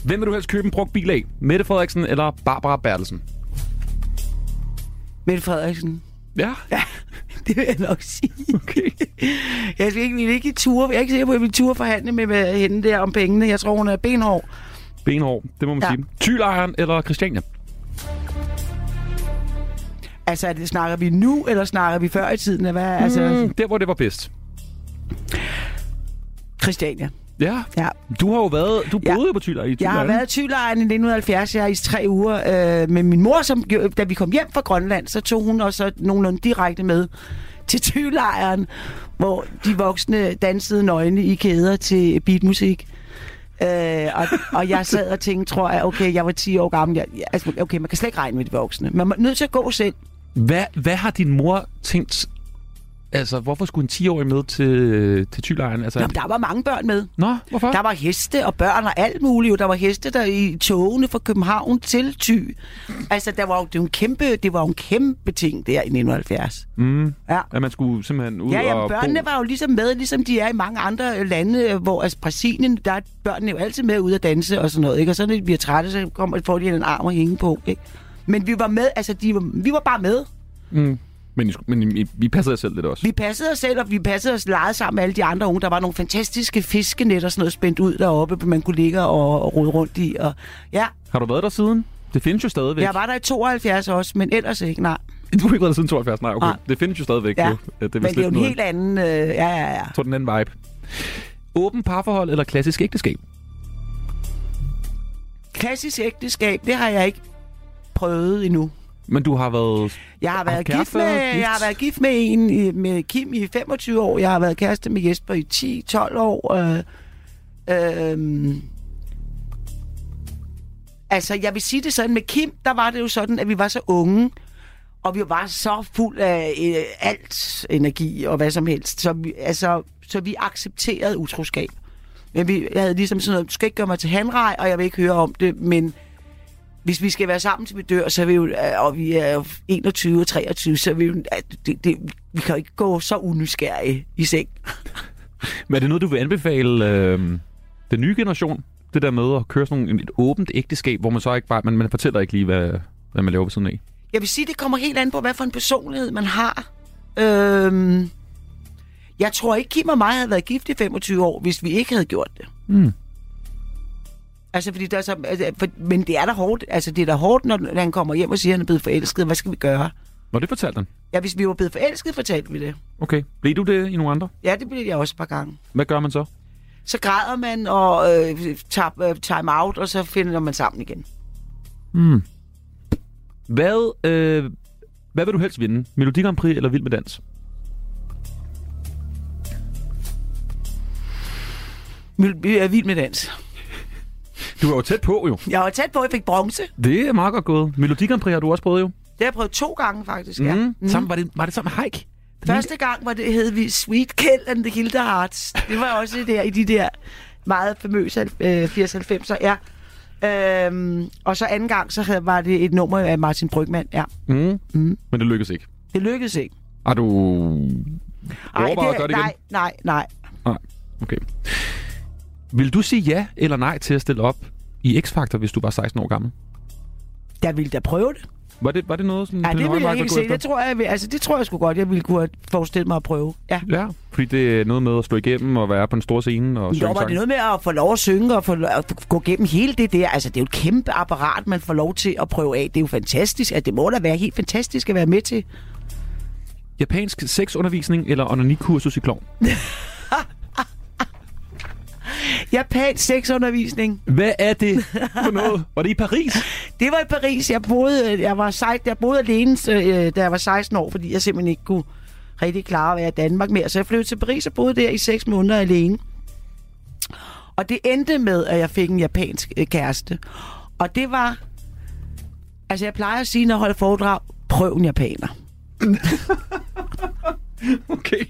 Hvem vil du helst købe en brugt bil af? Mette Frederiksen eller Barbara Bertelsen? Mette Frederiksen. Ja? Ja, det vil jeg nok sige. Okay. Jeg vil ikke, vil ikke i ture. Jeg er ikke sikker på, at jeg vil ture forhandle med, med hende der om pengene. Jeg tror, hun er benhård. Benhård, det må man Ja. sige. Tylejren eller Christiania? Altså, er det, snakker vi nu, eller snakker vi før i tiden? Hvad? Altså, Mm, der, hvor det var bedst. Christiania. Ja. ja. Du har jo været... Du Ja. boede jo på Tylejren i Jeg har Tylejren. været i Thylejren i 1970. Jeg er i tre uger øh, med min mor, som, da vi kom hjem fra Grønland, så tog hun også nogenlunde direkte med til Thylejren, hvor de voksne dansede nøgne i kæder til beatmusik. Øh, og, og jeg sad og tænkte, tror jeg, okay, jeg var 10 år gammel. Jeg- altså, okay, man kan slet ikke regne med de voksne. Man er nødt til at gå selv. Hvad, hvad har din mor tænkt... Altså, hvorfor skulle en 10-årig med til, til Tylejren? Altså, Jamen, der var mange børn med. Nå, hvorfor? Der var heste og børn og alt muligt. Der var heste der i togene fra København til Thy. Altså, der var jo, det, var en kæmpe, det var jo en kæmpe ting der i 1970. Mm, Ja. At man skulle simpelthen ud Ja, ja, og børnene bo. var jo ligesom med, ligesom de er i mange andre lande, hvor altså Brasilien, der er børnene jo altid med ud at danse og sådan noget, ikke? Og så når de bliver trætte, så kommer, får de en arm at hænge på, ikke? Men vi var med, altså de vi var bare med. Mm. Men, I, men I, vi passede jer selv lidt også. Vi passede os selv, og vi passede os leget sammen med alle de andre unge. Der var nogle fantastiske fiskenet og sådan noget spændt ud deroppe, man kunne ligge og, og rode rundt i. Og, ja, Har du været der siden? Det findes jo stadigvæk. jeg var der i 72 også, men ellers ikke, nej. Du har ikke været der siden 72, nej, okay. Nej. Det findes jo stadigvæk. Ja, jo. Det er men det er jo lidt en noget- helt anden... Øh, ja, ja, ja. Jeg tror, den anden vibe. Åben parforhold eller klassisk ægteskab? Klassisk ægteskab, det har jeg ikke prøvet endnu. Men du har været... Jeg har været gift med, jeg har været gift med en med Kim i 25 år. Jeg har været kæreste med Jesper i 10-12 år. Øh, øh, altså, jeg vil sige det sådan, med Kim, der var det jo sådan, at vi var så unge, og vi var så fuld af øh, alt energi og hvad som helst. Så vi, altså, så vi accepterede utroskab. Men vi, jeg havde ligesom sådan noget, du skal ikke gøre mig til handrej, og jeg vil ikke høre om det, men hvis vi skal være sammen til vi dør, så er vi jo, øh, og vi er jo 21 og 23, så er vi jo, at det, det, vi kan jo ikke gå så unysgerrige i seng. Men er det noget, du vil anbefale øh, den nye generation? Det der med at køre sådan nogle, et åbent ægteskab, hvor man så ikke bare, man, man fortæller ikke lige, hvad, hvad man laver ved siden af. Jeg vil sige, det kommer helt an på, hvad for en personlighed man har. Øhm, jeg tror ikke, Kim og mig havde været gift i 25 år, hvis vi ikke havde gjort det. Mm. Altså, fordi der er så, altså, for, men det er da hårdt. Altså, det er da hårdt, når, når han kommer hjem og siger, at han er blevet forelsket. Hvad skal vi gøre? Nå, det fortalte han. Ja, hvis vi var blevet forelsket, fortalte vi det. Okay. Blev du det i nogle andre? Ja, det blev jeg også et par gange. Hvad gør man så? Så græder man og øh, tager øh, time out, og så finder man sammen igen. Mm. Hvad, øh, hvad vil du helst vinde? Melodi Grand Prix eller Vild med Dans? Vi er vild med dans. Du var jo tæt på, jo. Jeg var tæt på, jeg fik bronze. Det er meget godt gået. Melodi Grand Prix har du også prøvet, jo. Det har jeg prøvet to gange, faktisk, ja. Mm. Sammen, var, det, var det sammen med Heik? Første gang var det, hed vi Sweet Kill and the Hildeharts. Det var også der i de der meget famøse øh, 80-90'er, ja. Øhm, og så anden gang, så havde, var det et nummer af Martin Brygman, ja. Mm. Mm. Men det lykkedes ikke. Det lykkedes ikke. Har du Ej, overvejet at gøre det nej, nej, nej. Nej, okay. Vil du sige ja eller nej til at stille op i X-Factor, hvis du var 16 år gammel? Jeg ville da prøve det. Var det, var det noget, som Nej, det Pernille vil jeg ikke se. Det tror jeg, vil- altså, det tror jeg sgu godt, jeg ville kunne forestille mig at prøve. Ja. Ja, fordi det er noget med at stå igennem og være på en stor scene og Jo, synge var det noget med at få lov at synge og få, at gå gennem hele det der. Altså, det er jo et kæmpe apparat, man får lov til at prøve af. Det er jo fantastisk. Altså, det må da være helt fantastisk at være med til. Japansk sexundervisning eller onanikursus i klovn? Japansk sexundervisning. Hvad er det for noget? Var det i Paris? Det var i Paris. Jeg boede, jeg var, sej- jeg boede alene, øh, da jeg var 16 år, fordi jeg simpelthen ikke kunne rigtig klare at være i Danmark mere. Så jeg flyttede til Paris og boede der i 6 måneder alene. Og det endte med, at jeg fik en japansk øh, kæreste. Og det var... Altså, jeg plejer at sige, når jeg holder foredrag, prøv en japaner. okay.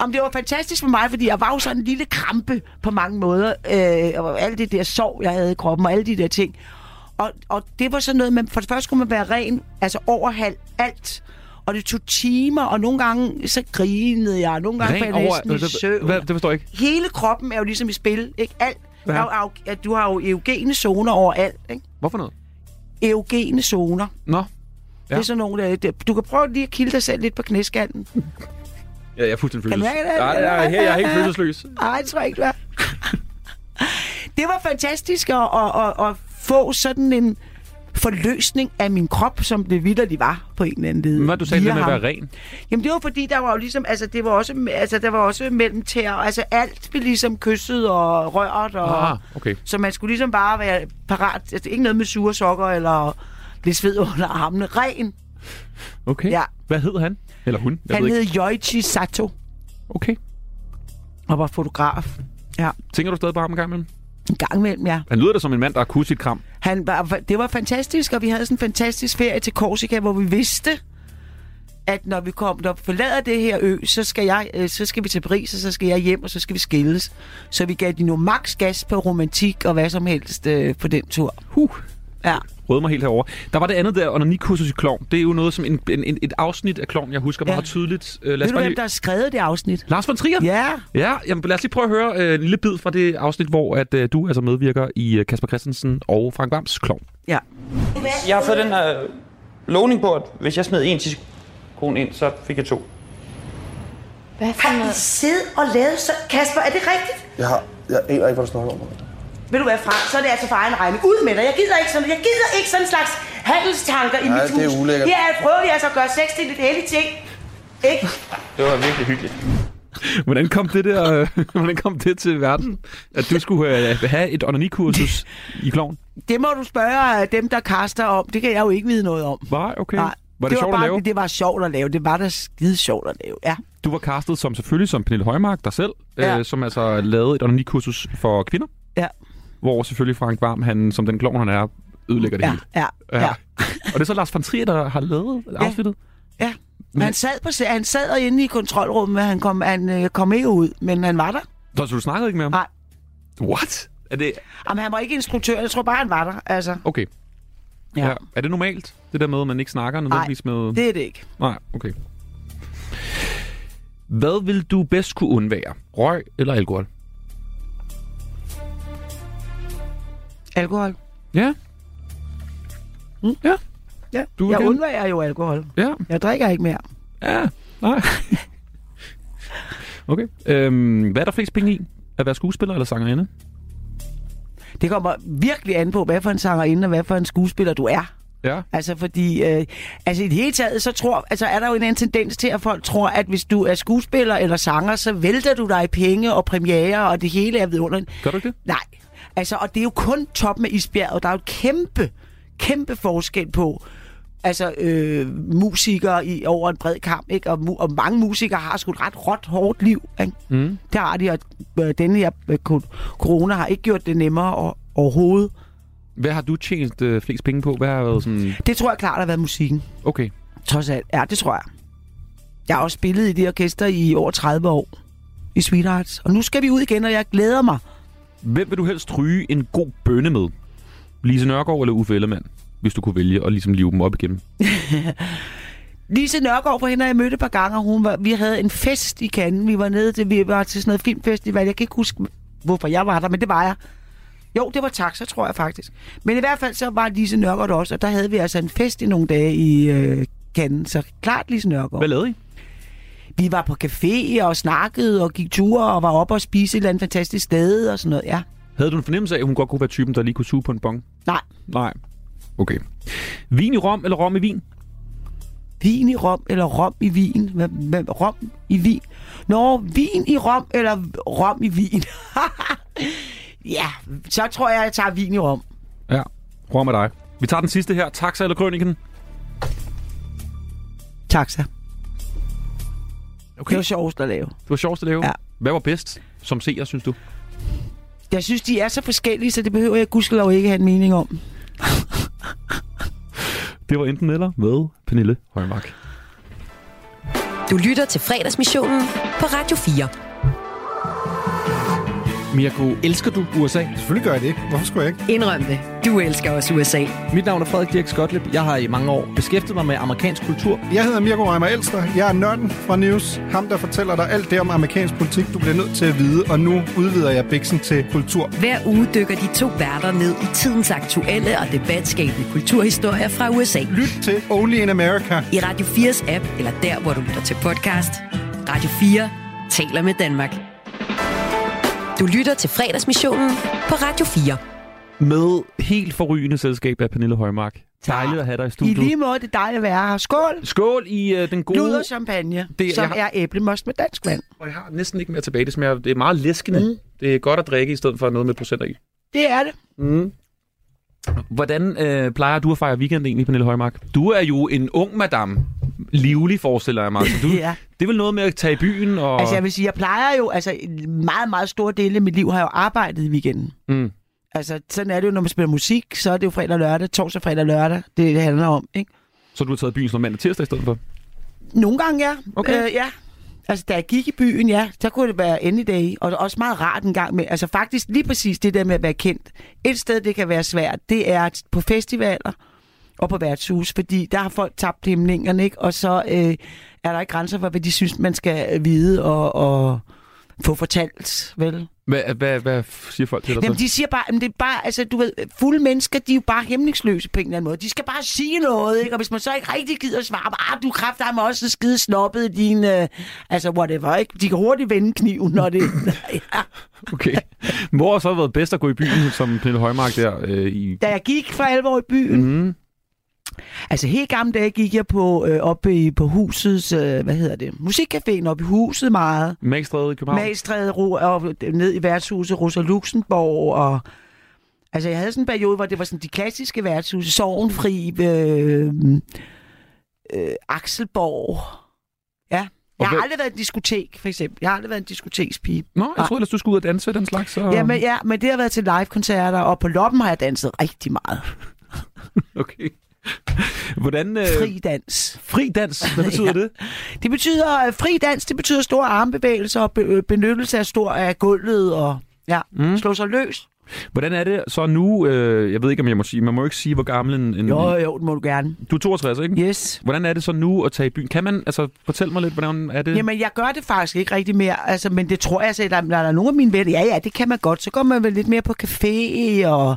Jamen, det var fantastisk for mig, fordi jeg var jo sådan en lille krampe på mange måder. Øh, og alt det der sov, jeg havde i kroppen, og alle de der ting. Og, og det var sådan noget, man, for det første skulle man være ren, altså overhalv alt. Og det tog timer, og nogle gange så grinede jeg, og nogle gange Ren faldt jeg over- næsten i det- søvn. hvad- det forstår jeg ikke. Hele kroppen er jo ligesom i spil, ikke? Alt. Ja. Er er, du har jo eugene zoner overalt, ikke? Hvorfor noget? Eugene zoner. Nå. Ja. Det er sådan nogle, der, der, du kan prøve lige at kilde dig selv lidt på knæskallen. Ja, jeg er fuldstændig Kan du mærke det? Nej, jeg her, jeg er helt følelsesløs. Nej, det tror jeg ikke, du er. det var fantastisk at, at, at, at få sådan en forløsning af min krop, som det vidderligt var på en eller anden led. Hvad du sagde det med at være ren? Jamen det var fordi, der var jo ligesom, altså det var også, altså der var også mellem tæer, altså alt blev ligesom kysset og rørt, og, Ah, okay. så man skulle ligesom bare være parat, altså ikke noget med sure sokker eller lidt sved under armene, ren. Okay. Ja. Hvad hed han? Eller hun? Jeg Han ved hed ikke. Yoichi Sato. Okay. Og var fotograf. Ja, Tænker du stadig bare om en gang imellem? en gang imellem, ja. Han lyder da som en mand, der har kunnet sit kram. Han var, det var fantastisk, og vi havde sådan en fantastisk ferie til Korsika, hvor vi vidste, at når vi kom, når vi forlader det her ø, så skal, jeg, øh, så skal vi til Paris, og så skal jeg hjem, og så skal vi skilles. Så vi gav de nu max gas på romantik og hvad som helst øh, på den tur. Huh. Ja. Rød mig helt herover. Der var det andet der, onanikursus i klovn. Det er jo noget som en, en, en, et afsnit af klovn, jeg husker Ja. meget tydeligt. Uh, lad Ved os du, bare hvem lige... der har skrevet det afsnit? Lars von Trier? Ja. Ja, jamen, lad os lige prøve at høre uh, en lille bid fra det afsnit, hvor at, uh, du altså medvirker i uh, Kasper Christensen og Frank Vams klovn. Ja. Jeg har fået den her lovning på, at hvis jeg smed en tidskone ind, så fik jeg to. Hvad for noget? siddet og lavet så... Kasper, er det rigtigt? Jeg har... Jeg aner ikke, hvad du snakker om. Ved du hvad, Frank? Så er det altså for egen regning. Ud med dig. Jeg gider ikke sådan, jeg gider ikke sådan en slags handelstanker i Nej, mit hus. det er ulækkert. Her prøver vi altså at gøre sex til et heldigt ting. Ikke? Det var virkelig hyggeligt. Hvordan kom det der, øh, hvordan kom det til verden? At du skulle uh, have et onanikursus i klovn? Det må du spørge øh, dem, der kaster om. Det kan jeg jo ikke vide noget om. Nej, okay. Nej. Var det, sjovt var at bare, lave? Det var sjovt at lave. Det var da skide sjovt at lave, ja. Du var castet som selvfølgelig som Pernille Højmark, dig selv, Ja. øh, som altså lavede et onanikursus for kvinder. Ja. Hvor selvfølgelig Frank Varm, han, som den klovn han er, ødelægger det Ja, hele. ja, ja. og det er så Lars von Trier, der har lavet afsnittet? Ja. Men han sad, på, han sad inde i kontrolrummet, han kom, han øh, kom ikke ud, men han var der. Så, så du snakkede ikke med ham? Nej. What? Er det... Jamen, han var ikke instruktør. Jeg tror bare, han var der. Altså, Okay. Ja. ja. Er det normalt, det der med, at man ikke snakker nødvendigvis med... det er det ikke. Nej, okay. Hvad vil du bedst kunne undvære? Røg eller alkohol? Alkohol. Ja. Mm. Ja. Ja, Du jeg gerne- undværer jo alkohol. Ja. Jeg drikker ikke mere. Ja, nej. okay. Øhm, hvad er der flest penge i? At være skuespiller eller sangerinde? Det kommer virkelig an på, hvad for en sangerinde og hvad for en skuespiller du er. Ja. Altså fordi, øh, altså i det hele taget, så tror, altså er der jo en anden tendens til, at folk tror, at hvis du er skuespiller eller sanger, så vælter du dig i penge og premiere, og det hele er vidunderligt. Gør du det? Nej. Altså, og det er jo kun toppen af isbjerget. Der er jo et kæmpe, kæmpe forskel på, altså øh, musikere i, over en bred kamp, ikke? Og, og mange musikere har sgu et ret råt, hårdt liv, ikke? Mm. Det har de, og øh, denne her øh, corona har ikke gjort det nemmere og, overhovedet. Hvad har du tjent øh, flest penge på? Hvad har været sådan... Det tror jeg klart har været musikken. Okay. Trods alt. Ja, det tror jeg. Jeg har også spillet i det orkester i over 30 år. I Sweethearts. Og nu skal vi ud igen, og jeg glæder mig. Hvem vil du helst ryge en god bønne med? Lise Nørgaard eller Uffe Ellemann? Hvis du kunne vælge og ligesom live dem op igen. Lise Nørgaard, for hende har jeg mødt et par gange, og hun var, vi havde en fest i Cannes. Vi var nede til, vi var til sådan noget filmfestival. Jeg kan ikke huske, hvorfor jeg var der, men det var jeg. Jo, det var taxa, tror jeg faktisk. Men i hvert fald så var Lise Nørgaard også, og der havde vi altså en fest i nogle dage i øh, Cannes. Så klart Lise Nørgaard. Hvad lavede I? Vi var på café og snakkede og gik ture og var oppe og spise et eller andet fantastisk sted og sådan noget, ja. Havde du en fornemmelse af, at hun godt kunne være typen, der lige kunne suge på en bong? Nej. Nej. Okay. Vin i rom eller rom i vin? Vin i rom eller rom i vin? Hvad, hvad, rom i vin? Nå, vin i rom eller rom i vin? ja, så tror jeg, jeg tager vin i rom. Ja. Rom er dig. Vi tager den sidste her. Taxa eller krøniken? Taxa. Okay. Det var sjovest at lave. Det var sjovest at lave? Ja. Hvad var bedst som seer, synes du? Jeg synes, de er så forskellige, så det behøver jeg gudskelov ikke have en mening om. Det var enten eller med Pernille Højmark. Du lytter til fredagsmissionen på Radio 4. Mirko, elsker du USA? Selvfølgelig gør jeg det. Hvorfor skulle jeg ikke? Indrøm det. Du elsker også USA. Mit navn er Frederik Dirk Skotlip. Jeg har i mange år beskæftiget mig med amerikansk kultur. Jeg hedder Mirko Reimer Elster. Jeg er nørden fra News. Ham, der fortæller dig alt det om amerikansk politik, du bliver nødt til at vide. Og nu udvider jeg biksen til kultur. Hver uge dykker de to værter ned i tidens aktuelle og debatskabende kulturhistorier fra USA. Lyt til Only in America. I Radio 4's app, eller der, hvor du lytter til podcast. Radio 4 taler med Danmark. Du lytter til fredagsmissionen på Radio 4. Med helt forrygende selskab af Pernille Højmark. Dejligt at have dig i I studiet. lige måde, det er dejligt at være her. Skål! Skål i uh, den gode... Og champagne, Det- som har- er æblemost med dansk vand. Og jeg har næsten ikke mere tilbage. Det smager, det er meget læskende. Mm. Det er godt at drikke, i stedet for noget med procenter i. Det er det. Mm. Hvordan øh, plejer du at fejre weekend egentlig, Pernille Højmark? Du er jo en ung madame. Livlig, forestiller jeg mig. Så du, Ja. Det er vel noget med at tage i byen og... Altså jeg vil sige, jeg plejer jo, altså en meget, meget stor del af mit liv har jeg jo arbejdet i weekenden. Mm. Altså sådan er det jo, når man spiller musik, så er det jo fredag og lørdag, torsdag, fredag og lørdag, det, det handler om, ikke? Så du har taget byen sådan mandag tirsdag i stedet for? Nogle gange, ja. Okay. Øh, ja. Altså, da jeg gik i byen, ja, så kunne det være any day, og også meget rart en gang med. Altså faktisk lige præcis det der med at være kendt. Et sted, det kan være svært, det er på festivaler og på værtshus, fordi der har folk tabt hæmningerne, ikke? Og så øh, er der ikke grænser for, hvad de synes, man skal vide og, og få fortalt, vel? Hvad, hvad, hvad siger folk til dig Jamen, så? de siger bare, jamen, det er bare, altså, du ved, fulde mennesker, de er jo bare hæmningsløse på en eller anden måde. De skal bare sige noget, ikke? Og hvis man så ikke rigtig gider svare, ah, du kræfter mig også skide snobbet i din, øh, altså, whatever, ikke? De kan hurtigt vende kniven, når det... ja. Okay. Hvor har så været bedst at gå i byen som Pernille Højmark der øh, i... Da jeg gik for alvor i byen, Mm. Altså helt gamle dage gik jeg på, øh, oppe i, på husets, øh, hvad hedder det, musikcaféen oppe i huset meget. Magstræde i København? Magstræde ro, og ned i værtshuset Rosa Luxemborg, og altså jeg havde sådan en periode, hvor det var sådan de klassiske værtshuse, Sorgenfri, øh, øh, Akselborg. Ja. Jeg har aldrig været i diskotek, for eksempel. Jeg har aldrig været en diskotekspige. Nå, jeg troede ellers, du skulle ud og danse den slags. Så... Ja, men, ja, men det har været til live-koncerter, og på loppen har jeg danset rigtig meget. Okay. Hvordan... Øh... Fri dans. Fri dans? Hvad betyder det? Det betyder, øh, fri dans, det betyder store armbevægelser og be- øh, benyttelse af stor af gulvet og... Ja, Mm. slå sig løs. Hvordan er det så nu? Øh, jeg ved ikke, om jeg må sige. Man må ikke sige, hvor gammel en... en Jo, jo, det må du gerne. Du er 62, ikke? Yes. Hvordan er det så nu at tage i byen? Kan man, altså, fortæl mig lidt, hvordan er det? Jamen, jeg gør det faktisk ikke rigtig mere, altså, men det tror jeg, at der, der er nogle af mine venner, ja, ja, det kan man godt. Så går man vel lidt mere på café, og...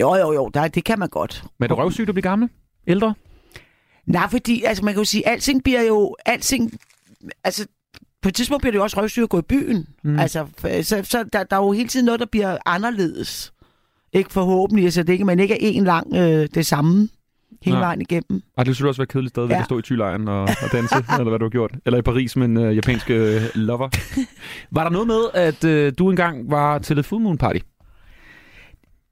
Jo, jo, jo, der, det kan man godt. Men er det røvsygt at blive gammel? Ældre? Nej, fordi, altså, man kan jo sige, alting bliver jo... Alting, altså, på et tidspunkt bliver det jo også røvsygt at gå i byen. Mm. Altså, så, så der, der er jo hele tiden noget, der bliver anderledes. Ikke forhåbentlig, altså det ikke, man ikke er en lang øh, det samme hele Nej. vejen igennem. Og det skulle også være kedeligt stadigvæk ja. At stå i tylejren og, og danse, eller hvad du har gjort. Eller i Paris med en uh, japansk uh, lover. var der noget med, at uh, du engang var til et full moon party?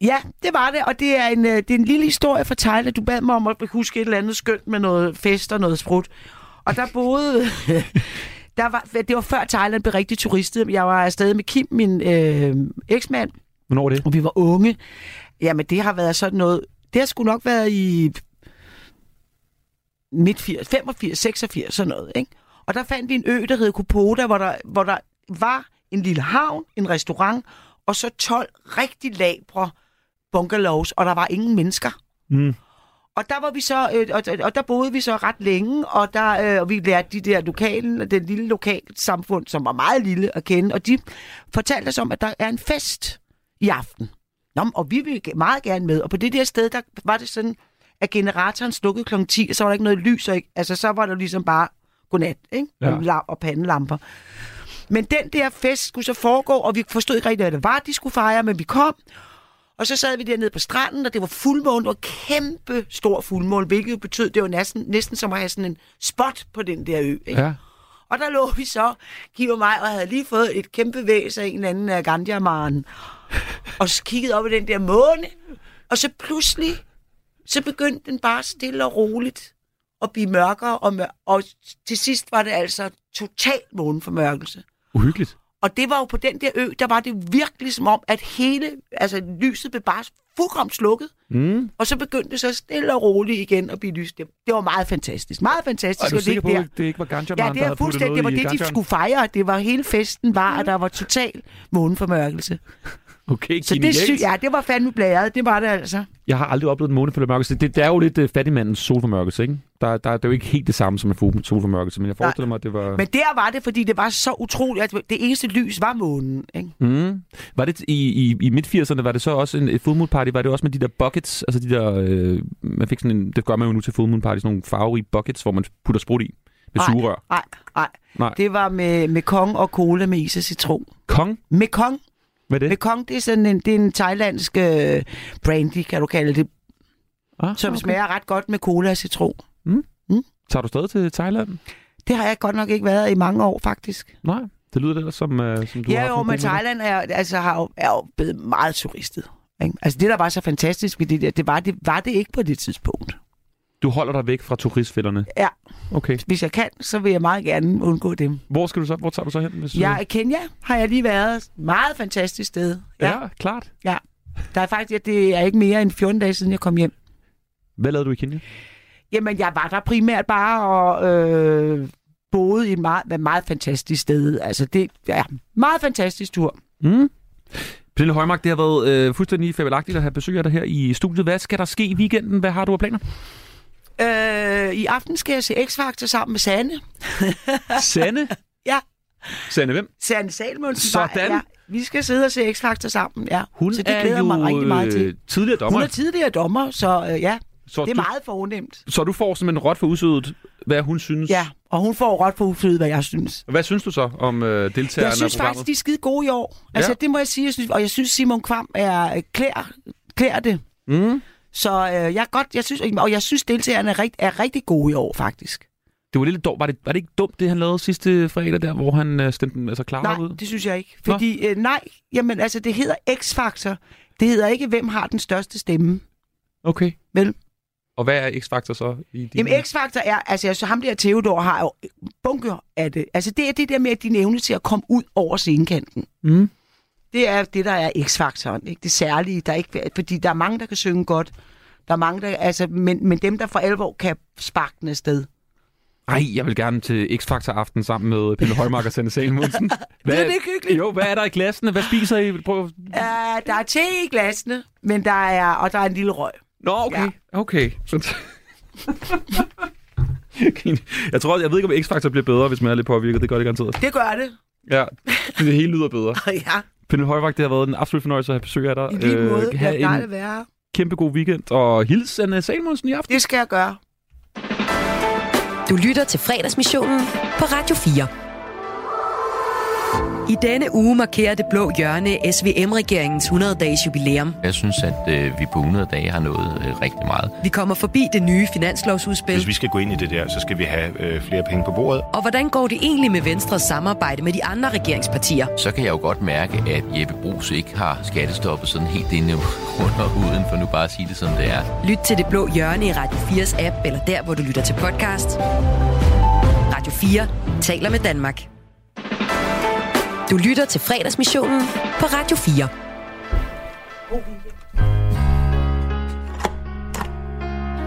Ja, det var det, og det er en, øh, det er en lille historie fra Thailand. Du bad mig om at huske et eller andet skønt med noget fest og noget sprut. Og der boede... der var, det var før Thailand blev rigtig turistet. Jeg var afsted med Kim, min øh, eksmand, Hvornår er det? og vi var unge. Jamen, det har været sådan noget... Det har sgu nok været i midt 80, 85, 86, sådan noget, ikke? Og der fandt vi en ø, der hed Kopoda, hvor der, hvor der var en lille havn, en restaurant, og så 12 rigtig labre bungalows, og der var ingen mennesker. Mm. Og der var vi så, øh, og, og der boede vi så ret længe, og der øh, og vi lærte de der lokale, den lille lokalt samfund, som var meget lille at kende, og de fortalte os om, at der er en fest i aften. Nå, og vi ville ge- meget gerne med, og på det der sted, der var det sådan, at generatoren slukkede kl. 10, og så var der ikke noget lys, og ikke, altså så var der ligesom bare godnat, ikke? Ja. Og, pandelamper. Men den der fest skulle så foregå, og vi forstod ikke rigtig, hvad det var, de skulle fejre, men vi kom. Og så sad vi dernede på stranden, og det var fuldmåne. Det var kæmpe stor fuldmåne, hvilket jo betød, det var næsten, næsten som at have sådan en spot på den der ø. Ikke? Ja. Og der lå vi så, Giv og mig, og havde lige fået et kæmpe væs af en eller anden af Gandiamaren. Og så kiggede op i den der måne, og så pludselig, så begyndte den bare stille og roligt at blive mørkere, og, mør- og til sidst var det altså total måneformørkelse. Uhyggeligt. Og det var jo på den der ø, der var det virkelig som om, at hele, altså lyset blev bare fuldkommen slukket. Mm. Og så begyndte det så stille og roligt igen at blive lyst. Det, det var meget fantastisk. Meget fantastisk. Og er du og det sikker på, at det ikke var Ganja Ja, det er fuldstændig. Det var det, de skulle fejre. Det var hele festen var, at der var total måneformørkelse. Okay, Så det, genialt. sy- ja, det var fandme blæret. Det var det altså. Jeg har aldrig oplevet en måneformørkelse. Det, det er jo lidt uh, fattigmandens solformørkelse, ikke? Der, der, det er jo ikke helt det samme som en solformørkelse, men jeg forestiller mig, at det var... Men der var det, fordi det var så utroligt, at det eneste lys var månen. Ikke? Mm. Var det i, i, i midt-80'erne, var det så også en et party? Var det også med de der buckets? Altså de der, øh, man fik sådan en, det gør man jo nu til full moon party, sådan nogle farverige buckets, hvor man putter sprut i med Nej, sugerør. Nej, nej. Nej. Det var med, med kong og cola med is og citron. Kong? Med kong. Hvad er det? Med kong, det er sådan en, det er en thailandsk øh, brandy, kan du kalde det, Ah, som okay. smager ret godt med cola og citron. Mm. Mm. Tager du stadig til Thailand? Det har jeg godt nok ikke været i mange år, faktisk. Nej, det lyder ellers som, uh, som du har ja, jo, men. Thailand er, altså, har jo, er jo blevet meget turistet. Ikke? Altså det, der var så fantastisk ved det der, det var det, var det ikke på det tidspunkt. Du holder dig væk fra turistfælderne? Ja. Okay. Hvis jeg kan, så vil jeg meget gerne undgå dem. Hvor skal du så? Hvor tager du så hen? Hvis, Ja, i Kenya har jeg lige været. Meget fantastisk sted. ja, klart. Ja. Der er faktisk, ja, det er ikke mere end 14 dage siden, jeg kom hjem. Hvad lavede du i Kenya? Jamen, jeg var der primært bare og øh, boede i et meget, et meget fantastisk sted. Altså, det er meget fantastisk tur. Mm. Pernille Højmark, det har været øh, fuldstændig fabelagtigt at have besøg af dig her i studiet. Hvad skal der ske i weekenden? Hvad har du af planer? Øh, I aften skal jeg se X-Factor sammen med Sanne. Sande? ja, Sande hvem? Sanne Salmonsen. Sådan. Ja, vi skal sidde og se X-Factor sammen, ja. Hun så det er glæder jo mig rigtig meget til. øh, tidligere dommer. Hun er tidligere dommer, så øh, ja, Så det er du- meget fornemt. Så du får simpelthen råt for usødet, hvad hun synes. Ja, og hun får ret på ufrihed, hvad jeg synes. Hvad synes du så om øh, deltagerne Jeg synes faktisk, de er skide gode i år. Altså, Ja. det må jeg sige. Jeg synes, og jeg synes, Simon Kvam er øh, klær, klær det. Mm. Så øh, jeg godt, jeg synes, og jeg synes, deltagerne er, rigt, er rigtig gode i år, faktisk. Det var lidt dumt. Var det, var det ikke dumt, det han lavede sidste fredag der, hvor han øh, stemte altså klar Nej, ud? det synes jeg ikke. Nå. Fordi, øh, nej, jamen altså, det hedder X-Factor. Det hedder ikke, hvem har den største stemme. Okay. Vel? Og hvad er X-Factor så? I din... Jamen X-Factor er, altså, altså ham der Theodor har jo bunker af det. Altså det er det der med, at din evne til at komme ud over scenekanten. Mm. Det er det, der er X-faktoren. Ikke? Det særlige, der ikke, fordi der er mange, der kan synge godt. Der er mange, der, altså, men, men dem, der for alvor kan sparke den afsted. Ej, jeg vil gerne til X-Factor aften sammen med Pille Højmark og Sanne Salmonsen. Det er det hyggeligt. Jo, hvad er der i glassene? Hvad spiser I? Prøv. Uh, der er te i glasene, men der er, og der er en lille røg. Nå, okay. Ja. Okay. jeg tror, jeg ved ikke, om X-Factor bliver bedre, hvis man er lidt påvirket. Det gør det garanteret. Det gør det. Ja, det hele lyder bedre. ja. Pernille Højvagt, det har været en absolut fornøjelse at have besøg af dig. I lige måde. have Jeg plejer en at være. Kæmpe god weekend, og hils Anna Salmonsen i aften. Det skal jeg gøre. Du lytter til fredagsmissionen på Radio 4. I denne uge markerer det blå hjørne SVM-regeringens 100-dages jubilæum. Jeg synes, at øh, vi på 100 dage har nået øh, rigtig meget. Vi kommer forbi det nye finanslovsudspil. Hvis vi skal gå ind i det der, så skal vi have øh, flere penge på bordet. Og hvordan går det egentlig med Venstres samarbejde med de andre regeringspartier? Så kan jeg jo godt mærke, at Jeppe Brugs ikke har skattestoppet sådan helt inde under huden, for nu bare at sige det som det er. Lyt til det blå hjørne i Radio 4's app, eller der, hvor du lytter til podcast. Radio 4 taler med Danmark. Du lytter til fredagsmissionen på Radio 4.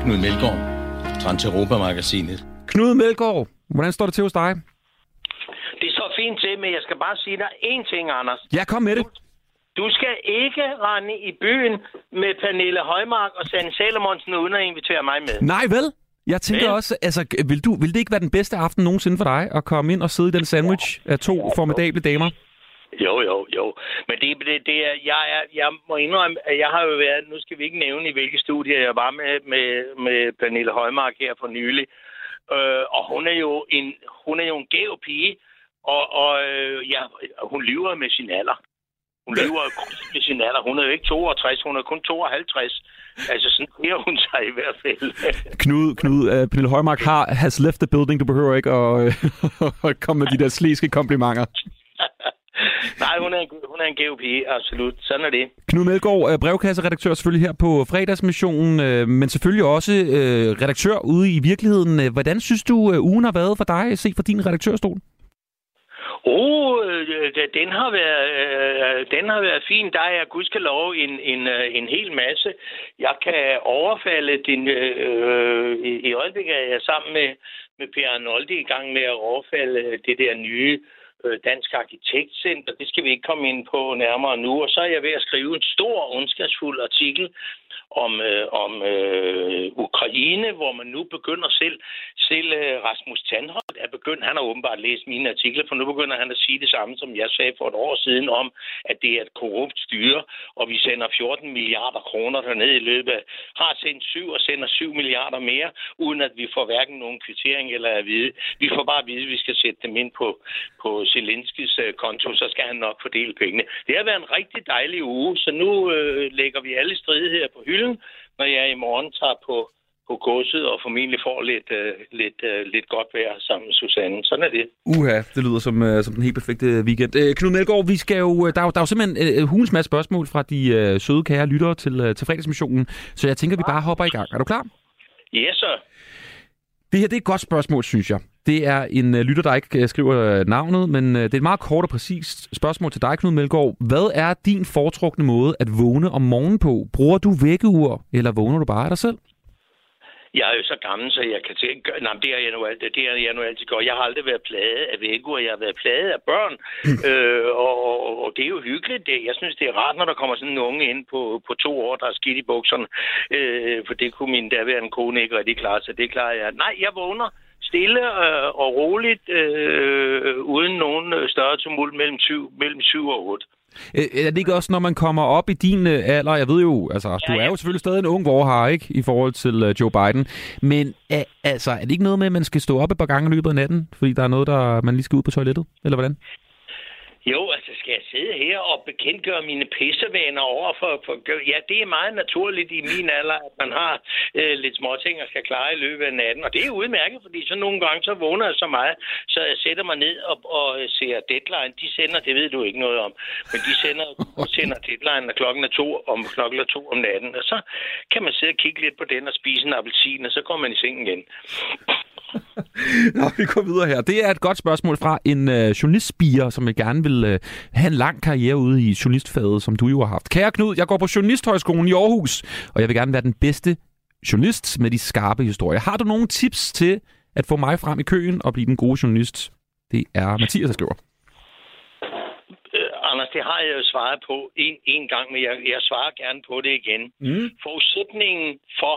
Knud Melgaard, Trans Europa-magasinet. Knud Melgaard, hvordan står det til hos dig? Det står fint til, men jeg skal bare sige dig én ting, Anders. Ja, kom med det. Du skal ikke rende i byen med Pernille Højmark og Sanne Salomonsen uden at invitere mig med. Nej, vel? Jeg tænker Vel? også, altså, vil, du, vil det ikke være den bedste aften nogensinde for dig, at komme ind og sidde i den sandwich af to formidable damer? Jo, jo, jo. Men det, det, det er, jeg, er, jeg må indrømme, at jeg har jo været, nu skal vi ikke nævne i hvilke studier jeg var med, med, med Pernille Højmark her for nylig. Øh, og hun er jo en, hun er jo en gæv pige, og, og øh, ja, hun lyver med sin alder. Hun lyver med sin alder. Hun er jo ikke 62, hun er kun 52. Altså, sådan bliver hun sig i hvert fald. Knud, Knud uh, Pernille Højmark har has left the building. Du behøver ikke at, uh, at komme med de der sliske komplimenter. Nej, hun er, en, hun er en gæv pige, absolut. Sådan er det. Knud Melgaard, øh, brevkasseredaktør selvfølgelig her på fredagsmissionen, øh, men selvfølgelig også øh, redaktør ude i virkeligheden. Øh, Hvordan synes du, øh, ugen har været for dig, set fra din redaktørstol? Oh, den har været, øh, den har været fin. Der er gudskelov en, en, øh, en hel masse. Jeg kan overfalde din... Øh, i, I øjeblikket er jeg sammen med, med Per Arnoldi i gang med at overfalde det der nye øh, Dansk Arkitektcenter. Det skal vi ikke komme ind på nærmere nu. Og så er jeg ved at skrive en stor, ondskabsfuld artikel om, øh, om øh, Ukraine, hvor man nu begynder selv, selv øh, Rasmus Tandholt er begyndt, han har åbenbart læst mine artikler, for nu begynder han at sige det samme, som jeg sagde for et år siden om, at det er et korrupt styre, og vi sender 14 milliarder kroner derned i løbet af, har sendt 7 og sender 7 milliarder mere, uden at vi får hverken nogen kvittering eller at vide. Vi får bare at vide, at vi skal sætte dem ind på, på Zelenskis øh, konto, så skal han nok fordele pengene. Det har været en rigtig dejlig uge, så nu øh, lægger vi alle stridigheder på hylden, når jeg i morgen tager på, på godset og formentlig får lidt, øh, lidt, øh, lidt godt vejr sammen med Susanne. Sådan er det. Uha, det lyder som, øh, som den helt perfekte weekend. Øh, Knud Melgaard, vi skal jo, der, er jo, der er jo simpelthen øh, hulens masse spørgsmål fra de øh, søde kære lyttere til, øh, til fredagsmissionen, så jeg tænker, vi bare hopper i gang. Er du klar? Yes, sir. Det her det er et godt spørgsmål, synes jeg. Det er en øh, lytter, der ikke øh, skriver øh, navnet, men øh, det er et meget kort og præcist spørgsmål til dig, Knud Melgaard. Hvad er din foretrukne måde at vågne om morgenen på? Bruger du vækkeur, eller vågner du bare af dig selv? Jeg er jo så gammel, så jeg kan tænke... Nej, det er jeg nu altid, det er jeg nu altid godt. Jeg har aldrig været plaget af væggur, jeg har været plaget af børn. øh, og, og, og, det er jo hyggeligt. Det, jeg synes, det er rart, når der kommer sådan en unge ind på, på to år, der er skidt i bukserne. Øh, for det kunne min daværende kone ikke rigtig klare, så det klarer jeg. Nej, jeg vågner stille øh, og roligt, øh, uden nogen øh, større tumult mellem 7, mellem 7 og 8. Øh, Er det ikke også, når man kommer op i din alder? Jeg ved jo, altså, ja, du er jo selvfølgelig stadig en ung vorhar, ikke? I forhold til Joe Biden. Men er, altså, er det ikke noget med, at man skal stå op et par gange i løbet af natten? Fordi der er noget, der man lige skal ud på toilettet? Eller hvordan? Jo, altså skal jeg sidde her og bekendtgøre mine pissevaner over for, for... Ja, det er meget naturligt i min alder, at man har øh, lidt småting, og skal klare i løbet af natten. Og det er udmærket, fordi så nogle gange, så vågner jeg så meget, så jeg sætter mig ned og, og ser Deadline. De sender, det ved du ikke noget om, men de sender, sender Deadline, når klokken er to om, klokken er to om natten. Og så kan man sidde og kigge lidt på den og spise en appelsin, og så går man i seng igen. Nå, vi går videre her. Det er et godt spørgsmål fra en øh, journalistspiger, som vil gerne vil øh, have en lang karriere ude i journalistfaget, som du jo har haft. Kære Knud, jeg går på Journalisthøjskolen i Aarhus, og jeg vil gerne være den bedste journalist med de skarpe historier. Har du nogle tips til, at få mig frem i køen og blive den gode journalist? Det er Mathias, der skriver. Øh, Anders, det har jeg jo svaret på en, en gang, men jeg, jeg svarer gerne på det igen. Mm. Forudsætningen for,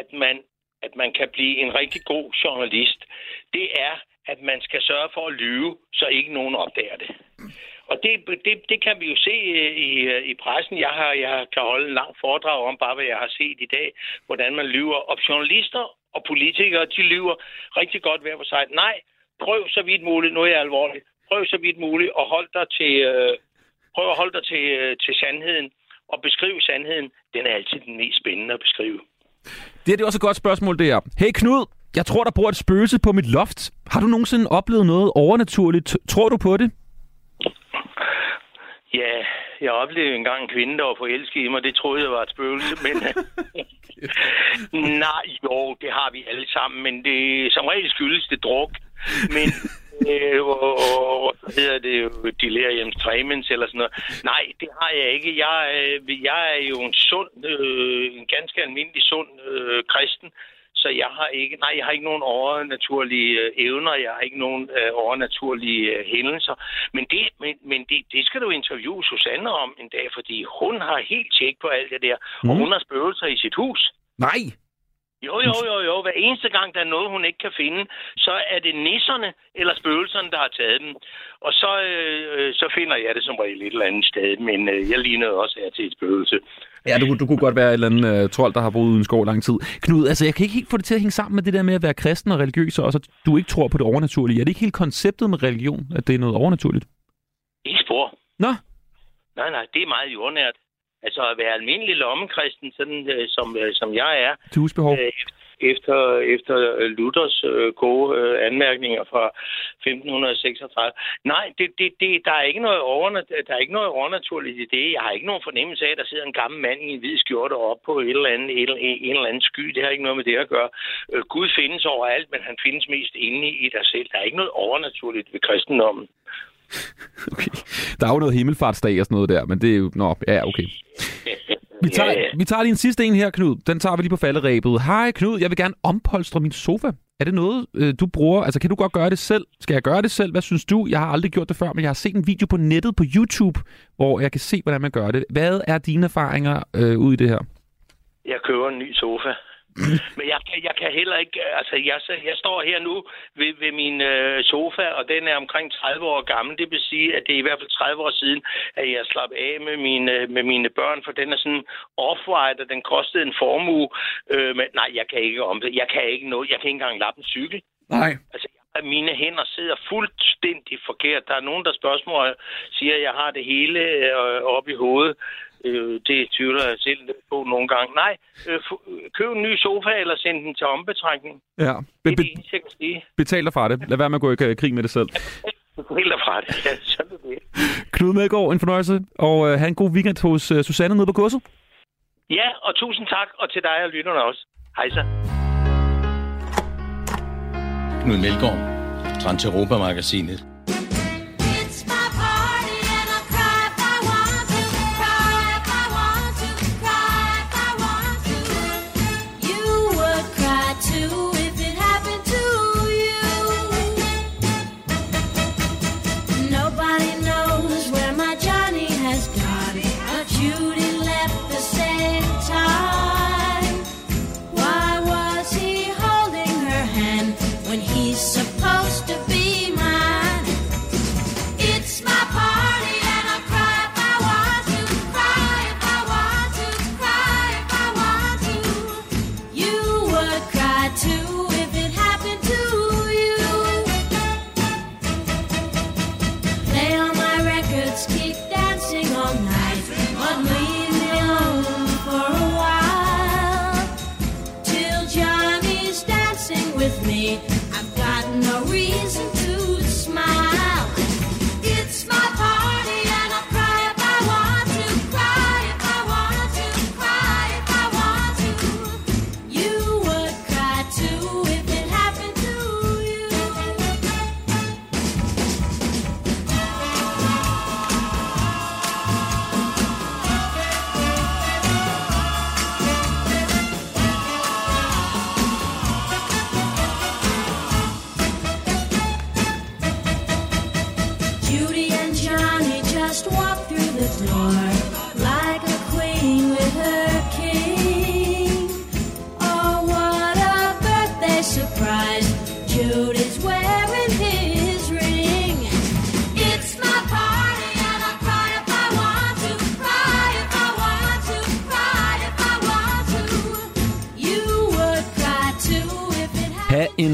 at man, at man kan blive en rigtig god journalist, det er, at man skal sørge for at lyve, så ikke nogen opdager det. Og det, det, det kan vi jo se øh, i, øh, i pressen. Jeg, har, jeg kan holde en lang foredrag om bare, hvad jeg har set i dag, hvordan man lyver. Og journalister og politikere, de lyver rigtig godt hver for sig. Nej, prøv så vidt muligt, nu er jeg alvorlig, prøv så vidt muligt at holde dig til, øh, prøv at holde dig til, øh, til sandheden og beskrive sandheden. Den er altid den mest spændende at beskrive. Det her det er også et godt spørgsmål, det er. Hey Knud, jeg tror, der bor et spøgelse på mit loft. Har du nogensinde oplevet noget overnaturligt? Tror du på det? Ja, jeg oplevede engang en kvinde, der var forelsket i mig. Det troede jeg var et spøgelse, men... Nej, jo, det har vi alle sammen, men det som regel skyldes det druk. Men øh, og, og, og, hvad hedder det jo delirium tremens eller sådan noget. Nej, det har jeg ikke. Jeg, øh, jeg er jo en sund, øh, en ganske almindelig sund øh, kristen, så jeg har ikke, nej, jeg har ikke nogen overnaturlige øh, evner, jeg har ikke nogen øh, overnaturlige øh, hændelser. Men, det, men, men det, det skal du interviewe Susanne om en dag, fordi hun har helt tjek på alt det der, mm. og hun har spøgelser i sit hus. Nej! Jo, jo, jo, jo. Hver eneste gang, der er noget, hun ikke kan finde, så er det nisserne eller spøgelserne, der har taget dem. Og så, øh, så finder jeg det som regel et eller andet sted, men øh, jeg ligner også her til et spøgelse. Ja, du, du kunne godt være et eller andet uh, trold, der har boet uden en skov lang tid. Knud, altså jeg kan ikke helt få det til at hænge sammen med det der med at være kristen og religiøs, og så du ikke tror på det overnaturlige. Er det ikke helt konceptet med religion, at det er noget overnaturligt? Ikke spor. Nå? Nej, nej, det er meget jordnært. Altså at være almindelig lommekristen, sådan øh, som, øh, som jeg er. Husbehov. Øh, efter, efter Luthers øh, gode øh, anmærkninger fra 1536. Nej, det, det, det, der, er ikke noget overnat, der er ikke noget overnaturligt i det. Jeg har ikke nogen fornemmelse af, at der sidder en gammel mand i en hvid skjorte op på et eller andet, et, en eller anden sky. Det har ikke noget med det at gøre. Øh, Gud findes overalt, men han findes mest inde i dig selv. Der er ikke noget overnaturligt ved kristendommen. Okay. Der er jo noget himmelfartsdag og sådan noget der, men det er jo... Nå, ja, okay. Vi tager, Ja, ja. vi tager lige en sidste en her, Knud. Den tager vi lige på falderæbet. Hej, Knud. Jeg vil gerne ompolstre min sofa. Er det noget, øh, du bruger? Altså, kan du godt gøre det selv? Skal jeg gøre det selv? Hvad synes du? Jeg har aldrig gjort det før, men jeg har set en video på nettet på YouTube, hvor jeg kan se, hvordan man gør det. Hvad er dine erfaringer øh, ud i det her? Jeg køber en ny sofa. Men jeg kan, jeg kan heller ikke... Altså, jeg, jeg står her nu ved, ved min øh, sofa, og den er omkring 30 år gammel. Det vil sige, at det er i hvert fald 30 år siden, at jeg slap af med mine, med mine børn, for den er sådan off-white, og den kostede en formue. Øh, men nej, jeg kan ikke om det. Jeg kan ikke noget. Jeg kan ikke engang lappe en cykel. Nej. Altså, jeg- mine hænder sidder fuldstændig forkert. Der er nogen, der spørgsmål siger, at jeg har det hele øh, oppe i hovedet. Øh, det tvivler jeg selv på nogle gange. Nej, øh, køb en ny sofa, eller send den til ombetrækning. Ja. Det Be- er det be- eneste, jeg kan sige. betal dig fra det. Lad være med at gå i krig med det selv. Helt derfra det. Ja, sådan er det. Knud Medgaard, en fornøjelse. Og øh, have en god weekend hos øh, Susanne nede på kurset. Ja, og tusind tak, og til dig og lytterne også. Hej så. Knud Melgaard, Transeuropa-magasinet.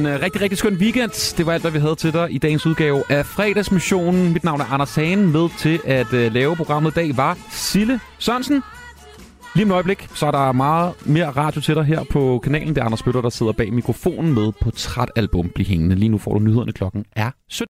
En øh, rigtig, rigtig skøn weekend. Det var alt, hvad vi havde til dig i dagens udgave af fredagsmissionen. Mit navn er Anders Hagen. Med til at øh, lave programmet i dag var Sille Sørensen. Lige om et øjeblik, så er der meget mere radio til dig her på kanalen. Det er Anders Bøtter, der sidder bag mikrofonen med portrætalbum. Bliv hængende. Lige nu får du nyhederne klokken er 17.